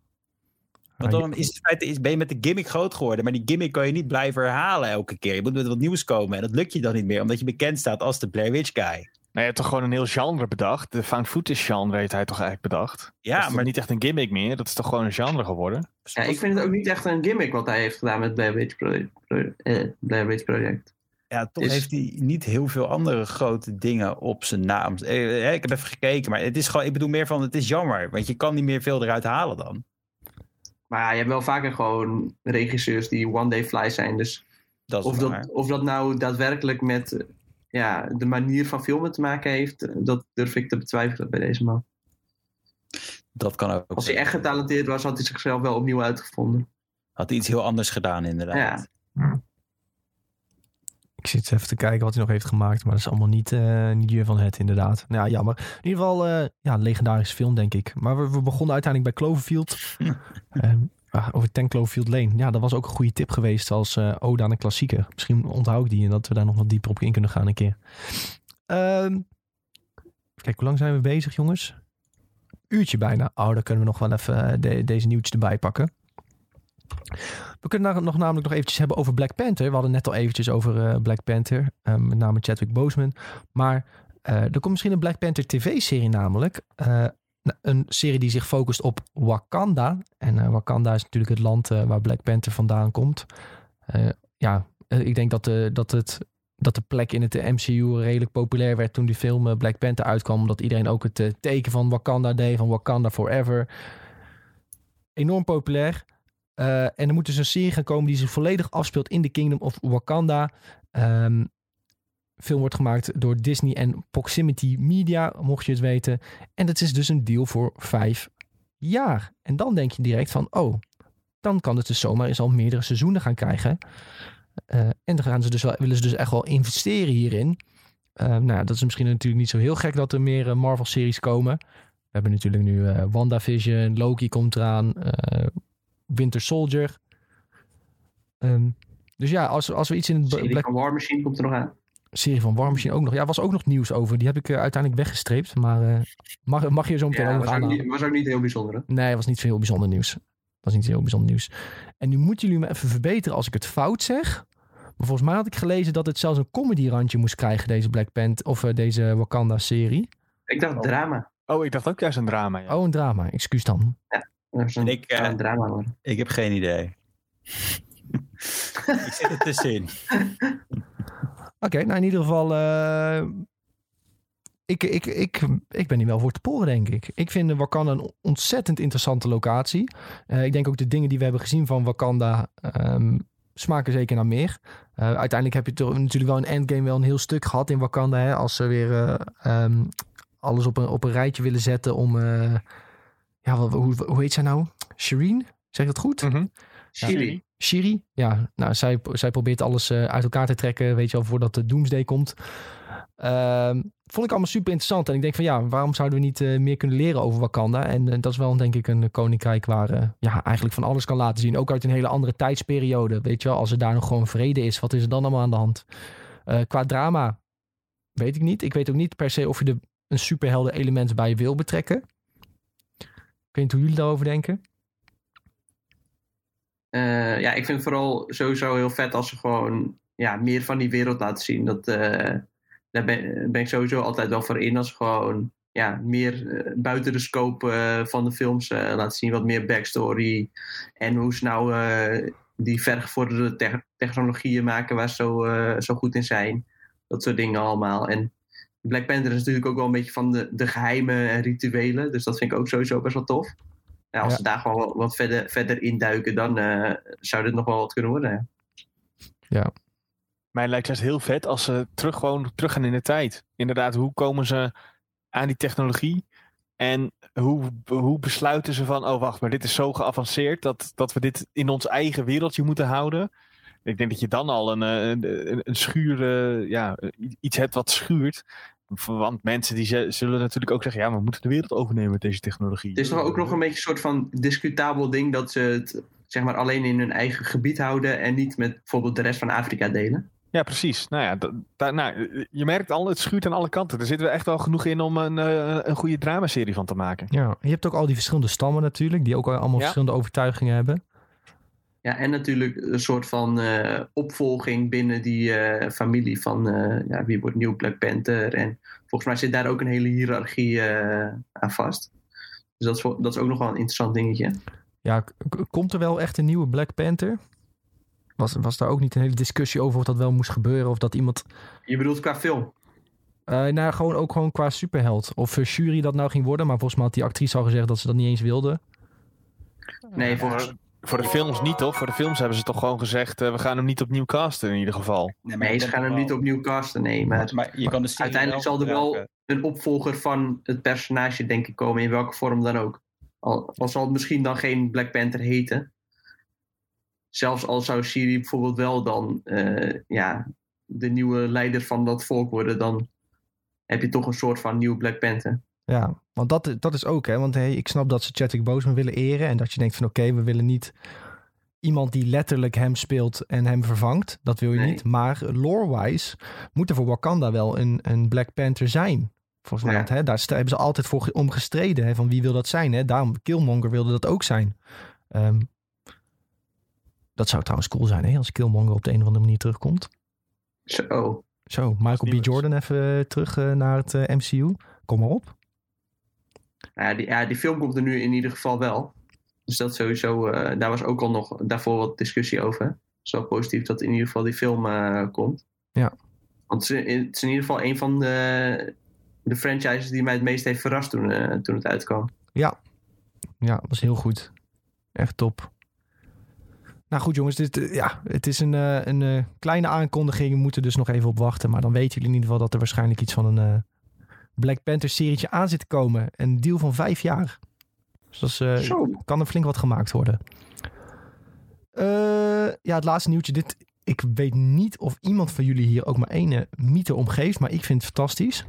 Want dan is feite is, ben je met de gimmick groot geworden. Maar die gimmick kan je niet blijven herhalen elke keer. Je moet met wat nieuws komen. En dat lukt je dan niet meer, omdat je bekend staat als de Blair Witch guy. Nou, je hebt toch gewoon een heel genre bedacht. De found footage genre heeft hij toch eigenlijk bedacht. dat Ja, toch maar niet echt een gimmick meer. Dat is toch gewoon een genre geworden. Ja, ik vind het ook niet echt een gimmick wat hij heeft gedaan met Blair Witch Project. Pro- eh, Blair Witch Project. Ja, toch Is- heeft hij niet heel veel andere grote dingen op zijn naam. Eh, eh, ik heb even gekeken, maar het is gewoon, ik bedoel meer van, het is jammer. Want je kan niet meer veel eruit halen dan. Maar ja, je hebt wel vaker gewoon regisseurs die one day fly zijn. Dus Dat of waar. dat, of dat nou daadwerkelijk met ja, de manier van filmen te maken heeft, dat durf ik te betwijfelen bij deze man. dat kan ook. Als hij echt getalenteerd was, had hij zichzelf wel opnieuw uitgevonden. Had hij iets heel anders gedaan, inderdaad. Ja. Ik zit even te kijken wat hij nog heeft gemaakt. Maar dat is allemaal niet, eh niet Jur van het, inderdaad. Nou ja, jammer. In ieder geval, eh, ja, een legendarische film, denk ik. Maar we, we begonnen uiteindelijk bij Cloverfield. Ehm, ah, over 10 Cloverfield Lane. Ja, dat was ook een goede tip geweest als eh ode aan een klassieker. Misschien onthoud ik die en dat we daar nog wat dieper op in kunnen gaan een keer. Ehm kijk, hoe lang zijn we bezig, jongens? Uurtje bijna. Oh, dan kunnen we nog wel even de- deze nieuwtjes erbij pakken. We kunnen na- nog namelijk nog eventjes hebben over Black Panther. We hadden net al eventjes over eh, Black Panther. eh, met name Chadwick Boseman. Maar eh, er komt misschien een Black Panther tv-serie namelijk. Eh, een serie die zich focust op Wakanda. En Wakanda is natuurlijk het land waar Black Panther vandaan komt. Ja, ik denk dat, de, dat, het, dat de plek in het MCU redelijk populair werd toen die film Black Panther uitkwam. Omdat iedereen ook het teken van Wakanda deed, van Wakanda Forever. Enorm populair. Eh, en er moet dus een serie gaan komen die zich volledig afspeelt in de Kingdom of Wakanda. Ehm film wordt gemaakt door Disney en Proximity Media, mocht je het weten. En dat is dus een deal voor vijf jaar. En dan denk je direct van, oh, dan kan het dus zomaar eens al meerdere seizoenen gaan krijgen. Eh, en dan gaan ze dus wel, willen ze dus echt wel investeren hierin. Eh, nou, dat is misschien natuurlijk niet zo heel gek dat er meer eh, Marvel-series komen. We hebben natuurlijk nu WandaVision, Loki komt eraan, Winter Soldier. Ehm, dus ja, als, als we iets in het De serie Black van War Machine komt er nog aan. serie van War Machine ook nog. Ja, was ook nog nieuws over. Die heb ik eh, uiteindelijk weggestreept. Maar eh, mag, mag je zo meteen Ja, ook was nog ook, aanhalen? niet, was ook niet heel bijzonder. Hè? Nee, was niet veel bijzonder nieuws. was niet heel bijzonder nieuws. En nu moeten jullie me even verbeteren als ik het fout zeg. Maar volgens mij had ik gelezen dat het zelfs een comedy randje moest krijgen, deze Black Panther of eh, deze Wakanda-serie. Ik dacht drama. Oh, ik dacht ook juist een drama. Ja. Oh, een drama. Excuus dan. Dat Ik, eh, drama worden. Ik heb geen idee. ik zit er tussenin. Oké, nou in ieder geval. eh, ik, ik, ik, ik ben hier wel voor te poren, denk ik. Ik vind Wakanda een ontzettend interessante locatie. Eh, ik denk ook de dingen die we hebben gezien van Wakanda ehm, smaken zeker naar meer. Eh, uiteindelijk heb je toch natuurlijk wel een endgame wel een heel stuk gehad in Wakanda. Hè, als ze weer eh, ehm, alles op een, op een rijtje willen zetten om... eh, ja, wat- hoe, hoe heet zij nou? Shireen? Zeg ik dat goed? Mhm. Chili. Shiri, ja, nou, zij, zij probeert alles eh, uit elkaar te trekken, weet je wel, voordat de Doomsday komt. Ehm, vond ik allemaal super interessant. En ik denk van ja, waarom zouden we niet eh, meer kunnen leren over Wakanda? En eh, dat is wel denk ik een koninkrijk waar ja, eigenlijk van alles kan laten zien. Ook uit een hele andere tijdsperiode. Weet je wel, als er daar nog gewoon vrede is, wat is er dan allemaal aan de hand? Eh, qua drama, weet ik niet. Ik weet ook niet per se of je er een superhelden element bij wil betrekken. Weet niet hoe jullie daarover denken. Eh, ja, ik vind vooral sowieso heel vet als ze gewoon ja, meer van die wereld laten zien. Dat, eh, daar ben, ik sowieso altijd wel voor in. Als ze gewoon ja, meer eh, buiten de scope van de films laten zien. Wat meer backstory. En hoe ze nou die vergevorderde te- technologieën maken waar ze zo, zo goed in zijn. Dat soort dingen allemaal. Black Panther is natuurlijk ook wel een beetje van de, de geheimen en rituelen. Dus dat vind ik ook sowieso best wel tof. Ja, als Ja. ze daar gewoon wat, wat verder, verder induiken, dan eh, zou dit nog wel wat kunnen worden. ja. Mij lijkt juist heel vet als ze terug, gewoon terug gaan in de tijd. Inderdaad, hoe komen ze aan die technologie? En hoe, hoe besluiten ze van, oh wacht, maar dit is zo geavanceerd dat, dat we dit in ons eigen wereldje moeten houden? Ik denk dat je dan al een, eh, een, een, schuur, eh, ja, iets hebt wat schuurt. Want mensen die ze- zullen natuurlijk ook zeggen, ja, we moeten de wereld overnemen met deze technologie. Het is toch ook nog een beetje een soort van discutabel ding dat ze het zeg maar, alleen in hun eigen gebied houden en niet met bijvoorbeeld de rest van Afrika delen. Ja, precies. Nou ja, da- da- nou, je merkt al, het schuurt aan alle kanten. Er zitten we echt wel genoeg in om een, eh, een goede dramaserie van te maken. Ja, je hebt ook al die verschillende stammen natuurlijk, die ook al allemaal Ja. verschillende overtuigingen hebben. Ja, en natuurlijk een soort van eh, opvolging binnen die eh, familie van eh, ja, wie wordt nieuw Black Panther. En volgens mij zit daar ook een hele hiërarchie eh, aan vast. Dus dat is, dat is ook nog wel een interessant dingetje. Ja, komt er wel echt een nieuwe Black Panther? Was, was daar ook niet een hele discussie over of dat wel moest gebeuren? Of dat iemand, Je bedoelt qua film? eh nou gewoon ook gewoon qua superheld. Of uh, Shuri dat nou ging worden, maar volgens mij had die actrice al gezegd dat ze dat niet eens wilde. Nee, volgens, Voor, de films niet, toch? Voor de films hebben ze toch gewoon gezegd, eh, we gaan hem niet opnieuw casten in ieder geval. nee, ze gaan hem niet opnieuw casten, nee. Maar Maar je kan de serie uiteindelijk zal er wel een opvolger van het personage, denk ik, komen. In welke vorm dan ook. Al, al zal het misschien dan geen Black Panther heten. Zelfs al zou Shiri bijvoorbeeld wel dan eh, ja, de nieuwe leider van dat volk worden, dan heb je toch een soort van nieuw Black Panther. Ja, want dat, dat is ook, hè. Want hey, ik snap dat ze Chadwick Boseman willen eren. En dat je denkt van, oké, we willen niet iemand die letterlijk hem speelt en hem vervangt. Dat wil je Nee. niet. Maar lore-wise moet er voor Wakanda wel een, een Black Panther zijn. Volgens mij, Ja. hè, daar hebben ze altijd voor om gestreden. Hè, van wie wil dat zijn, hè. Daarom, Killmonger wilde dat ook zijn. Ehm, dat zou trouwens cool zijn, hè. Als Killmonger op de een of andere manier terugkomt. Zo. Zo, Michael B. Jordan even eh, terug eh, naar het eh, MCU. Kom maar op. Nou ja, die, ja, die film komt er nu in ieder geval wel. Dus dat sowieso, eh, daar was ook al nog daarvoor wat discussie over. Het is wel positief dat in ieder geval die film eh, komt. Ja. Want het is, het is in ieder geval een van de, de franchises die mij het meest heeft verrast toen, eh, toen het uitkwam. Ja, was heel goed. Echt top. Nou goed jongens, dit, ja, het is een, een kleine aankondiging. We moeten dus nog even op wachten. Maar dan weten jullie in ieder geval dat er waarschijnlijk iets van een Black Panther serietje aan zit te komen. Een deal van vijf jaar. Dus dat is, eh, kan er flink wat gemaakt worden. Eh, ja, het laatste nieuwtje. Dit, ik weet niet of iemand van jullie hier ook maar ene mythe omgeeft. Maar ik vind het fantastisch.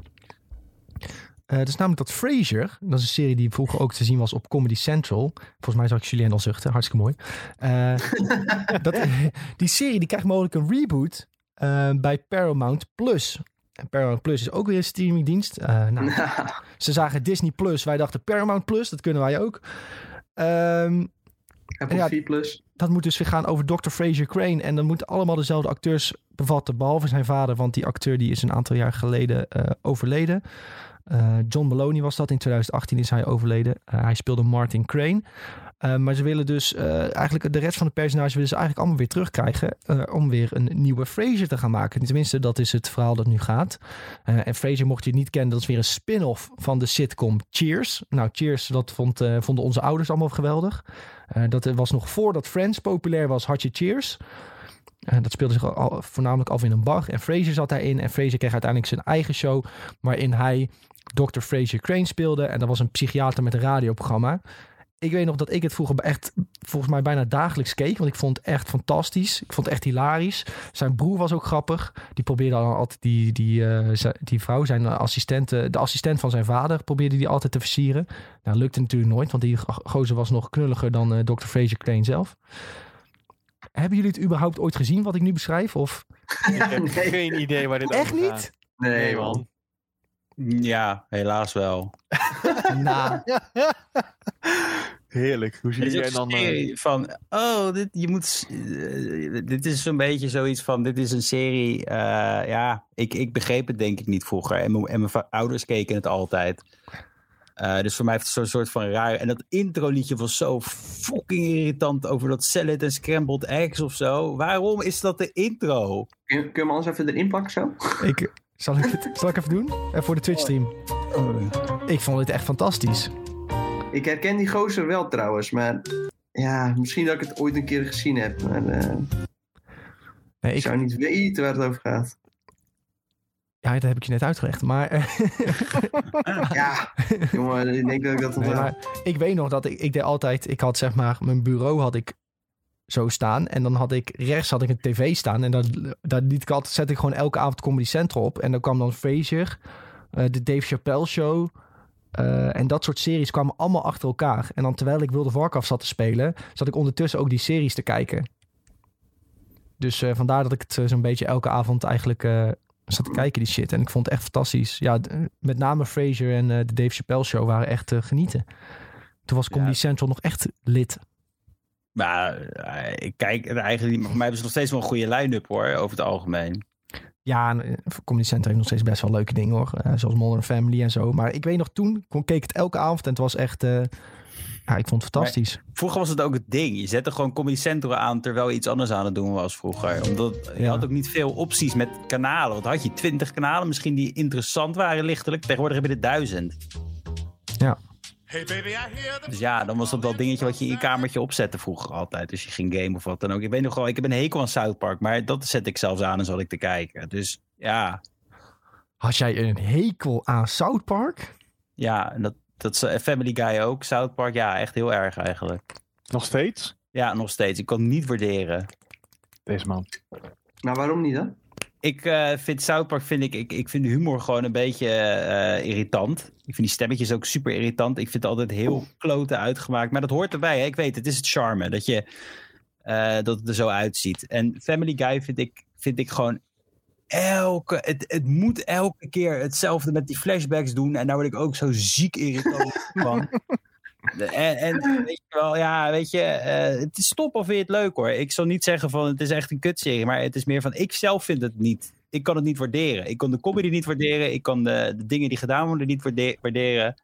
Eh dat is namelijk dat Frasier, dat is een serie die vroeger ook te zien was op Comedy Central. Volgens mij zag ik Julien al zuchten, hartstikke mooi. Dat, die serie die krijgt mogelijk een reboot bij Paramount Plus. En Paramount Plus is ook weer een streamingdienst. Eh, nou, ze zagen Disney Plus, wij dachten Paramount Plus, dat kunnen wij ook. Ehm, Apple Ja. TV Plus. dat moet dus weer gaan over Dr. Fraser Crane. En dan moeten allemaal dezelfde acteurs bevatten, behalve zijn vader. Want die acteur die is een aantal jaar geleden eh, overleden. Eh, John Maloney was dat. In 2018 is hij overleden. Hij speelde Martin Crane. Eh, maar ze willen dus eh, eigenlijk de rest van de personages willen ze eigenlijk allemaal weer terugkrijgen. eh, om weer een nieuwe Fraser te gaan maken. Tenminste, dat is het verhaal dat nu gaat. En Fraser, mocht je het niet kennen, dat is weer een spin-off van de sitcom Cheers. Nou, Cheers, dat vond, vonden onze ouders allemaal geweldig. Dat was nog voordat Friends populair was, had je Cheers. Dat speelde zich voornamelijk af in een bar. En Fraser zat daarin. En Fraser kreeg uiteindelijk zijn eigen show. Waarin hij Dr. Fraser Crane speelde. En dat was een psychiater met een radioprogramma. Ik weet nog dat ik het vroeger echt, volgens mij bijna dagelijks keek. Want ik vond het echt fantastisch. Ik vond het echt hilarisch. Zijn broer was ook grappig. Die probeerde al altijd die, die, eh, die vrouw, zijn assistent, eh, de assistent van zijn vader, probeerde die altijd te versieren. Nou, lukte natuurlijk nooit, want die go- gozer was nog knulliger dan eh, Dr. Fraser Crane zelf. Hebben jullie het überhaupt ooit gezien wat ik nu beschrijf? Of Ik heb Nee. geen idee waar dit echt over gaat. niet? Nee, man. Ja, helaas wel. Nou, Heerlijk. Hoe zie jij dan... een serie van, oh, dit, je moet, eh, dit is zo'n beetje zoiets van, dit is een serie, eh, ja, ik, ik begreep het denk ik niet vroeger. En, mijn- en mijn va- ouders keken het altijd. Eh, dus voor mij heeft het zo'n soort van raar. En dat introliedje was zo fucking irritant over dat salad en scrambled eggs of zo. Waarom is dat de intro? Kun, kun je hem anders even erin plakken zo? ik, zal, ik het, zal ik even doen? En voor de Twitch stream. Ik vond het echt fantastisch. Ik herken die gozer wel trouwens, maar ja, misschien dat ik het ooit een keer gezien heb. Maar eh, Nee, ik zou niet weten waar het over gaat. ja, dat heb ik je net uitgelegd. Maar, eh, Ja, jongen, ik denk dat ik dat nee, onthoud. maar ik weet nog dat ik, ik deed altijd... Ik had zeg maar, mijn bureau had ik zo staan. En dan had ik rechts had ik een tv staan. En dat, dat liet ik altijd, zette ik gewoon elke avond Comedy Central op. En dan kwam dan Frasier, eh, de Dave Chappelle Show... eh, en dat soort series kwamen allemaal achter elkaar. En dan terwijl ik World of Warcraft zat te spelen... zat ik ondertussen ook die series te kijken. Dus eh, vandaar dat ik het eh, zo'n beetje elke avond eigenlijk zat te kijken, die shit. En ik vond het echt fantastisch. Ja, met name Frasier en de Dave Chappelle Show waren echt eh, genieten. Toen was Comedy Ja. Central nog echt lid. Maar ik kijk het eigenlijk niet, maar voor mij hebben ze nog steeds wel een goede line-up hoor, over het algemeen. Ja, en, eh, Comedy Central heeft nog steeds best wel leuke dingen hoor. Eh, zoals Modern Family en zo. Maar ik weet nog toen, kon, keek het elke avond en het was echt... eh, ja, ik vond het fantastisch. Vroeger was het ook het ding. Je zette gewoon Comedy Central aan terwijl je iets anders aan het doen was vroeger. Omdat je Ja. had ook niet veel opties met kanalen. Want had je twintig kanalen misschien die interessant waren lichtelijk. Tegenwoordig heb je er duizend. Dus ja, dan was dat wel dingetje wat je in je kamertje opzette vroeger altijd. Dus je ging game of wat dan ook. Ik weet nog wel, ik heb een hekel aan South Park. Maar dat zet ik zelfs aan en zat ik te kijken. Dus ja, Had jij een hekel aan South Park? ja en dat, dat is eh, Family Guy ook. South Park, ja, echt heel erg eigenlijk. Nog steeds? Ja, nog steeds. Ik kan het niet waarderen. Deze man. Maar waarom niet dan? Ik eh, vind South Park, vind ik, ik, ik vind de humor gewoon een beetje eh, irritant. Ik vind die stemmetjes ook super irritant. Ik vind het altijd heel klote uitgemaakt. Maar dat hoort erbij, hè? ik weet, het is het charme dat, je, eh, dat het er zo uitziet. En Family Guy vind ik, vind ik gewoon elke... Het, het moet elke keer hetzelfde met die flashbacks doen. En daar word ik ook zo ziek irritant van. En, en weet je wel, ja, weet je, eh, het is top of je het leuk hoor. Ik zal niet zeggen van het is echt een kutserie, maar het is meer van ik zelf vind het niet. Ik kan het niet waarderen. Ik kan de comedy niet waarderen. Ik kan de, de dingen die gedaan worden niet waarde- waarderen.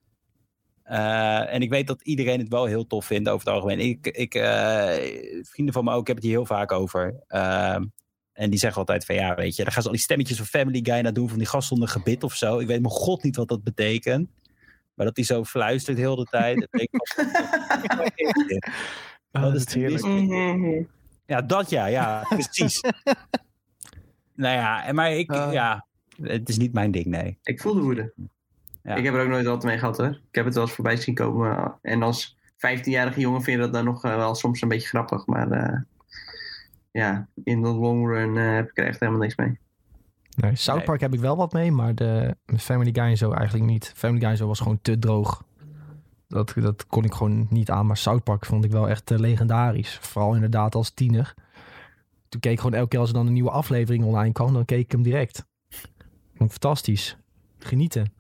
Eh, en ik weet dat iedereen het wel heel tof vindt over het algemeen. Ik, ik, eh, vrienden van me ook, ik heb het hier heel vaak over. Ehm, en die zeggen altijd van ja, weet je, dan gaan ze al die stemmetjes van Family Guy naar doen van die gast zonder gebit of zo. Ik weet mijn god niet wat dat betekent. Maar dat hij zo fluistert heel de tijd. dat denk ik van, Oh, is heerlijk. Ja, dat ja, ja, precies. nou ja, en maar ik, Ah. ja, het is niet mijn ding, nee. Ik voel de woede. Ja. Ik heb er ook nooit wat mee gehad hoor. Ik heb het wel eens voorbij zien komen. En als 15-jarige jongen vind je dat dan nog eh, wel soms een beetje grappig. Maar eh, ja, in de long run eh, heb ik er echt helemaal niks mee. Nee, South Nee. Park heb ik wel wat mee, maar de Family Guy en zo eigenlijk niet. Family Guy en zo was gewoon te droog. Dat, dat kon ik gewoon niet aan. Maar South Park vond ik wel echt eh, legendarisch. Vooral inderdaad als tiener. Toen keek ik gewoon elke keer als er dan een nieuwe aflevering online kwam, dan keek ik hem direct. Vond ik fantastisch. Genieten.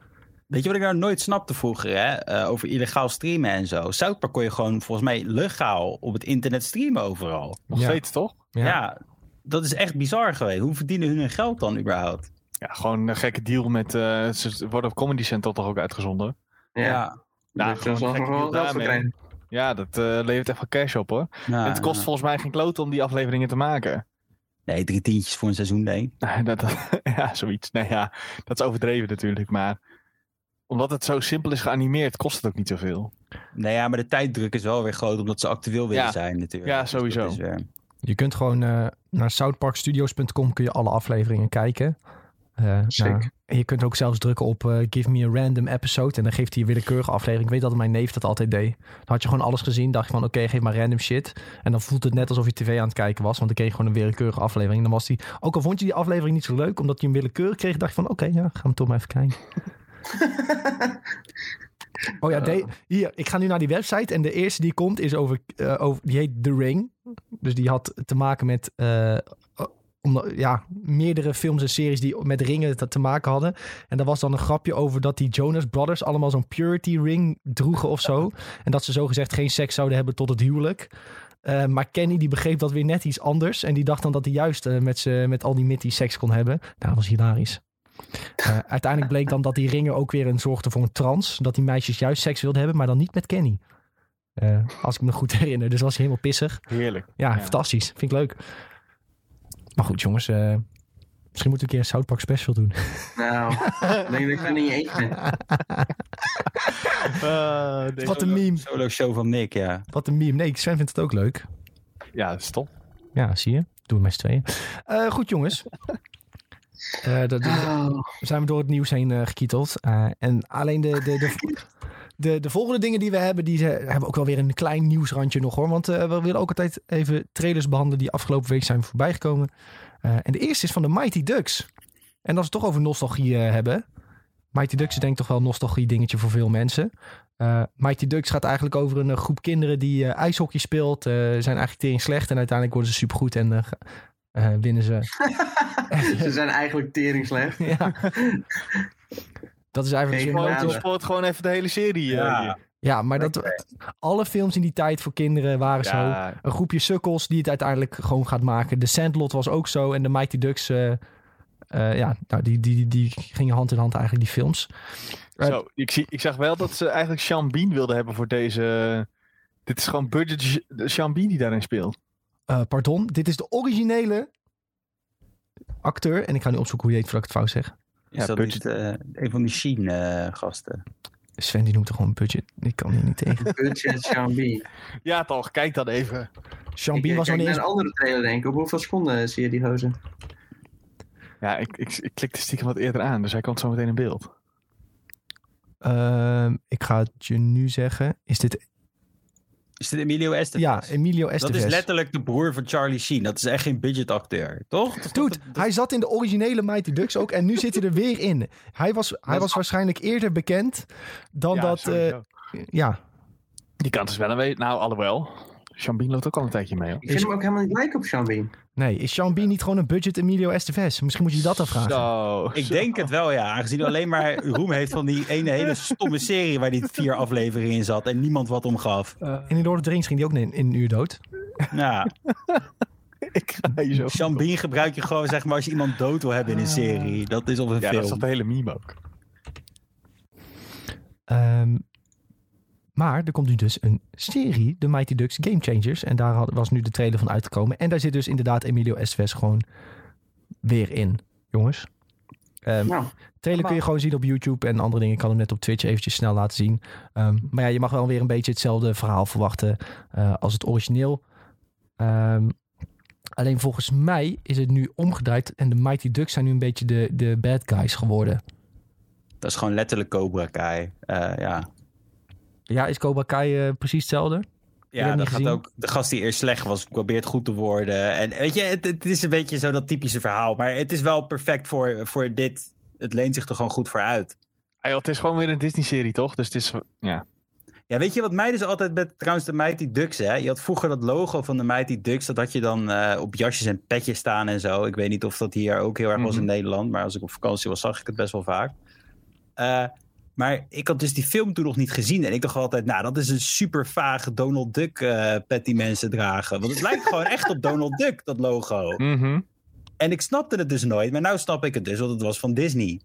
Weet je wat ik nou nooit snapte vroeger, hè? Eh, over illegaal streamen en zo. South Park kon je gewoon volgens mij legaal op het internet streamen overal. Nog Ja. steeds, toch? Ja. Dat is echt bizar geweest. Hoe verdienen hun hun geld dan überhaupt? Ja, gewoon een gekke deal met... eh, ze worden op Comedy Central toch ook uitgezonden? Ja. Nou, wel daarmee. krijgen. Ja, dat eh, levert echt wel cash op, hoor. Ja, het kost ja. volgens mij geen kloot om die afleveringen te maken. Nee, drie tientjes voor een seizoen, nee. Dat, dat- ja, zoiets. Nee, ja, dat is overdreven natuurlijk, maar... Omdat het zo simpel is geanimeerd, kost het ook niet zoveel. Nee, ja, maar de tijddruk is wel weer groot omdat ze actueel willen Ja. zijn natuurlijk. Ja, Dus dat sowieso. is weer- Je kunt gewoon eh, naar southparkstudios.com kun je alle afleveringen kijken. Eh, nou, en je kunt ook zelfs drukken op eh, give me a random episode. En dan geeft hij een willekeurige aflevering. Ik weet dat mijn neef dat altijd deed. Dan had je gewoon alles gezien. Dacht je van oké, geef maar random shit. En dan voelt het net alsof je tv aan het kijken was. Want dan kreeg je gewoon een willekeurige aflevering. En dan was die, ook al vond je die aflevering niet zo leuk. Omdat je hem willekeurig kreeg. Dacht je van oké, ja, gaan we hem toch maar even kijken. Oh ja, de- hier, ik ga nu naar die website en de eerste die komt is over, over die heet The Ring. Dus die had te maken met eh, om, ja, meerdere films en series die met ringen te, maken hadden. En daar was dan een grapje over dat die Jonas Brothers allemaal zo'n purity ring droegen of zo. En dat ze zogezegd geen seks zouden hebben tot het huwelijk. Eh, maar Kenny die begreep dat weer net iets anders. En die dacht dan dat hij juist eh, met, z'n- met al die mitty seks kon hebben. Nou, dat was hilarisch. Uiteindelijk bleek dan dat die ringen ook weer een zorgden voor een trans. Dat die meisjes juist seks wilden hebben, maar dan niet met Kenny. Eh, als ik me goed herinner. Dus was hij helemaal pissig. Heerlijk. Ja, Ja. fantastisch. Vind ik leuk. Maar goed, jongens. eh, misschien moeten we een keer een South Park special doen. Nou, ik denk dat ik niet eens ben. Wat een meme. Solo show van Nick, ja. Wat een meme. Nee, Sven vindt het ook leuk. Ja, dat is top. Ja, zie je. Doen we met z'n tweeën. Eh, goed, jongens. Eh, dat, dat- Oh, zijn we door het nieuws heen eh, gekieteld. Eh, en alleen de, de, de, de, de volgende dingen die we hebben, die ze, hebben ook wel weer een klein nieuwsrandje nog hoor. Want eh, we willen ook altijd even trailers behandelen die afgelopen week zijn voorbijgekomen. Eh, en de eerste is van de Mighty Ducks. En als we het toch over nostalgie eh, hebben. Mighty Ducks is denk ik toch wel een nostalgie dingetje voor veel mensen. Eh, Mighty Ducks gaat eigenlijk over een eh, groep kinderen die eh, ijshockey speelt. eh, zijn eigenlijk tering slecht en uiteindelijk worden ze supergoed en eh, eh, winnen ze. ze zijn eigenlijk tering slecht. ja. Dat is eigenlijk Geen dat- spoort gewoon even de hele serie. eh, Ja. Ja, maar dat, alle films in die tijd voor kinderen waren zo. Een groepje sukkels die het uiteindelijk gewoon gaat maken. De Sandlot was ook zo. En de Mighty Ducks, eh, eh, ja, nou, die, die, die gingen hand in hand eigenlijk, die films. Zo, ik, zie, ik zag wel dat ze eigenlijk Sean Bean wilden hebben voor deze... Dit is gewoon budget Sean Bean die daarin speelt. Eh, pardon, dit is de originele acteur. En ik ga nu opzoeken hoe je heet voordat ik het fout zeg. Is Ja, dat budget. niet eh, een van die Sheen-gasten? Sven die noemt er gewoon budget. Ik kan hier niet tegen. Budget Sean B. Ja toch, kijk dan even. Sean Ik Bean was nog niet eens... een andere trailer denk ik. Op hoeveel seconden zie je die gozer? Ja, ik, ik, ik klikte stiekem wat eerder aan, dus hij komt zo meteen in beeld. Ehm, ik ga het je nu zeggen. Is dit... Is dit Emilio Estevez? Ja, Emilio Dat Estevez. is letterlijk de broer van Charlie Sheen. Dat is echt geen budgetacteur, toch? Dat- Dude, dat- dat- hij zat in de originele Mighty Ducks ook en nu zit hij er weer in. Hij was, hij was waarschijnlijk eerder bekend dan Ja, dat... eh, ja, Die kant is wel een beetje... Nou, alhoewel. Sean Bean loopt ook al een tijdje mee. Hoor. Ik vind hem ook helemaal niet lijken op Sean B. nee. Is Sean Bean niet gewoon een budget Emilio Estevez? Misschien moet je dat dan vragen. Zo, Ik zo. denk het wel, ja. Aangezien hij alleen maar roem heeft van die ene hele stomme serie waar hij vier afleveringen in zat en niemand wat om gaf. En in Lord of the Rings ging die ook in, in een uur dood. Ja, Ik ga hier zo. Bean gebruik je gewoon zeg maar als je iemand dood wil hebben in een serie. Dat is op een Ja, dat is film. de hele meme ook. Ehm, maar er komt nu dus een serie, de Mighty Ducks Game Changers. En daar had, was nu de trailer van uitgekomen. En daar zit dus inderdaad Emilio Estevez gewoon weer in, jongens. Ehm, Nou, trailer kun je gewoon zien op YouTube en andere dingen. Ik kan hem net op Twitch eventjes snel laten zien. Ehm, maar ja, je mag wel weer een beetje hetzelfde verhaal verwachten eh, als het origineel. Ehm, alleen volgens mij is het nu omgedraaid en de Mighty Ducks zijn nu een beetje de, de bad guys geworden. Dat is gewoon letterlijk Cobra Kai. Eh, ja. Ja, is Cobra Kai eh, precies hetzelfde? Ja, dat gaat ook. De gast die eerst slecht was, probeert goed te worden. En weet je, het, het is een beetje zo dat typische verhaal. Maar het is wel perfect voor, voor dit. Het leent zich er gewoon goed voor uit. Joh, het is gewoon weer een Disney-serie, toch? Dus het is... Ja. Ja, weet je wat mij dus altijd met trouwens de Mighty Ducks, hè? Je had vroeger dat logo van de Mighty Ducks, dat had je dan eh, op jasjes en petjes staan en zo. Ik weet niet of dat hier ook heel erg was in Mhm. Nederland, maar als ik op vakantie was, zag ik het best wel vaak. Eh, Maar ik had dus die film toen nog niet gezien. En ik dacht altijd, nou, dat is een super vage Donald Duck eh, pet die mensen dragen. Want het lijkt gewoon echt op Donald Duck, dat logo. Mhm. En ik snapte het dus nooit. Maar nu snap ik het dus, want het was van Disney.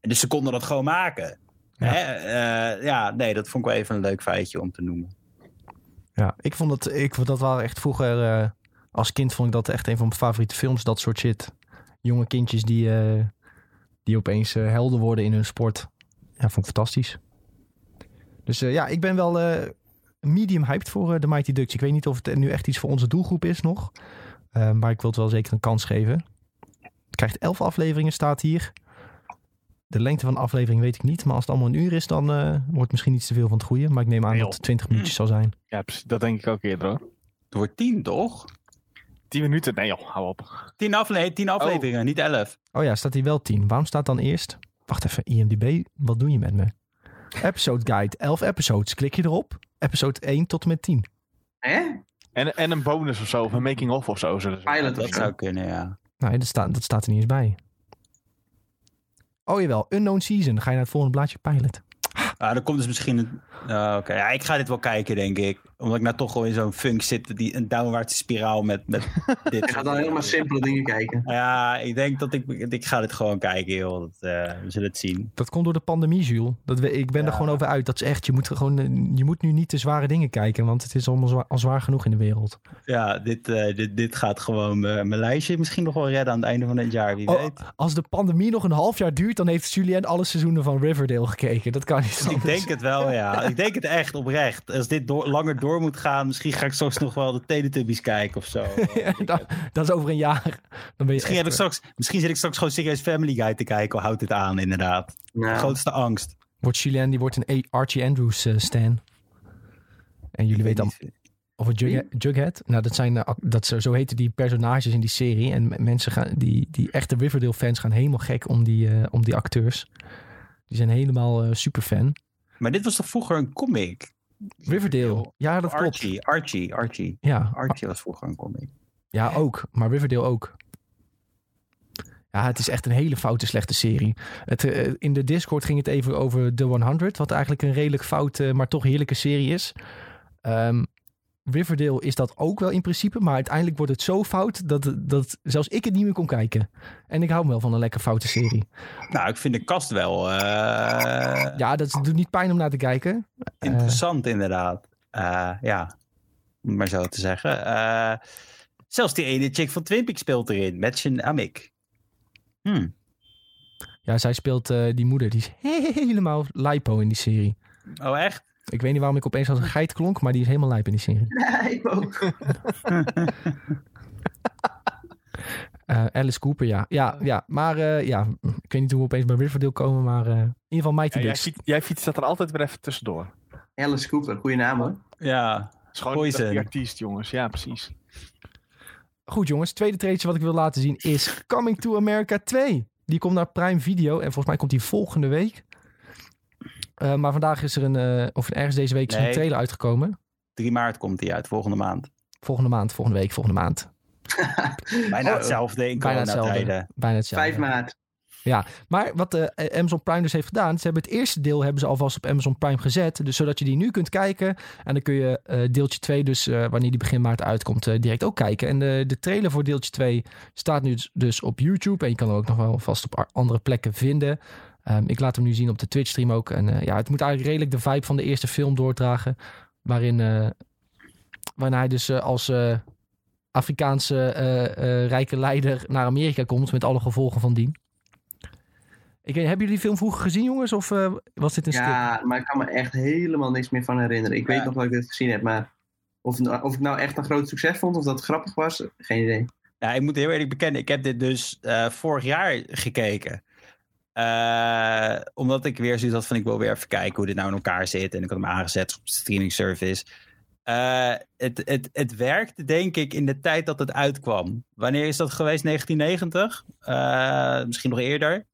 En dus ze konden dat gewoon maken. Ja. Ja, ja nee, dat vond ik wel even een leuk feitje om te noemen. Ja, ik vond het, ik dat wel echt vroeger, eh, als kind vond ik dat echt een van mijn favoriete films, dat soort shit. Jonge kindjes die, eh, die opeens eh, helden worden in hun sport. Ja, vond ik fantastisch. Dus eh, ja, ik ben wel eh, medium hyped voor eh, de Mighty Ducks. Ik weet niet of het nu echt iets voor onze doelgroep is nog. Eh, maar ik wil het wel zeker een kans geven. Het krijgt elf afleveringen, staat hier. De lengte van de aflevering weet ik niet. Maar als het allemaal een uur is, dan eh, wordt het misschien iets te veel van het goede. Maar ik neem aan Nee, dat het 20 minuutjes zal zijn. Ja, precies. dat denk ik ook eerder hoor. Het wordt tien, toch? 10 minuten? Nee joh, hou op. Tien, afle tien afleveringen, niet elf. Oh ja, staat hier wel 10. Waarom staat dan eerst? Wacht even, IMDb, wat doe je met me? Episode guide, 11 episodes. Klik je erop. Episode 1 tot en met 10. Hè? En, en een bonus of zo, of een making of of zo. zullen ze- Pilot Dat of zo. zou kunnen, ja. Nee, dat staat, dat staat er niet eens bij. Oh jawel, Unknown Season. Ga je naar het volgende blaadje pilot. Ah, er komt dus misschien een... Ah, Oké, ja, ik ga dit wel kijken, denk ik. Omdat ik nou toch wel in zo'n funk zit, die, een downwaartse spiraal met, met dit. Je gaat dan helemaal simpele dingen kijken. Ja, ik denk dat ik... Ik ga dit gewoon kijken, joh. Dat, eh, we zullen het zien. Dat komt door de pandemie, Jules. Dat we, ik ben er gewoon over uit. Dat is echt, je moet, er gewoon, je moet nu niet te zware dingen kijken. Want het is allemaal zwaar, al zwaar genoeg in de wereld. Ja, dit, eh, dit, dit gaat gewoon eh, mijn lijstje misschien nog wel redden aan het einde van het jaar, wie Oh, weet. als de pandemie nog een half jaar duurt, dan heeft Julien alle seizoenen van Riverdale gekeken. Dat kan niet Ik anders. denk het wel, ja. Ik denk het echt, oprecht. Als dit door, langer door moet gaan, misschien ga ik straks nog wel de Teletubbies kijken of zo. Ja, dat, dat is over een jaar. Dan ben je Misschien, heb ik straks, misschien zit ik straks gewoon serieus Family Guy te kijken. Houdt dit aan, inderdaad. Nou, Grootste angst. wordt Julien, die wordt een Archie Andrews eh, stan. En jullie weten dan, of een Jughead, Jughead? Nou, dat zijn, eh, dat, zo, zo heten die personages in die serie. En mensen gaan, die, die echte Riverdale fans gaan helemaal gek om die, eh, om die acteurs. Die zijn helemaal eh super fan. Maar dit was toch vroeger een comic? Riverdale, ja dat klopt. Archie, Archie, Archie. Ja, Archie was vroeger een comic. Ja, ook. Maar Riverdale ook. Ja, het is echt een hele foute, slechte serie. Het, eh, in de Discord ging het even over The 100, wat eigenlijk een redelijk foute, maar toch heerlijke serie is. Ehm, Riverdale is dat ook wel in principe, maar uiteindelijk wordt het zo fout dat, dat zelfs ik het niet meer kon kijken. En ik hou me wel van een lekker foute serie. Nou, ik vind de kast wel eh, Ja, dat doet niet pijn om naar te kijken. interessant, inderdaad. Eh, ja, om maar zo te zeggen. Eh, zelfs die ene chick van Twin Peaks speelt erin, Mädchen Amik. Hm. Ja, zij speelt die moeder, die is helemaal lipo in die serie. Oh, echt? Ik weet niet waarom ik opeens als een geit klonk, maar die is helemaal lijp in die serie. Ja, ik ook. Eh, Alice Cooper, ja. Ja, ja. maar eh, ja, ik weet niet hoe we opeens bij Riverdale komen, maar eh, in ieder geval Mighty Ja, jij, Ducks. fiets, jij fietst dat er altijd weer even tussendoor. Alice Cooper, goede naam hoor. Ja, Poison. die artiest, jongens. Ja, precies. Goed jongens, tweede trailer wat ik wil laten zien is Coming to America 2. Die komt naar Prime Video en volgens mij komt die volgende week. Eh, maar vandaag is er een, eh, of ergens deze week is een trailer uitgekomen. 3 maart komt die uit, volgende maand. Volgende maand, volgende week, volgende maand. Bijna Oh, hetzelfde in Bijna hetzelfde. Bijna hetzelfde. 5 maart. Maar wat eh, Amazon Prime dus heeft gedaan, ze hebben het eerste deel hebben ze alvast op Amazon Prime gezet. Dus zodat je die nu kunt kijken. En dan kun je eh, deeltje 2 dus, eh, wanneer die begin maart uitkomt, eh, direct ook kijken. En de, de trailer voor deeltje 2 staat nu dus- op YouTube. En je kan hem ook nog wel vast op andere plekken vinden. Ehm, ik laat hem nu zien op de Twitch stream ook. En eh, ja, het moet eigenlijk redelijk de vibe van de eerste film doordragen. Waarin, eh waarin hij dus eh, als eh, Afrikaanse eh, eh, rijke leider naar Amerika komt. Met alle gevolgen van dien. Ik, hebben jullie die film vroeger gezien, jongens? Of eh, was dit een skip? Ja, maar ik kan me echt helemaal niks meer van herinneren. Ik weet Ja. nog dat ik dit gezien heb, maar of, of ik nou echt een groot succes vond of dat het grappig was, geen idee. Ja, ik moet heel eerlijk bekennen, ik heb dit dus eh, vorig jaar gekeken. Eh, omdat ik weer zoiets had van, ik wil weer even kijken hoe dit nou in elkaar zit. En ik had hem aangezet op de streaming service. Eh, het, het, het werkte denk ik in de tijd dat het uitkwam. Wanneer is dat geweest? 1990? Eh, misschien nog eerder.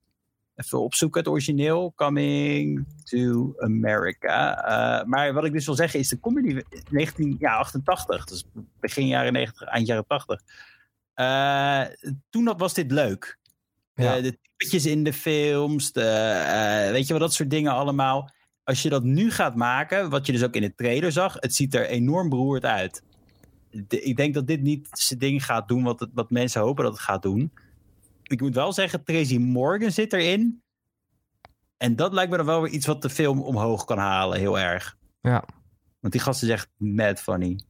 Even opzoeken, het origineel. Coming to America. Maar wat ik dus wil zeggen is de comedy 1988. Dus begin jaren 90, eind jaren 80. Eh, toen dat was dit leuk. Ja. De, typetjes in de films, de, eh, weet je wel, dat soort dingen allemaal. Als je dat nu gaat maken, wat je dus ook in de trailer zag, het ziet er enorm beroerd uit. De- ik denk dat dit niet zijn ding gaat doen wat, het, wat mensen hopen dat het gaat doen. Ik moet wel zeggen, Tracy Morgan zit erin. En dat lijkt me dan wel weer iets wat de film omhoog kan halen, heel erg. Ja. Want die gast is echt mad funny.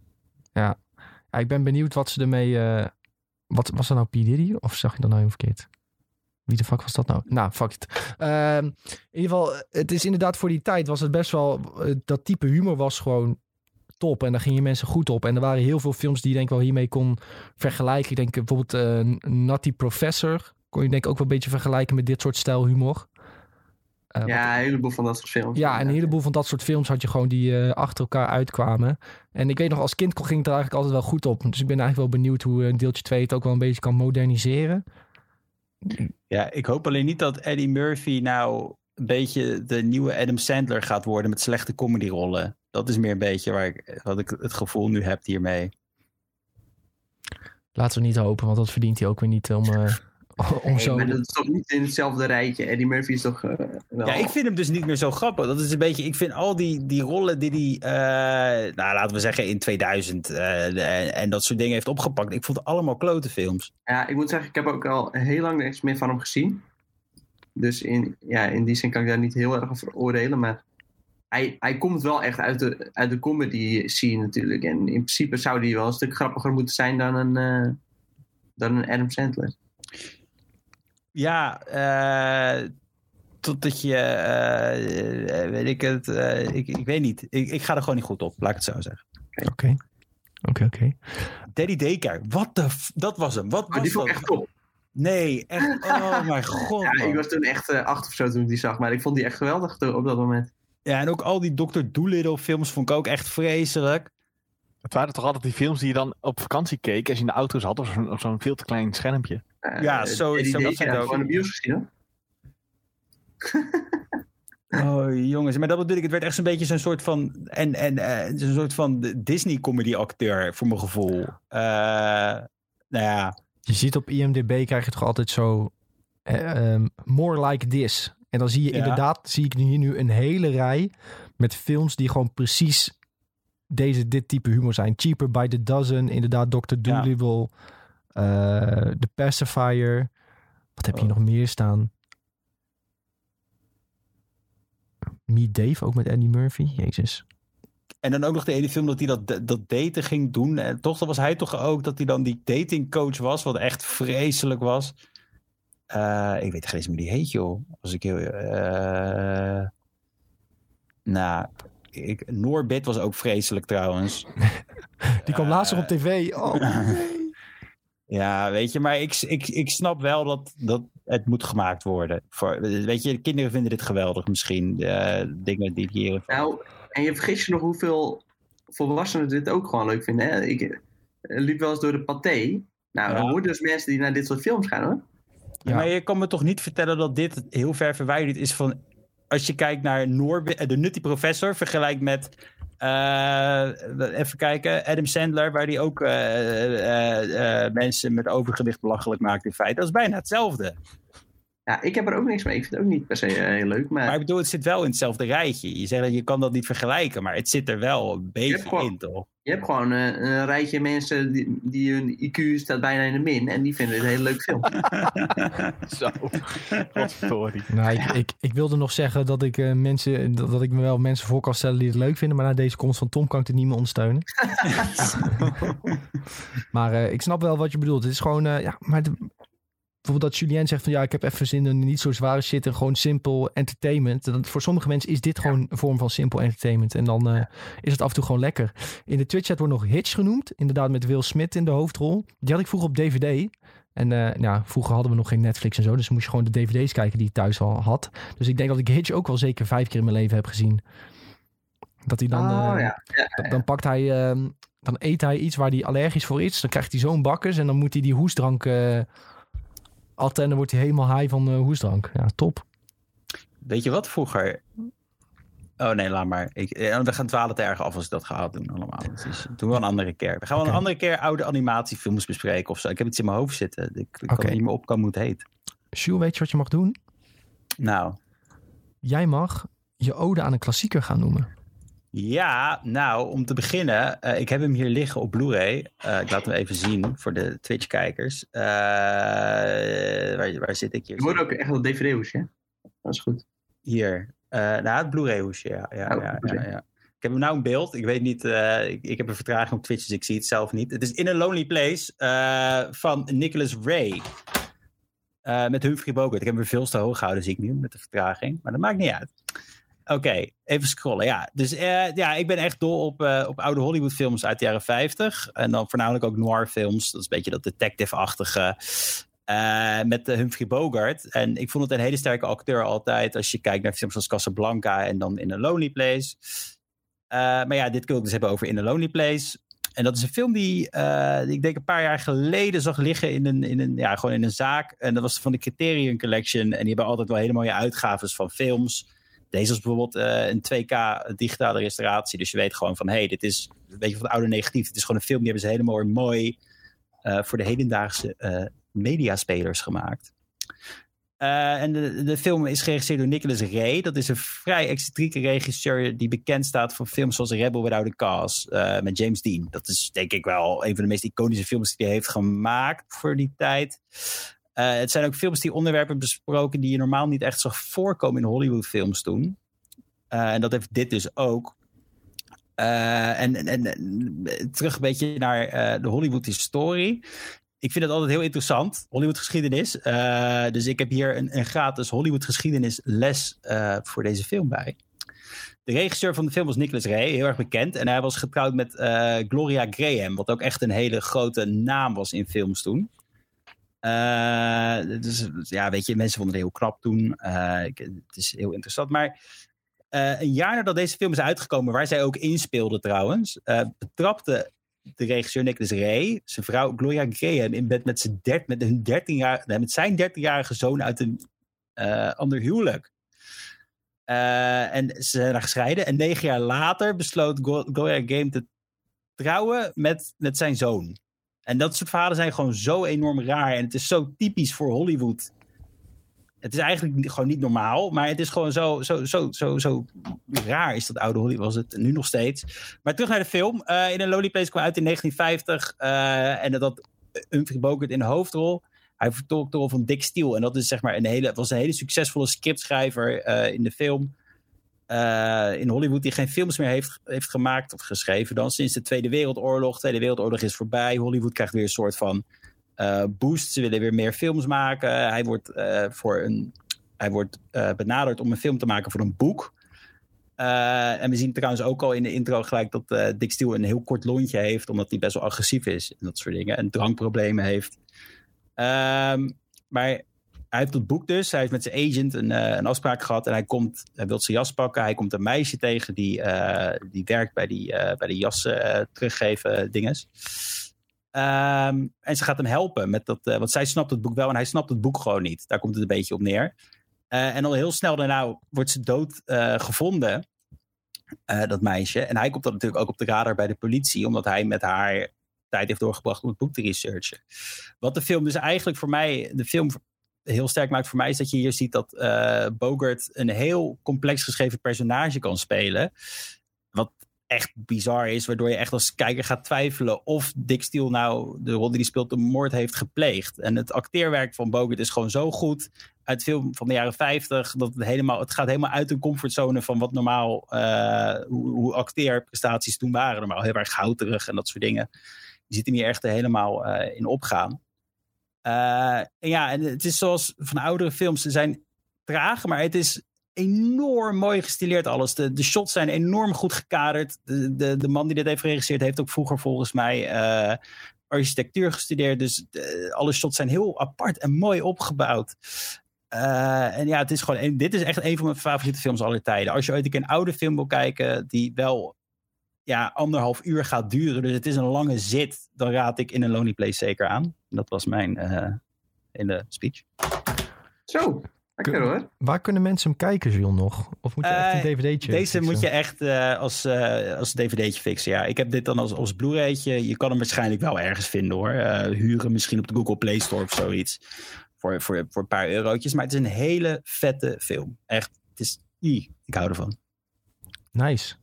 Ja, ik ben benieuwd wat ze ermee... eh, wat, was dat nou P. Diddy? Of zag je dat nou helemaal verkeerd? Wie de fuck was dat nou? Nou, fuck it. Ehm, in ieder geval, het is inderdaad voor die tijd was het best wel... eh, dat type humor was gewoon top. En daar gingen mensen goed op. En er waren heel veel films die je denk ik wel hiermee kon vergelijken. Ik denk eh, bijvoorbeeld eh Nutty Professor. Kon je denk ik ook wel een beetje vergelijken met dit soort stijl humor. Wat- Ja, een heleboel van dat soort films. ja, en een heleboel van dat soort films had je gewoon die achter elkaar uitkwamen. En ik weet nog, als kind ging het er eigenlijk altijd wel goed op. Dus ik ben eigenlijk wel benieuwd hoe deeltje 2 het ook wel een beetje kan moderniseren. Ja, ik hoop alleen niet dat Eddie Murphy nou een beetje de nieuwe Adam Sandler gaat worden met slechte comedyrollen. Dat is meer een beetje waar ik, wat ik het gevoel nu heb hiermee. Laten we niet hopen, want dat verdient hij ook weer niet om, eh, om zo... maar dat is toch niet in hetzelfde rijtje. Eddie Murphy is toch eh, wel... Ja, ik vind hem dus niet meer zo grappig. Dat is een beetje, ik vind al die, die rollen die hij, eh, nou laten we zeggen in 2000 eh, en, en dat soort dingen heeft opgepakt. Ik vond het allemaal klote films. Ja, ik moet zeggen, ik heb ook al heel lang niks meer van hem gezien. Dus in, ja, in die zin kan ik daar niet heel erg over oordelen. Maar hij, hij komt wel echt uit de, uit de comedy scene natuurlijk. En in principe zou die wel een stuk grappiger moeten zijn dan een, eh, dan een Adam Sandler. Ja, eh, totdat je, eh, eh, weet ik het, ik, ik weet niet. Ik, ik ga er gewoon niet goed op, laat ik het zo zeggen. Oké, oké, oké. Daddy Daycare, wat de, f- dat was hem. Wat Maar was die vond ik dat? echt top. Nee, echt, oh mijn god. Ja, ik was toen echt eh, acht of zo toen ik die zag. Maar ik vond die echt geweldig op dat moment. Ja, en ook al die Dr. Dolittle films vond ik ook echt vreselijk. Het waren toch altijd die films die je dan op vakantie keek als je in de auto zo'n op zo'n veel te klein schermpje. Ja, eh, zo- was het heb ik ook. gewoon in de bios gezien hoor. Oh jongens, maar dat bedoel ik, het werd echt zo'n beetje zo'n soort van, en, en eh, zo'n soort van Disney-comedy acteur voor mijn gevoel. Eh, nou ja, Je ziet op IMDb krijg je toch altijd zo... eh, ehm, more like this. En dan zie je Ja. inderdaad, zie ik hier nu een hele rij met films die gewoon precies deze, dit type humor zijn. Cheaper by the Dozen, inderdaad Dr. Dolittle, eh The Pacifier. Wat heb je Oh. nog meer staan? Meet Dave, ook met Eddie Murphy. Jezus. En dan ook nog de ene film dat hij dat, dat daten ging doen. En toch, dat was hij toch ook dat hij dan die datingcoach was, wat echt vreselijk was. Eh, ik weet geen eens meer die heet, joh. Als ik heel. eh nou, ik, Noorbit was ook vreselijk trouwens. Die kwam laatst nog op tv. Oh. Ja, weet je, maar ik, ik, ik snap wel dat, dat het moet gemaakt worden. Voor, weet je, kinderen vinden dit geweldig misschien. eh, dingen die hier. Nou, en je vergeet je nog hoeveel volwassenen dit ook gewoon leuk vinden. Hè? Ik eh, liep wel eens door de paté. Nou, Ja. dan hoor dus mensen die naar dit soort films gaan hoor. Ja, maar je kan me toch niet vertellen dat dit heel ver verwijderd is van. Als je kijkt naar Noorbe- eh, de Nutty Professor, vergelijkt met. Eh, even kijken, Adam Sandler, waar die ook eh, eh, mensen met overgewicht belachelijk maakt in feite. Dat is bijna hetzelfde. Ja, ik heb er ook niks mee. Ik vind het ook niet per se eh, heel leuk. Maar, Maar ik bedoel, het zit wel in hetzelfde rijtje. Je zegt dat je kan dat niet vergelijken, maar het zit er wel een beetje gewoon- in, toch? je hebt gewoon eh, een rijtje mensen die, die hun IQ staat bijna in de min. En die vinden het een hele leuk film. Zo. Godverdorie. Nou, ik, ik, ik wilde nog zeggen dat ik, eh, mensen, dat, dat ik me wel mensen voor kan stellen die het leuk vinden. Maar na deze komst van Tom kan ik het niet meer ondersteunen. maar eh, ik snap wel wat je bedoelt. Het is gewoon, eh, ja, maar de- bijvoorbeeld dat Julien zegt van ja, ik heb even zin in niet zo zware shit en gewoon simpel entertainment. Voor sommige mensen is dit gewoon een vorm van simpel entertainment. En dan eh, is het af en toe gewoon lekker. In de Twitch-chat wordt nog Hitch genoemd. Inderdaad met Will Smith in de hoofdrol. Die had ik vroeger op DVD. En eh, nou, vroeger hadden we nog geen Netflix en zo. Dus moest je gewoon de dvd's kijken die ik thuis al had. Dus ik denk dat ik Hitch ook wel zeker vijf keer in mijn leven heb gezien. Dat hij dan... oh eh, ja. Dan pakt hij... ehm, dan eet hij iets waar hij allergisch voor is. Dan krijgt hij zo'n bakkers. En dan moet hij die hoestdrank... atten. En dan wordt hij helemaal high van eh, hoestdrank. Ja, top. Weet je wat vroeger? Oh nee, laat maar. Ik, eh, we gaan dwalen te erg af als ik dat ga doen allemaal. Dus doen we een andere keer. We gaan wel een andere keer oude animatiefilms bespreken of zo. Ik heb iets in mijn hoofd zitten. Ik, kan niet meer op kan hoe het heet. Jules, weet je wat je mag doen? Nou, Jij mag je ode aan een klassieker gaan noemen. Ja, nou, om te beginnen, eh, ik heb hem hier liggen op Blu-ray. Eh, ik laat hem even zien voor de Twitch-kijkers. Eh, waar, waar zit ik hier? Je wordt ook echt wel DVD-hoesje. Dat is goed. Hier. Nou, het Blu-ray hoesje, ja. ja, Oh, ja, ja, ja. Ik heb hem nou in beeld. Ik weet niet, ik, ik heb een vertraging op Twitch, dus ik zie het zelf niet. Het is In a Lonely Place van Nicholas Ray. Met Humphrey Bogart. Ik heb hem veel te hoog gehouden, zie ik nu, met de vertraging. Maar dat maakt niet uit. Oké, even scrollen. Ja, dus eh, ja, ik ben echt dol op, eh, op oude Hollywood-films uit de jaren 50. En dan voornamelijk ook noir-films. Dat is een beetje dat detective-achtige. eh, met Humphrey Bogart. En ik vond het een hele sterke acteur altijd. Als je kijkt naar films zoals Casablanca en dan In a Lonely Place. Maar ja, dit kun ik dus hebben over In a Lonely Place. En dat is een film die, die ik denk een paar jaar geleden zag liggen in een, in een, ja, gewoon in een zaak. En dat was van de Criterion Collection. En die hebben altijd wel hele mooie uitgaves van films. Deze is bijvoorbeeld eh, een 2K digitale restauratie. Dus je weet gewoon van, hé, hey, dit is een beetje van het oude negatief. Het is gewoon een film, die hebben ze helemaal mooi eh, voor de hedendaagse eh mediaspelers gemaakt. En de, de film is geregisseerd door Nicholas Ray. Dat is een vrij excentrieke regisseur die bekend staat voor films zoals Rebel Without a Cause met James Dean. Dat is denk ik wel een van de meest iconische films die hij heeft gemaakt voor die tijd. Eh, het zijn ook films die onderwerpen besproken die je normaal niet echt zag voorkomen in Hollywoodfilms toen. Eh, en dat heeft dit dus ook. Eh, en, en, terug een beetje naar de Hollywood-historie. Ik vind het altijd heel interessant, Hollywood-geschiedenis. Dus ik heb hier een, een gratis Hollywood-geschiedenis-les eh, voor deze film bij. De regisseur van de film was Nicholas Ray, heel erg bekend. En hij was getrouwd met Gloria Graham, wat ook echt een hele grote naam was in films toen. Eh, dus ja, weet je, mensen vonden het heel knap toen. Eh, het is heel interessant. Maar eh, een jaar nadat deze film is uitgekomen, waar zij ook inspeelde trouwens, betrapte de regisseur Nicholas Ray zijn vrouw Gloria Graham in bed met zijn, dert, hun 13 jaar, nee, met zijn 13-jarige zoon uit een ander huwelijk. En ze zijn daar gescheiden. En negen jaar later besloot Glo- Gloria Graham te trouwen met, met zijn zoon. En dat soort verhalen zijn gewoon zo enorm raar. En het is zo typisch voor Hollywood. Het is eigenlijk gewoon niet normaal, maar het is gewoon zo, zo, zo, zo, zo raar is dat oude Hollywood, was het nu nog steeds. Maar terug naar de film. Eh, in een Lonely Place kwam uit in 1950 eh, en dat had Humphrey Bogart in de hoofdrol. Hij vertolkt de rol van Dick Steele en dat is zeg maar een hele, was een hele succesvolle scriptschrijver eh, in de film. Eh, in Hollywood die geen films meer heeft, heeft gemaakt of geschreven dan sinds de Tweede Wereldoorlog. De Tweede Wereldoorlog is voorbij. Hollywood krijgt weer een soort van eh, boost. Ze willen weer meer films maken. Hij wordt, eh, voor een, hij wordt benaderd om een film te maken voor een boek. En we zien trouwens ook al in de intro gelijk dat Dick Steele een heel kort lontje heeft, omdat hij best wel agressief is en dat soort dingen. En drankproblemen heeft. Ehm, maar hij heeft dat boek dus. Hij heeft met zijn agent een, eh, een afspraak gehad en hij komt, hij wil zijn jas pakken. Hij komt een meisje tegen die, eh, die werkt bij die, eh, bij die eh, teruggeven dinges. Ehm, en ze gaat hem helpen met dat, want zij snapt het boek wel en hij snapt het boek gewoon niet. Daar komt het een beetje op neer. En al heel snel daarna wordt ze dood gevonden, dat meisje. En hij komt dan natuurlijk ook op de radar bij de politie, omdat hij met haar tijd heeft doorgebracht om het boek te researchen. Wat de film dus eigenlijk voor mij, de film heel sterk maakt voor mij, is dat je hier ziet dat eh, Bogart een heel complex geschreven personage kan spelen. Wat echt bizar is, waardoor je echt als kijker gaat twijfelen of Dick Steele nou de rol die hij speelt een moord heeft gepleegd. En het acteerwerk van Bogart is gewoon zo goed uit film van de jaren 50 dat het helemaal het gaat helemaal uit de comfortzone van wat normaal eh, hoe, acteerprestaties toen waren. Normaal heel erg houterig en dat soort dingen. Je ziet hem hier echt helemaal eh, in opgaan. Eh, en ja, en het is zoals van oudere films, ze zijn traag, maar het is enorm mooi gestileerd alles. De, de shots zijn enorm goed gekaderd. De, de, de man die dit heeft geregisseerd heeft ook vroeger volgens mij eh, architectuur gestudeerd. Dus eh, alle shots zijn heel apart en mooi opgebouwd. Eh, en ja, het is gewoon dit is echt een van mijn favoriete films aller tijden. Als je ooit een oude film wil kijken die wel ja, anderhalf uur gaat duren, dus het is een lange zit, dan raad ik In een Lonely Place zeker aan. Dat was mijn eh in de speech. Zo, lekker hoor. Waar kunnen mensen hem kijken, Jules, nog? Of moet je echt een Eh, dvd'tje Deze fixen? moet je echt eh, als, eh, als dvd'tje fixen. Ja, ik heb dit dan als, als Blu-raytje. Je kan hem waarschijnlijk wel ergens vinden hoor. Eh, huren misschien op de Google Play Store of zoiets. voor, voor, voor een paar eurotjes. Maar het is een hele vette film. Echt, het is... i, Ik hou ervan. Nice.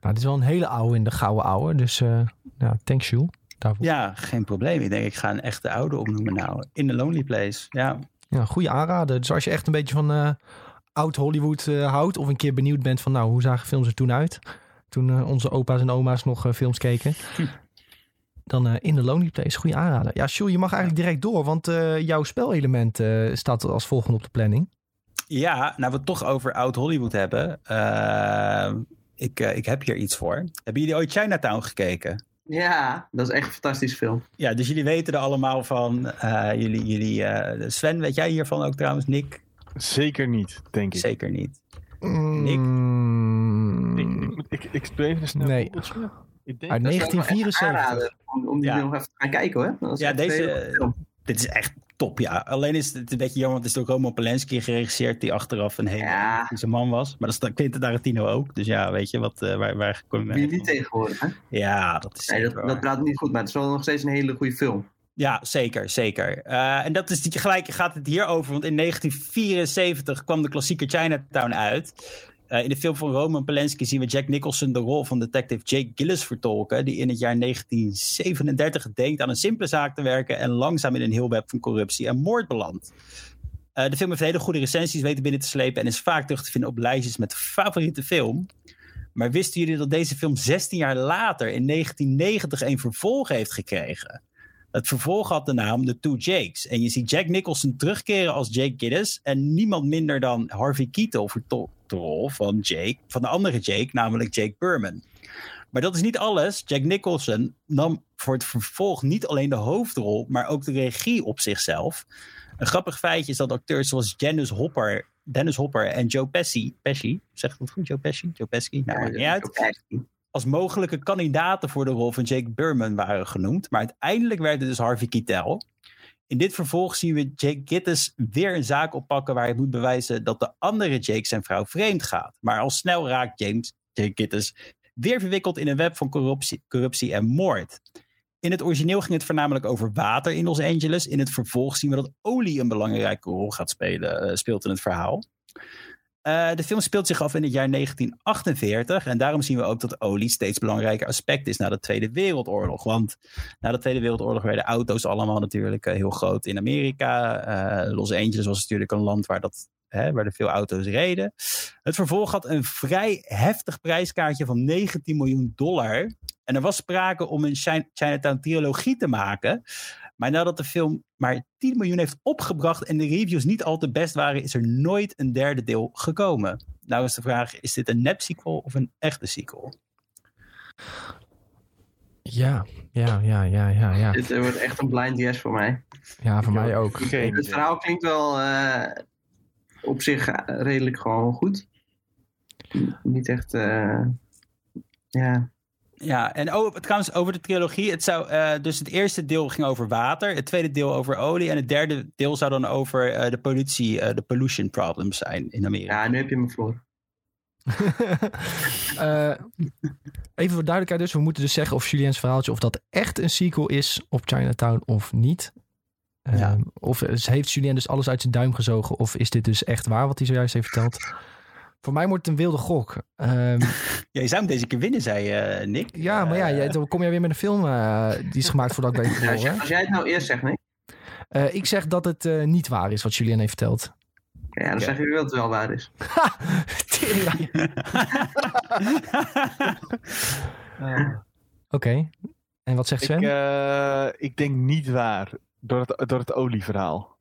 Nou, dit is wel een hele oude in de gouden ouwe. Dus eh ja, thanks Jules. Daarvoor. Ja, geen probleem. Ik denk, ik ga een echte oude opnoemen nou. In the Lonely Place. Ja, Ja, goede aanrader. Dus als je echt een beetje van eh, oud Hollywood eh, houdt... of een keer benieuwd bent van... nou, hoe zagen films er toen uit? Toen onze opa's en oma's nog films keken. Dan eh, In the Lonely Place, goede aanrader. Ja, Jules, je mag eigenlijk direct door... want jouw spelelement staat als volgende op de planning. Ja, nou we het toch over oud Hollywood hebben. Ik, eh, ik heb hier iets voor. Hebben jullie ooit Chinatown gekeken? Ja, dat is echt een fantastische film. Ja, dus jullie weten er allemaal van. eh, jullie, jullie, eh, Sven, weet jij hiervan ook trouwens? Nick? Zeker niet, denk ik. Zeker niet. Mm, Ik, ik, ik, ik even snel Nee. googeltje. Ik denk uit Dat is wel echt 1974. aanraden Om, om die Ja. nog even te gaan kijken hoor. Dat is Ja, deze-. Dit is echt top, ja. Alleen is het een beetje jammer, want het is door Roman Polanski geregisseerd... die achteraf een hele Ja. man was. Maar dat is Quentin Tarantino ook. Dus ja, weet je, wat, eh, waar, waar kom je niet tegenwoordig hè? Ja, dat is Nee, dat, dat praat niet goed, maar het is wel nog steeds een hele goede film. Ja, zeker, zeker. Eh, en dat is die- gelijk gaat het hier over, want in 1974 kwam de klassieker Chinatown uit. Eh, in de film van Roman Polanski zien we Jack Nicholson de rol van detective Jake Gillis vertolken, die in het jaar 1937 denkt aan een simpele zaak te werken en langzaam in een heel web van corruptie en moord belandt. Eh, de film heeft hele goede recensies weten binnen te slepen en is vaak terug te vinden op lijstjes met favoriete film. Maar wisten jullie dat deze film 16 jaar later, in 1990, een vervolg heeft gekregen? Het vervolg had de naam The Two Jakes. En je ziet Jack Nicholson terugkeren als Jake Giddes. En niemand minder dan Harvey Keitel vertolkt de rol van Jake, van de andere Jake, namelijk Jake Berman. Maar dat is niet alles. Jack Nicholson nam voor het vervolg niet alleen de hoofdrol, maar ook de regie op zichzelf. Een grappig feitje is dat acteurs zoals Dennis Hopper, Dennis Hopper en Joe Pesci, Pesci, zeg ik dat goed? Joe Pesci? Joe Pesci? Nou, maakt niet uit als mogelijke kandidaten voor de rol van Jake Berman waren genoemd. Maar uiteindelijk werd het dus Harvey Keitel. In dit vervolg zien we Jake Gittes weer een zaak oppakken waar hij moet bewijzen dat de andere Jake zijn vrouw vreemd gaat. Maar al snel raakt James, Jake Gittes, weer verwikkeld in een web van corruptie, corruptie en moord. In het origineel ging het voornamelijk over water in Los Angeles. In het vervolg zien we dat olie een belangrijke rol gaat spelen, eh, speelt in het verhaal. Eh, de film speelt zich af in het jaar 1948 en daarom zien we ook dat olie steeds belangrijker aspect is na de Tweede Wereldoorlog. Want na de Tweede Wereldoorlog werden auto's allemaal natuurlijk eh, heel groot in Amerika. Eh, Los Angeles was natuurlijk een land waar, dat, hè, waar er veel auto's reden. Het vervolg had een vrij heftig prijskaartje van 19 miljoen dollar. En er was sprake om een Chi- Chinatown trilogie te maken. Maar nadat de film maar 10 miljoen heeft opgebracht en de reviews niet al te best waren, is er nooit een derde deel gekomen. Nou is de vraag, is dit een nep sequel of een echte sequel? Ja, ja, ja, ja, ja, ja. Dit eh, wordt echt een blind yes voor mij. Ja, voor mij ook. Geen Het idee. verhaal klinkt wel eh, op zich eh, redelijk gewoon goed. Niet echt, eh, ja. Ja, en oh, trouwens over de trilogie. Het zou, eh, dus het eerste deel ging over water, het tweede deel over olie en het derde deel zou dan over eh, de politie, eh, de pollution problems zijn in Amerika. ja, nu heb je me. Eh, even voor duidelijkheid dus. We moeten dus zeggen of Julien's verhaaltje... of dat echt een sequel is op Chinatown of niet. Ja. Of eh, heeft Julien dus alles uit zijn duim gezogen... of is dit dus echt waar wat hij zojuist heeft verteld? Voor mij wordt het een wilde gok. Ehm, Ja, je zou hem deze keer winnen, zei eh, Nick. ja, maar ja, Eh, jij, dan kom jij weer met een film... eh, die is gemaakt voordat ik ben Ja, als, jij, geboren. als jij het nou eerst zegt, nee? Eh, ik zeg dat het eh, niet waar is wat Julien heeft verteld. Ja, dan Oké. zeg je dat het wel waar is. Tering. Oké. En wat zegt Ik, Sven? eh, ik denk niet waar. Door het, door het olieverhaal.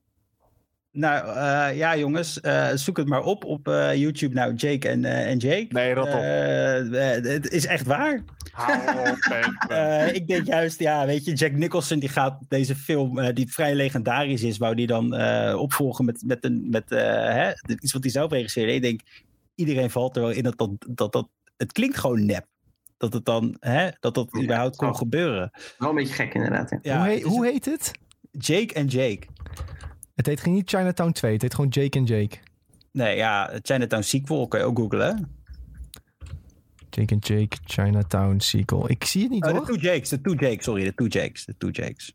Nou eh, ja, jongens, eh, zoek het maar op op eh, YouTube. Nou, Jake en, eh, en Jake. Nee, rot op. Het is echt waar. Eh, ik denk juist, ja, weet je, Jack Nicholson die gaat deze film, die vrij legendarisch is, wou die dan eh, opvolgen met, met, een, met eh, hè, iets wat hij zelf regisseerde. Ik denk, iedereen valt er wel in dat dat, dat, dat het klinkt gewoon nep. Dat het dan, hè, dat dat Ja, überhaupt kon gebeuren. Wel een beetje gek inderdaad. Ja. Ja, hoe, heet, hoe heet het? Jake en Jake. Het heet geen niet Chinatown 2. Het heet gewoon Jake en Jake. Nee, ja, Chinatown sequel kan je ook googlen. Jake en Jake, Chinatown sequel. Ik zie het niet Oh, de. Two Jakes, de Two Jakes, sorry, de Two Jakes, de Two Jakes.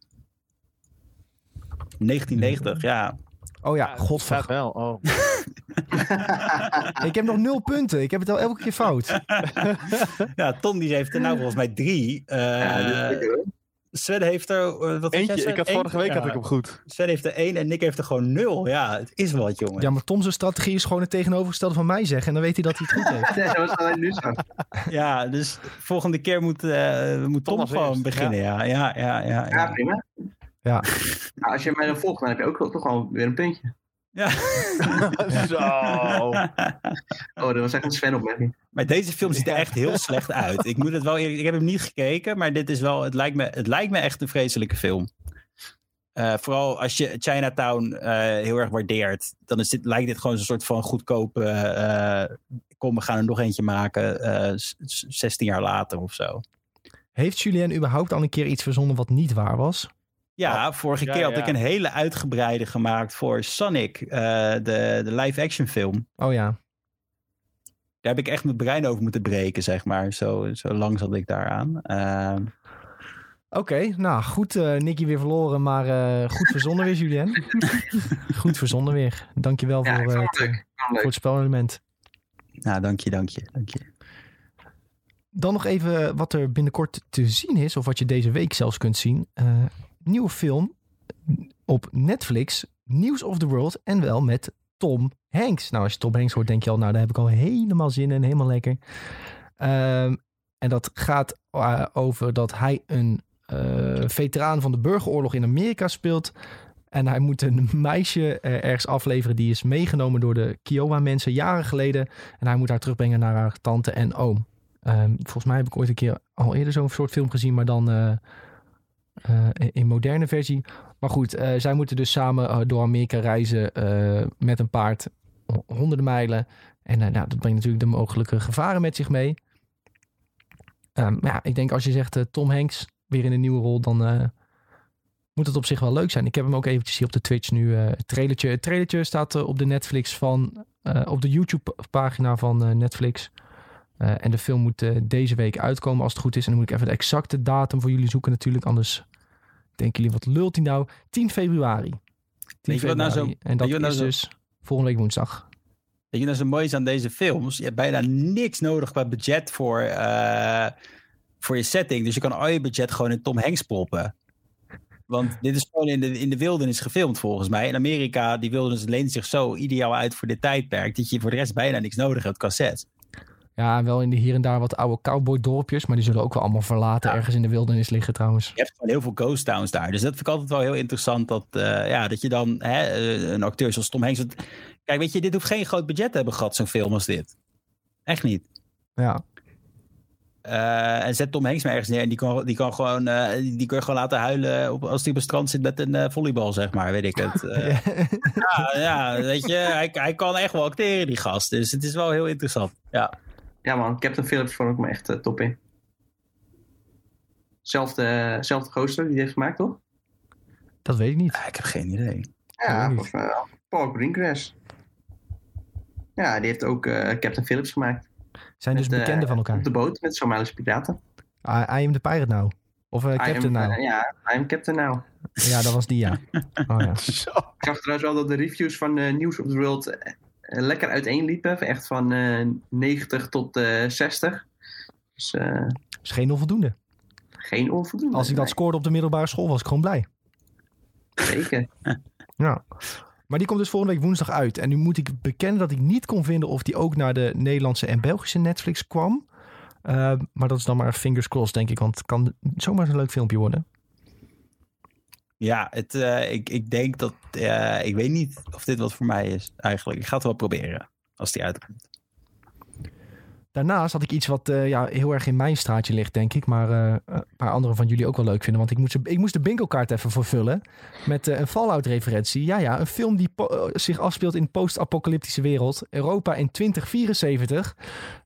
1990, ja. Oh ja, het godver. wel. Oh. Ik heb nog nul punten. Ik heb het al elke keer fout. Ja, Tom die heeft er nou volgens mij drie. Eh, Ja, Sven heeft er... Wat jij, Eentje, ik had vorige week Ja, had ik hem goed. Sven heeft er één en Nick heeft er gewoon nul. Ja, het is wat, jongen. Ja, maar Tom's strategie is gewoon het tegenovergestelde van mij zeggen. En dan weet hij dat hij het goed heeft. Nee, dat was alleen nu zo. Ja, dus volgende keer moet, eh, moet Tom gewoon eerst, beginnen. Ja, ja, ja, ja. Ja, ja. prima. Ja. Nou, als je mij dan volgt, dan heb je ook wel- toch gewoon weer een puntje. Ja. Zo. Oh, dat was echt een Sven-opmerking. Maar deze film ziet er echt heel slecht uit. Ik moet het wel eerlijk, ik heb hem niet gekeken, maar dit is wel, het lijkt me, het lijkt me echt een vreselijke film. Eh, vooral als je Chinatown eh, heel erg waardeert, dan is dit, lijkt dit gewoon een soort van goedkope. eh, kom, we gaan er nog eentje maken, eh, s- s- 16 jaar later of zo. Heeft Julien überhaupt al een keer iets verzonnen wat niet waar was? Ja, vorige Ja, keer had ja. ik een hele uitgebreide gemaakt voor Sonic, eh, de, de live-action film. Oh ja. Daar heb ik echt mijn brein over moeten breken, zeg maar. Zo, zo lang zat ik daaraan. Ehm Oké, nou goed. eh Nicky weer verloren, maar eh, goed verzonnen weer, Julien. goed verzonnen weer. Dankjewel Ja, voor, eh, het leuk. voor het spelelement. nou, dank je, dank je, dank je. Dan nog even wat er binnenkort te zien is, of wat je deze week zelfs kunt zien. Nieuwe film op Netflix, News of the World, en wel met Tom Hanks. Nou, als je Tom Hanks hoort, denk je al, nou, daar heb ik al helemaal zin in, helemaal lekker. Ehm, en dat gaat eh, over dat hij een eh, veteraan van de burgeroorlog in Amerika speelt. En hij moet een meisje eh, ergens afleveren die is meegenomen door de Kiowa-mensen jaren geleden. En hij moet haar terugbrengen naar haar tante en oom. Ehm, volgens mij heb ik ooit een keer al eerder zo'n soort film gezien, maar dan eh, in- moderne versie. Maar goed, eh, zij moeten dus samen eh, door Amerika reizen met een paard, ho- honderden mijlen. En nou, dat brengt natuurlijk de mogelijke gevaren met zich mee. Maar ja, ik denk als je zegt Tom Hanks weer in een nieuwe rol, dan moet het op zich wel leuk zijn. Ik heb hem ook eventjes hier op de Twitch nu het trailertje. Het trailertje staat op de Netflix van, op de YouTube pagina van Netflix. Eh, en de film moet eh, deze week uitkomen als het goed is. En dan moet ik even de exacte datum voor jullie zoeken natuurlijk. Anders denken jullie, wat lult hij nou? 10 februari. 10 Weet je wat nou zo- En dat nou is zo- dus volgende week woensdag. Weet je, dat is het mooiste aan deze films. Je hebt bijna niks nodig qua budget voor, eh, voor je setting. Dus je kan al je budget gewoon in Tom Hanks proppen. Want dit is gewoon in de, in de wildernis gefilmd volgens mij. In Amerika, die wildernis leent zich zo ideaal uit voor dit tijdperk... dat je voor de rest bijna niks nodig hebt qua set. Ja, wel in de hier en daar wat oude cowboy dorpjes. Maar die zullen ook wel allemaal verlaten Ja. ergens in de wildernis liggen trouwens. Je hebt gewoon heel veel ghost towns daar. Dus dat vind ik altijd wel heel interessant. Dat, eh, ja, dat je dan hè, eh, een acteur zoals Tom Hanks... Kijk, weet je, dit hoeft geen groot budget te hebben gehad, zo'n film als dit. Echt niet. Ja, Eh, en zet Tom Hanks maar ergens neer en die kan, die kan gewoon, die kun je gewoon laten huilen op, als hij op het strand zit met een eh, volleybal, zeg maar, weet ik het. Eh, ja, ja, weet je, hij, hij kan echt wel acteren, die gast. Dus het is wel heel interessant. Ja, Ja man, Captain Phillips vond ik me echt eh, top in. Zelfde, zelfde gozer die heeft gemaakt, toch? dat weet ik niet. Ah, ik heb geen idee. Ja, volgens mij wel. Paul Greengrass. Ja, die heeft ook eh, Captain Phillips gemaakt. Zijn dus Met, eh, bekenden van elkaar. Op de boot met Somalische piraten. I, I am the pirate now. Of eh, Captain am, now. eh, ja, I am Captain now. Ja, dat was die ja. Oh ja. Zo. Ik zag trouwens wel dat de reviews van eh, News of the World eh, eh, lekker uiteenliepen. Echt van eh 90 tot eh 60. Dus eh, is geen onvoldoende. geen onvoldoende. Als ik dat scoorde op de middelbare school, was ik gewoon blij. Zeker. Ja. Maar die komt dus volgende week woensdag uit. En nu moet ik bekennen dat ik niet kon vinden of die ook naar de Nederlandse en Belgische Netflix kwam. Maar dat is dan maar fingers crossed, denk ik. Want het kan zomaar een leuk filmpje worden. Ja, het, eh, ik, ik denk dat, eh, ik weet niet of dit wat voor mij is eigenlijk. Ik ga het wel proberen, als die uitkomt. Daarnaast had ik iets wat uh, ja, heel erg in mijn straatje ligt, denk ik. Maar een paar anderen van jullie ook wel leuk vinden. Want ik moest, ik moest de bingo kaart even vervullen. Met een Fallout-referentie. Ja, ja, een film die zich afspeelt in post-apocalyptische wereld. Europa in 2074.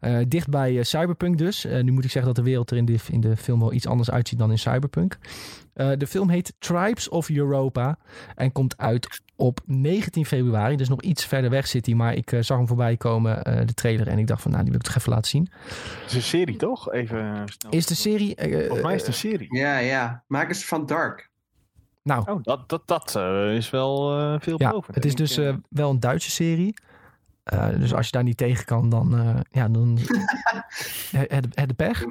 Uh, dicht bij Cyberpunk dus. nu moet ik zeggen dat de wereld er in in de film wel iets anders uitziet dan in Cyberpunk. Uh, de film heet Tribes of Europa. En komt uit op 19 februari. Dus nog iets verder weg zit hij. Maar ik uh, zag hem voorbij komen, uh, de trailer. En ik dacht van, nou, die wil ik toch even laten zien. Het is een serie, toch? Even snel. Is de serie... Volgens mij is het een serie. Ja, ja. Makers van Dark. Nou, Oh, dat, dat, dat eh, is wel eh veel ja, boven. het is dus eh, wel een Duitse serie. Eh, dus als je daar niet tegen kan, dan, eh, ja, dan het, het de pech.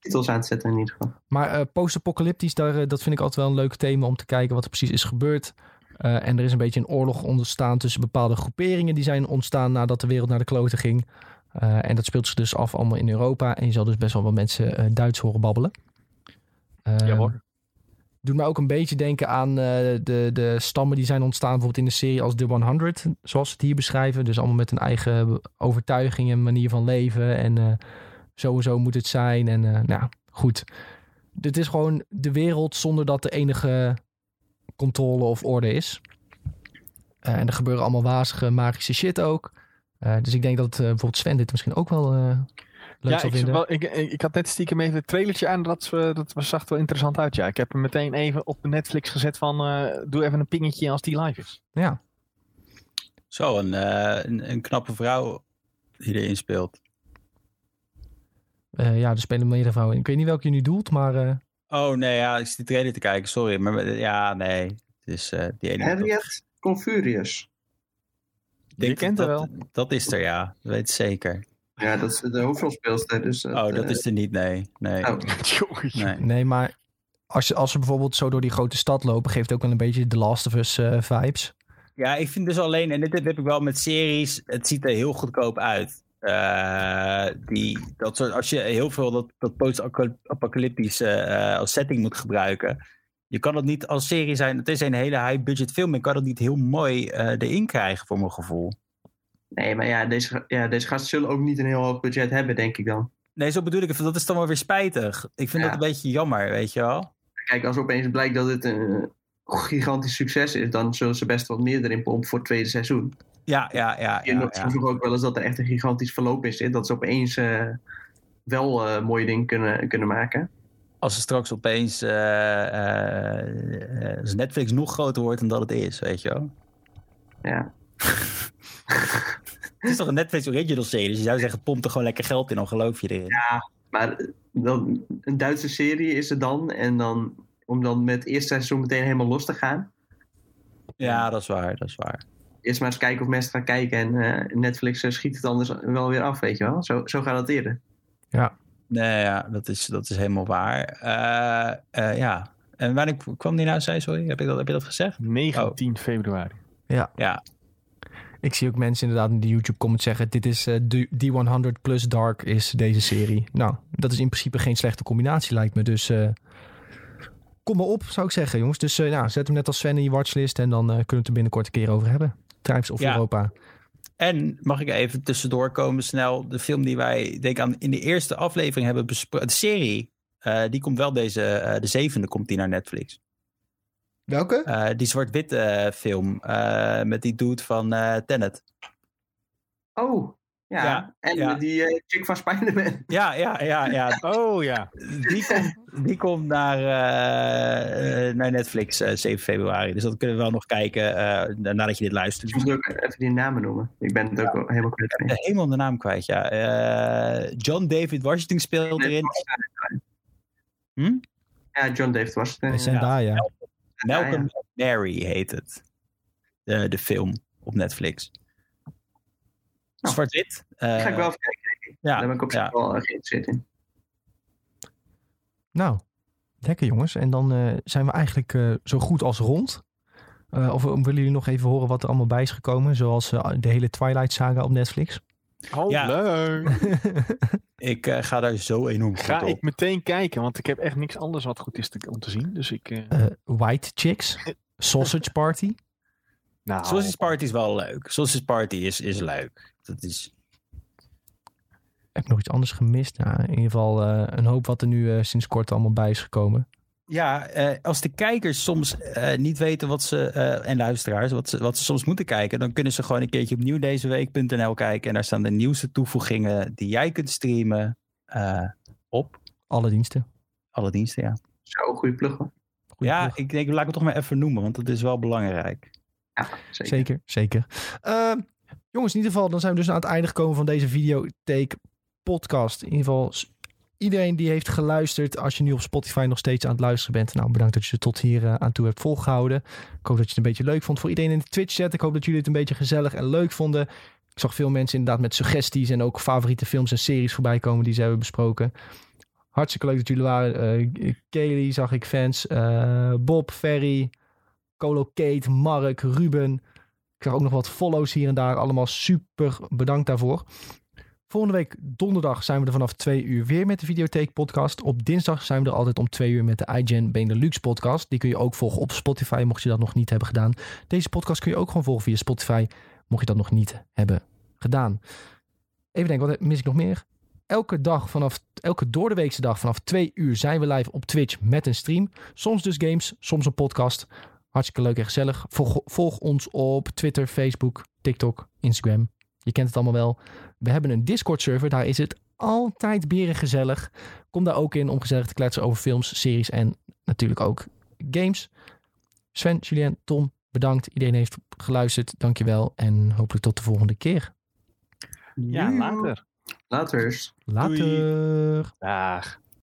Titels aan het zetten in ieder geval. Maar eh post-apocalyptisch, daar, dat vind ik altijd wel een leuk thema om te kijken wat er precies is gebeurd. Eh, en er is een beetje een oorlog ontstaan tussen bepaalde groeperingen die zijn ontstaan nadat de wereld naar de kloten ging. Eh, en dat speelt zich dus af allemaal in Europa. En je zal dus best wel wat mensen eh, Duits horen babbelen. Eh, Ja hoor. Doet me ook een beetje denken aan eh, de, de stammen die zijn ontstaan bijvoorbeeld in de serie als The 100, zoals ze het hier beschrijven. Dus allemaal met een eigen overtuiging en manier van leven. En eh en zo moet het zijn. En eh, nou, goed. Dit is gewoon de wereld zonder dat er enige controle of orde is. Eh, en er gebeuren allemaal wazige, magische shit ook. Eh, dus ik denk dat eh, bijvoorbeeld Sven dit misschien ook wel eh, leuk Ja, zal ik, vinden. wel, ik, ik, ik had net stiekem even het trailertje aan. Dat, dat was- zag er wel interessant uit. Ja, ik heb hem meteen even op Netflix gezet van... eh, doe even een pingetje als die live is. Ja, Zo, een, eh, een, een knappe vrouw die erin speelt. Eh, ja, er spelen meerdere vrouwen in. Ik weet niet welke je nu doelt, maar eh, Oh nee, ja, ik zit die trailer te kijken, sorry. Maar ja, nee. Het is eh, die ene. Harriet Confurious. Ik denk Je kent dat, haar dat, dat is er, ja. Dat weet ik zeker. Ja, dat is de hoofdrolspeelster. Dus Oh, dat eh, is er niet, nee. Nee. oh. Nee. nee, maar als, je, als ze bijvoorbeeld zo door die grote stad lopen, geeft het ook wel een beetje The Last of Us eh, vibes. Ja, ik vind dus alleen, en dit heb ik wel met series, het ziet er heel goedkoop uit. Eh, die, dat soort, als je heel veel dat, dat post-apocalyptische eh, als setting moet gebruiken, je kan het niet als serie zijn. Het is een hele high-budget film, ik kan het niet heel mooi eh, erin krijgen voor mijn gevoel. Nee, maar ja deze, ja, deze gasten zullen ook niet een heel hoog budget hebben, denk ik dan. Nee, zo bedoel ik het. Dat is dan wel weer spijtig. Ik vind Ja. dat een beetje jammer, weet je wel. Kijk, als opeens blijkt dat het een gigantisch succes is, dan zullen ze best wat meer erin pompen voor het tweede seizoen. Ja, ja, ja. Ja, ja. soms ook wel eens dat er echt een gigantisch verloop zit. Dat ze opeens eh, wel eh, mooie dingen kunnen, kunnen maken. Als er straks opeens als Netflix nog groter wordt dan dat het is, weet je wel. Ja. Het is toch een Netflix original serie, dus je zou zeggen, pomp er gewoon lekker geld in, dan geloof je erin. Maar eh, dan, een Duitse serie is er dan. En dan, om dan met het eerste seizoen meteen helemaal los te gaan. Ja, dat is waar, dat is waar. Eerst maar eens kijken of mensen gaan kijken. En eh, Netflix eh, schiet het anders wel weer af, weet je wel. Zo, zo gaat het eerder. Nee, ja, dat is, dat is helemaal waar. Eh, eh, ja. En wanneer kwam die nou, zei, sorry? Heb, ik dat, heb je dat gezegd? 19 februari. Ja. Ik zie ook mensen inderdaad in de YouTube comments zeggen: Dit is eh, de D100 plus Dark is deze serie. Nou, dat is in principe geen slechte combinatie, lijkt me. Dus eh, kom maar op, zou ik zeggen, jongens. Dus eh, ja, zet hem net als Sven in je watchlist en dan eh, kunnen we het er binnenkort een keer over hebben. Tribes of Ja. Europa. En mag ik even tussendoor komen snel? De film die wij, denk ik, aan in de eerste aflevering hebben besproken. De serie, eh, die komt wel deze, eh, de zevende komt die naar Netflix. Welke? Eh, die zwart-wit eh, film eh, met die dude van eh Tenet. Oh, ja. Ja, en ja. die eh, chick van Spider-Man. Ja, ja, ja, ja. Oh ja. Die komt, die komt naar, eh, eh, naar Netflix eh, 7 februari. Dus dat kunnen we wel nog kijken eh, nadat je dit luistert. Ik moet ook even die namen noemen. Ik ben het ook helemaal kwijt. Ik ben helemaal de naam kwijt, ja. Eh, John David Washington speelt erin. Hm? Ja, John David Washington. Zendaya. Malcolm Mary heet het. De, de film op Netflix. Nou, Zwart-wit. Ga ik Eh, wel even kijken. ja, Daar ben ik op zich ja. wel eh, geïnteresseerd in. Nou, lekker jongens. En dan eh, zijn we eigenlijk eh, zo goed als rond. Eh, of willen jullie nog even horen wat er allemaal bij is gekomen? Zoals de hele Twilight saga op Netflix. Oh, Ja. leuk. Ik eh, ga daar zo enorm goed Ga op. ik meteen kijken, want ik heb echt niks anders wat goed is te, om te zien. Dus ik... eh, Eh, White Chicks. Sausage Party. nou, Sausage Party is wel leuk. Sausage Party is, is leuk. Dat is... Heb ik nog iets anders gemist? Nou, in ieder geval eh, een hoop wat er nu eh, sinds kort allemaal bij is gekomen. Ja, eh, als de kijkers soms eh, niet weten wat ze, eh, en luisteraars, wat ze, wat ze soms moeten kijken, dan kunnen ze gewoon een keertje op nieuwdezeweek.nl kijken. En daar staan de nieuwste toevoegingen die jij kunt streamen eh, op Alle diensten. alle diensten. Ja, Zo, goede plug hoor. Goeie ja plug. ik denk, laat ik het toch maar even noemen, want dat is wel belangrijk. Ja, zeker. Zeker, zeker. Jongens, in ieder geval, dan zijn we dus aan het einde gekomen van deze videotheek podcast. In ieder geval, iedereen die heeft geluisterd. Als je nu op Spotify nog steeds aan het luisteren bent. Nou, bedankt dat je ze tot hier eh, aan toe hebt volgehouden. Ik hoop dat je het een beetje leuk vond. Voor iedereen in de Twitch chat. Ik hoop dat jullie het een beetje gezellig en leuk vonden. Ik zag veel mensen inderdaad met suggesties en ook favoriete films en series voorbij komen die ze hebben besproken. Hartstikke leuk dat jullie waren. Uh, Kelly zag ik fans. Uh, Bob, Ferry, Colo Kate, Mark, Ruben. Ik zag ook nog wat follows hier en daar. Allemaal super bedankt daarvoor. Volgende week donderdag zijn we er vanaf twee uur weer met de Videotheek podcast. Op dinsdag zijn we er altijd om twee uur met de iGen Benelux podcast. Die kun je ook volgen op Spotify mocht je dat nog niet hebben gedaan. Deze podcast kun je ook gewoon volgen via Spotify mocht je dat nog niet hebben gedaan. Even denken, wat mis ik nog meer? Elke dag vanaf, elke doordeweekse dag vanaf twee uur zijn we live op Twitch met een stream. Soms dus games, soms een podcast. Hartstikke leuk en gezellig. Volg, volg ons op Twitter, Facebook, TikTok, Instagram. Je kent het allemaal wel. We hebben een Discord server, daar is het altijd beren gezellig. Kom daar ook in om gezellig te kletsen over films, series en natuurlijk ook games. Sven, Julien, Tom, bedankt. Iedereen heeft geluisterd. Dankjewel. En hopelijk tot de volgende keer. Ja, later. Later. Later. Dag.